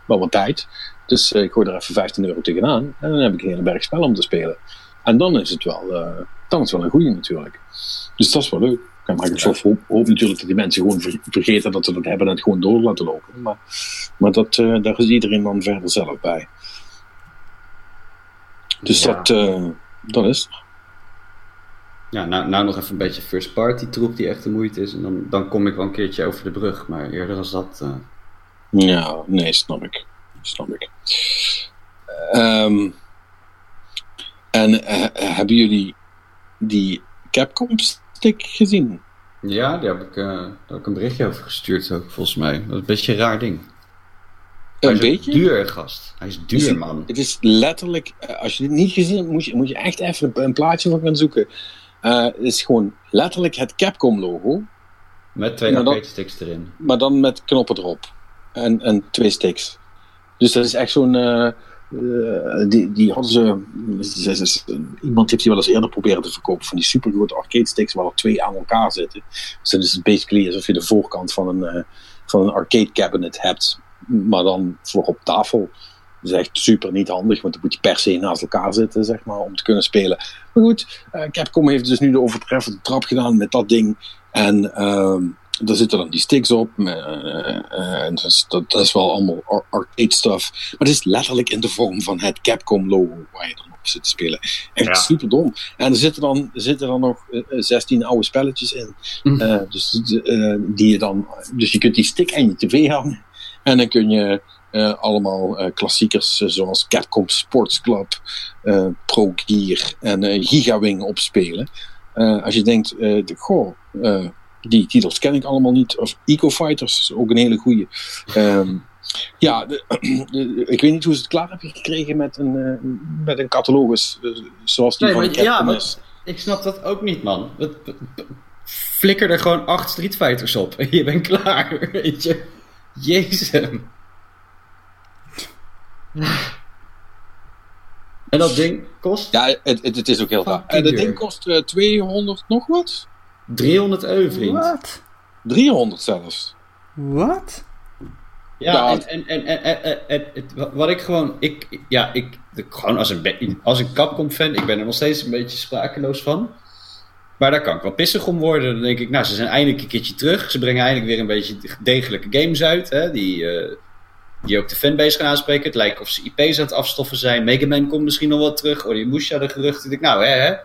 wel wat tijd. Dus eh, ik gooi er even 15 euro tegenaan. En dan heb ik een hele berg spel om te spelen. En dan is het wel, eh, dan is het wel een goede natuurlijk. Dus dat is wel leuk. Ja, Microsoft hoop, hoopt natuurlijk dat die mensen gewoon ver- vergeten dat ze dat hebben en het gewoon door laten lopen. Maar, maar dat, eh, daar is iedereen dan verder zelf bij. Dus Ja. dat, dat is het. Ja, nou, nou nog even een beetje first party troep die echt de moeite is. En dan, dan kom ik wel een keertje over de brug. Maar eerder als dat... Ja, nee, snap ik. Snap ik. Ehm, en eh, hebben jullie die Capcom stick gezien? Ja, daar heb, ik, eh, daar heb ik een berichtje over gestuurd ook, volgens mij. Dat is een beetje een raar ding. Hij Een is ook beetje? duur, gast. Hij is duur, het- man. Het is letterlijk, eh, als je dit niet gezien hebt, moet je, moet je echt even een, een plaatje van gaan zoeken. eh, is gewoon letterlijk het Capcom logo, Met twee Maar dan- arcade sticks erin. maar dan met knoppen erop. En, en twee sticks. Dus dat is echt zo'n. eh, eh, die, die hadden ze, Iemand heeft die wel eens eerder proberen te verkopen. Van die supergrote arcade sticks waar er twee aan elkaar zitten. Dus dat is basically alsof je de voorkant van een, eh, van een arcade cabinet hebt. Maar dan voor op tafel. Dat is echt super niet handig, want dan moet je per se naast elkaar zitten, zeg maar, om te kunnen spelen. Maar goed, Capcom heeft dus nu de overtreffende trap gedaan met dat ding. En ehm daar zitten dan die sticks op. eh, eh, en dat, is, dat, dat is wel allemaal ar- arcade stuff. Maar het is letterlijk in de vorm van het Capcom logo waar je dan op zit te spelen. Echt Ja. super dom. En er zitten dan, er zitten dan nog eh, eh, 16 oude spelletjes in. Hm. Eh, dus, eh, die je dan, dus je kunt die stick aan je tv hangen. En dan kun je eh, allemaal eh, klassiekers zoals Capcom Sports Club, eh, Pro Gear en eh, Gigawing opspelen. Eh, als je denkt, eh, de- goh, eh, die titels ken ik allemaal niet. Of Eco Fighters is ook een hele goeie. Ehm, ja, de- de- ik weet niet hoe ze het klaar hebben gekregen met een, eh, met een catalogus eh, zoals die Nee, van maar ja, maar-. Ik snap dat ook niet, man. Flikker er gewoon acht Street Fighters op en je bent klaar, weet je. Jezus. En dat ding kost Ja, het, het, het is ook heel raar. En dat duur. ding kost eh, 200 nog wat? 300 euro, vriend. Wat? 300 zelfs. Wat? Ja, en, en, en, en, en- en- en- het- wa- wat ik gewoon, ik, ja, ik, gewoon als een, als een Capcom-fan, ik ben er nog steeds een beetje sprakeloos van. Maar daar kan ik wel pissig om worden. Dan denk ik, nou, ze zijn eindelijk een keertje terug. Ze brengen eindelijk weer een beetje degelijke games uit, hè, die, eh, die ook de fanbase gaan aanspreken. Het lijkt of ze IP's aan het afstoffen zijn. Mega Man komt misschien nog wel terug. Onimusha, de geruchten. Ik denk, nou, hè, hè,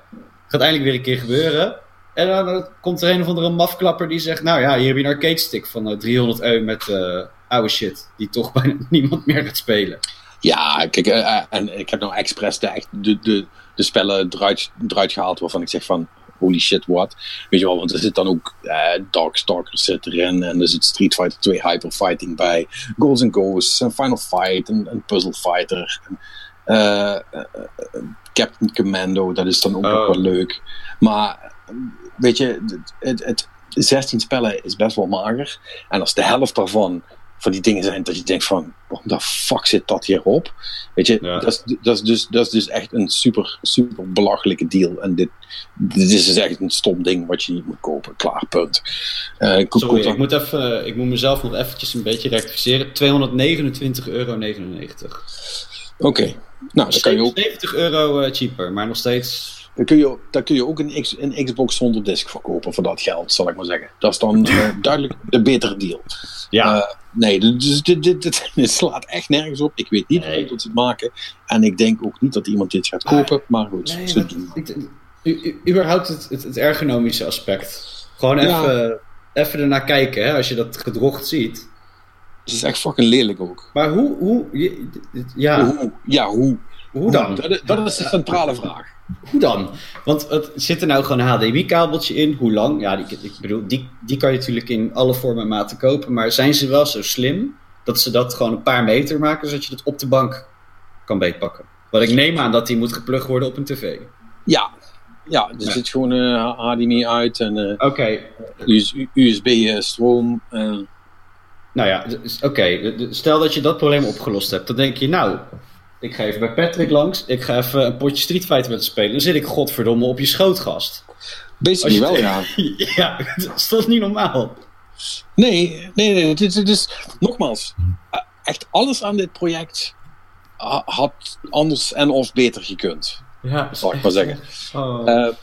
gaat eindelijk weer een keer gebeuren. En dan eh, komt er een of andere mafklapper die zegt: Nou ja, hier heb je een arcade stick van eh, 300 euro met eh, oude shit. Die toch bijna niemand meer gaat spelen. Ja, kijk, eh, eh, en ik heb nou expres de, de, de, de spellen eruit, eruit gehaald waarvan ik zeg van holy shit, what? Weet je wel, want er zit dan ook eh, Darkstalkers zit erin en er zit Street Fighter 2 Hyper Fighting bij, Goals and Ghosts, en Final Fight en, Puzzle Fighter. En, eh, eh, eh, Captain Commando, dat is dan ook Oh. wel leuk. Maar eh, weet je, het, het, 16 spellen is best wel mager. En als de helft daarvan van die dingen zijn dat je denkt van, waarom de fuck zit dat hierop? Weet je, Ja. dat, is, dat, is dus, dat is dus echt een super, super belachelijke deal. En dit, dit is dus echt een stom ding wat je niet moet kopen. Klaar, punt. Eh, ik koop Sorry, dan- ik moet, even, ik moet mezelf nog eventjes een beetje rectificeren. 229,99 euro. Oké, nou, dan kan je ook, 70 euro eh, cheaper, maar nog steeds. Dan kun je, dan kun je ook een, X, een Xbox zonder disc verkopen voor dat geld, zal ik maar zeggen. Dat is dan eh, duidelijk de betere deal. Ja, Eh, nee, dus dit, dit, dit, dit slaat echt nergens op. Ik weet niet Nee. hoe ze het maken. En ik denk ook niet dat iemand dit gaat kopen. Maar goed, nee, ze dat- doen. ik- u- u- überhaupt het, het, het ergonomische aspect. Gewoon Ja. even, even ernaar kijken, hè, als je dat gedrocht ziet. Het is echt fucking lelijk ook. Maar hoe, hoe, je- ja, Hoe? Ja, hoe? hoe dan? Dat is de centrale vraag. Hoe dan? Want het, zit er nou gewoon een HDMI-kabeltje in? Hoe lang? Ja, die, ik bedoel, die, die kan je natuurlijk in alle vormen en maten kopen. Maar zijn ze wel zo slim dat ze dat gewoon een paar meter maken, zodat je het op de bank kan beetpakken? Wat ik neem aan dat die moet geplugd worden op een tv. Ja, ja er Ja. zit gewoon eh HDMI uit en eh, USB-stroom. eh, nou ja, dus- oké. Stel dat je dat probleem opgelost hebt. Dan denk je, nou, ik ga even bij Patrick langs. Ik ga even een potje Street Fighter met hem spelen. Dan zit ik godverdomme op je schootgast. basically Als je- wel, ja. ja, dat is toch niet normaal? Nee, nee, nee. Het is, het is, nogmaals, echt alles aan dit project ha- had anders en of beter gekund. Ja, Zal ik maar zeggen. Oh. Eh,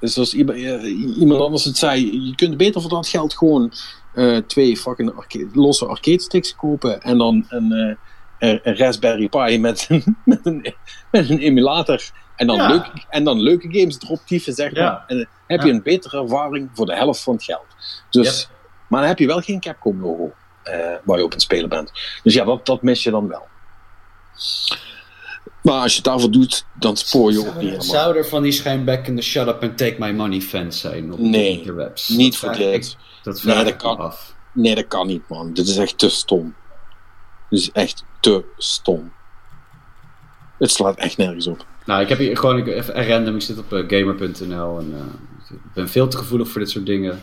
dus zoals iemand, eh, iemand anders het zei, je kunt beter voor dat geld gewoon eh, twee fucking arcade, losse arcade sticks kopen en dan een, eh, een- een Raspberry Pi met, een- met, een, met een emulator en dan, Ja. leuke, en dan leuke games erop tyfen, zeg maar. Ja. En dan heb je Ja. een betere ervaring voor de helft van het geld. Dus, Yep. Maar dan heb je wel geen Capcom logo eh, waar je op het spelen bent. Dus ja, dat, dat mis je dan wel. Maar als je het daarvoor doet, dan spoor je ook niet helemaal. zou er van die schijnbekkende shut up and take my money fans zijn op Nee, de? Niet voor dit. Dat Nee, dat ik kan. af. Nee, dat kan niet, man. Dit is echt te stom. Dit is echt te stom. Het slaat echt nergens op. Nou, ik heb hier gewoon even random. Ik zit op eh, gamer.nl en eh, Ik ben veel te gevoelig voor dit soort dingen.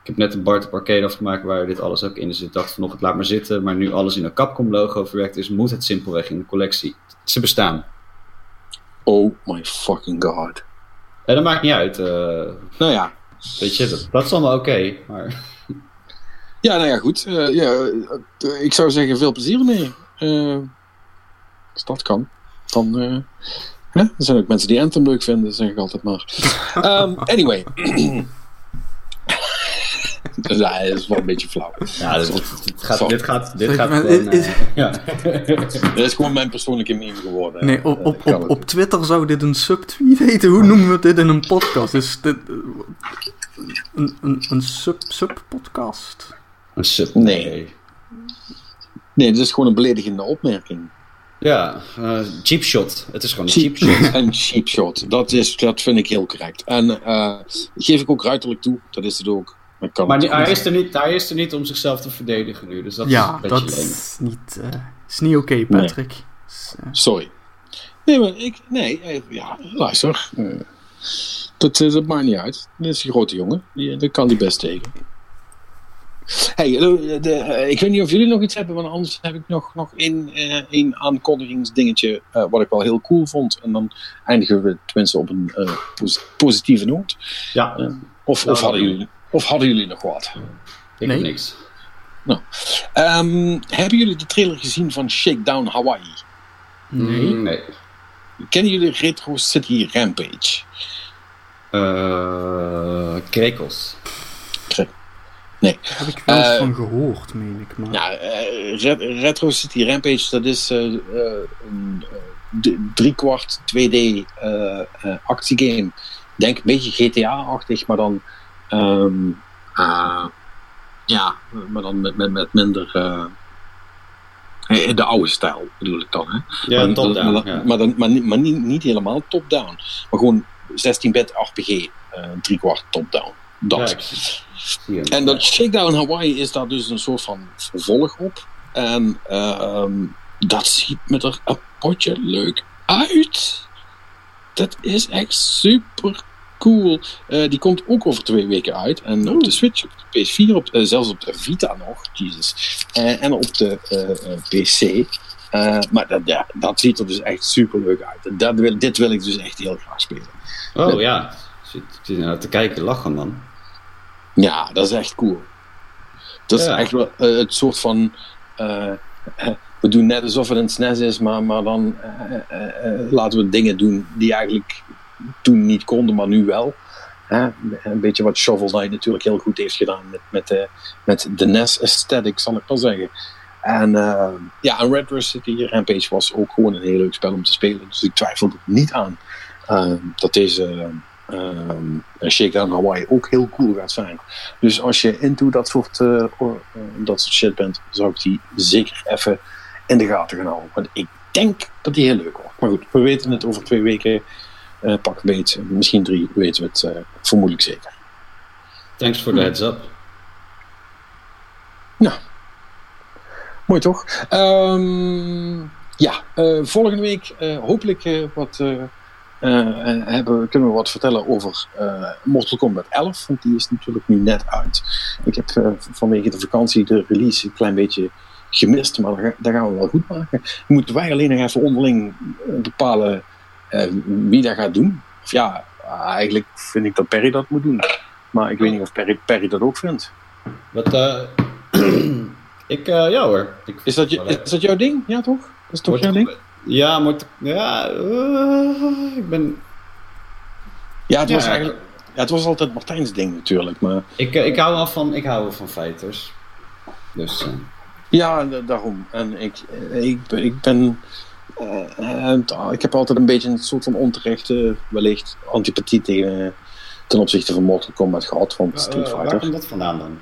Ik heb net een Bart op arcade afgemaakt waar dit alles ook in is. Ik dacht vanochtend, laat maar zitten. Maar nu alles in een Capcom logo verwerkt is, moet het simpelweg in de collectie. Ze bestaan. Oh my fucking god. En dat maakt niet uit. eh, Nou ja. weet je, dat, dat is allemaal oké. maar Ja, nou ja, goed. Eh, ja, eh, ik zou zeggen, veel plezier ermee. Eh, als dat kan. Dan, eh, hè? er zijn ook mensen die Anthem leuk vinden, zeg ik altijd maar. Ehm, anyway. Dus ja, dat is wel een beetje flauw. ja, dit, dit gaat, dit gaat, dit gaat gewoon... is- ja. Dat is gewoon mijn persoonlijke mening geworden. Nee, op, op, op, Twitter zou dit een subtweet heten. Hoe noemen we dit in een podcast? Is dit een, een, een sub, sub-podcast? Een sub. Nee. Nee, dit is gewoon een beledigende opmerking. Ja, eh, cheap shot. Het is gewoon een cheap shot. Een cheap shot. Dat, is, dat vind ik heel correct. En eh, geef ik ook ruiterlijk toe. Dat is het ook. Maar, ik kan Maar het die- hij, is er niet, hij is er niet om zichzelf te verdedigen nu. Dus dat is ja, een beetje dat is niet, eh, is niet oké, Patrick. Is, eh, Sorry. Nee, maar ik... Nee, ja, luister. Eh, dat, dat maakt niet uit. Dit is een grote jongen. Die, daar kan die best tegen. Hey, de, de- eh, ik weet niet of jullie nog iets hebben, want anders heb ik nog, nog één, eh, één aankondigingsdingetje eh, wat ik wel heel cool vond. En dan eindigen we tenminste op een eh, pos- positieve noot. Ja. Of, Nou, of, hadden jullie, of hadden jullie nog wat? ik Nee. heb niks. Ehm, hebben jullie de trailer gezien van Shakedown Hawaii? nee. Nee. Kennen jullie Retro City Rampage? Eh, krekels. Nee. Daar heb ik wel eens Eh, van gehoord, meen ik. Maar... Ja, eh, Ret- Retro City Rampage, dat is eh, eh, een eh, driekwart 2D eh, eh, actiegame. Ik denk een beetje GTA-achtig, maar dan... ehm, eh, ja, maar dan met, met, met minder... de oude stijl bedoel ik dan, hè? Ja, maar, top-down. Maar, ja. maar, dan, maar, niet, maar niet, niet helemaal top-down. Maar gewoon 16-bit RPG, eh driekwart top-down. Dat. Ja. En dat Shakedown Hawaii is daar dus een soort van vervolg op. En ehm, dat ziet me er een potje leuk uit. Dat is echt super cool. Eh, die komt ook over twee weken uit. En op de Switch, op de PS4, op, eh, zelfs op de Vita nog. Jesus. Eh, en op de PC. Maar dat, ja, dat ziet er dus echt super leuk uit. Dat wil, dit wil ik dus echt heel graag spelen. Oh ja, ik zit, ik zit naar te kijken, lachen man. Ja, dat is echt cool. Dat is Ja. echt wel eh, het soort van. eh, we doen net alsof het een SNES is, maar, maar dan eh, laten we dingen doen die eigenlijk toen niet konden, maar nu wel. Hè? Een beetje wat Shovel Knight natuurlijk heel goed heeft gedaan met, met, de, met de NES aesthetic, zal ik wel zeggen. En ja, en Red City Rampage was ook gewoon een heel leuk spel om te spelen. Dus ik twijfel er niet aan dat deze um, Shakedown Hawaii ook heel cool gaat zijn. Dus als je into dat soort, uh, dat soort shit bent, zou ik die zeker even in de gaten gaan houden. Want ik denk dat die heel leuk wordt. Maar goed, we weten het over twee weken. Uh, pak beet, misschien drie, weten we het uh, vermoedelijk zeker. Thanks voor de heads up. Nou, mooi toch? Um, ja, volgende week hopelijk wat, hebben, kunnen we wat vertellen over Mortal Kombat 11. Want die is natuurlijk nu net uit. Ik heb vanwege de vakantie de release een klein beetje gemist, maar dat gaan we wel goed maken. Moeten wij alleen nog even onderling bepalen wie dat gaat doen. Of ja, eigenlijk vind ik dat Perry dat moet doen. Maar ik weet niet of Perry, Perry dat ook vindt. Wat, uh, ik, uh, ja hoor. Ik, is, dat je, is dat jouw ding? Ja toch? Dat is toch jouw ding? Ja, Mort ja uh, ik ben... Ja, het, ja, was eigenlijk, ja, het was altijd Martijn's ding natuurlijk, maar... Ik, ik hou wel van, ik hou wel van fighters. Dus... Uh... Ja, daarom. En ik, ik, ik ben... Uh, ik heb altijd een beetje een soort van onterechte, wellicht antipathie tegen, ten opzichte van Mortal Kombat gehad, van Street Fighter. Waar komt dat vandaan dan?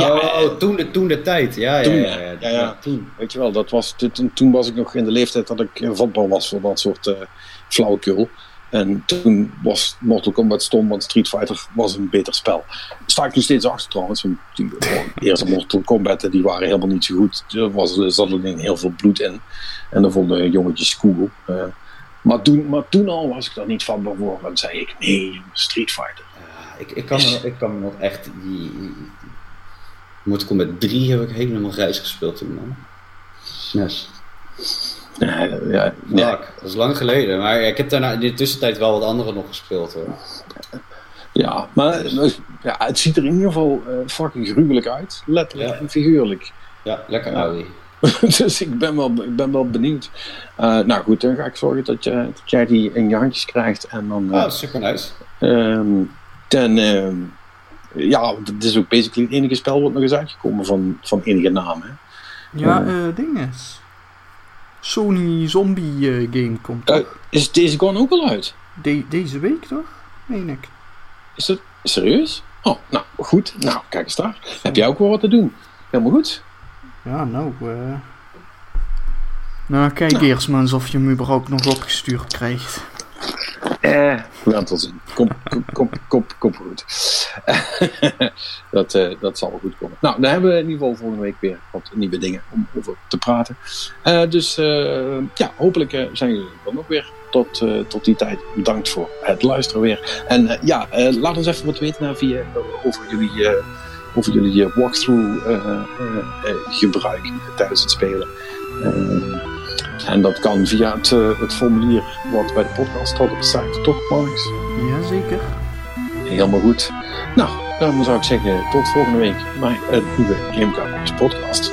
Ja, oh, toen, de, toen de tijd, ja, toen, ja, ja, ja, ja, toen. Weet je wel, dat was, toen, toen was ik nog in de leeftijd dat ik vatbaar was voor dat soort uh, flauwekul. En toen was Mortal Kombat stom, want Street Fighter was een beter spel. Daar sta ik nog steeds achter trouwens. Want die, de eerste Mortal Kombat die waren helemaal niet zo goed. Er was, er zat alleen heel veel bloed in. En dan vonden jongetjes cool. Uh, maar, toen, maar toen al was ik daar niet vatbaar voor. En zei ik, nee, Street Fighter. ik, ik, kan me, ik kan me nog echt... Die, Mortal Kombat 3 heb ik helemaal grijs gespeeld toen, man. SNES. Ja, ja, Fuck, ja, dat is lang geleden. Maar ik heb daarna in de tussentijd wel wat andere nog gespeeld, hoor. ja, maar ja, het ziet er in ieder geval eh, fucking gruwelijk uit. Letterlijk Ja. en figuurlijk. Ja, lekker Audi. dus ik ben wel, ik ben wel benieuwd. Eh, nou goed, dan ga ik zorgen dat, je, dat jij die in je handjes krijgt. En dan... eh, Oh, super nice. Ehm, ten, ehm, ja, het is ook basically het enige spel wat nog is uitgekomen van, van enige naam. Hè? Ja, eh ding is. Sony Zombie eh, game komt Eh, is deze Gone ook al uit? De- deze week toch? Meen ik. Is dat serieus? Oh, nou goed. Nou, kijk eens daar. Heb jij ook wel wat te doen? Helemaal goed. Ja, nou. eh Nou, kijk eerst maar eens of je hem überhaupt nog opgestuurd krijgt. Eh, we. Kom, kom, kom, kom, goed. dat, eh, dat zal wel goed komen. Nou, dan hebben we in ieder geval volgende week weer wat nieuwe dingen om over te praten. Eh, dus eh, ja, hopelijk zijn jullie dan ook weer. Tot, tot die tijd bedankt voor het luisteren weer. En ja, laat ons even wat weten via, over jullie, over jullie walkthrough gebruik tijdens het spelen. En dat kan via het, eh, het formulier wat bij de podcast staat op de site, toch Marnix? Jazeker. Helemaal goed. Nou, dan zou ik zeggen tot volgende week bij een nieuwe Gamecast podcast.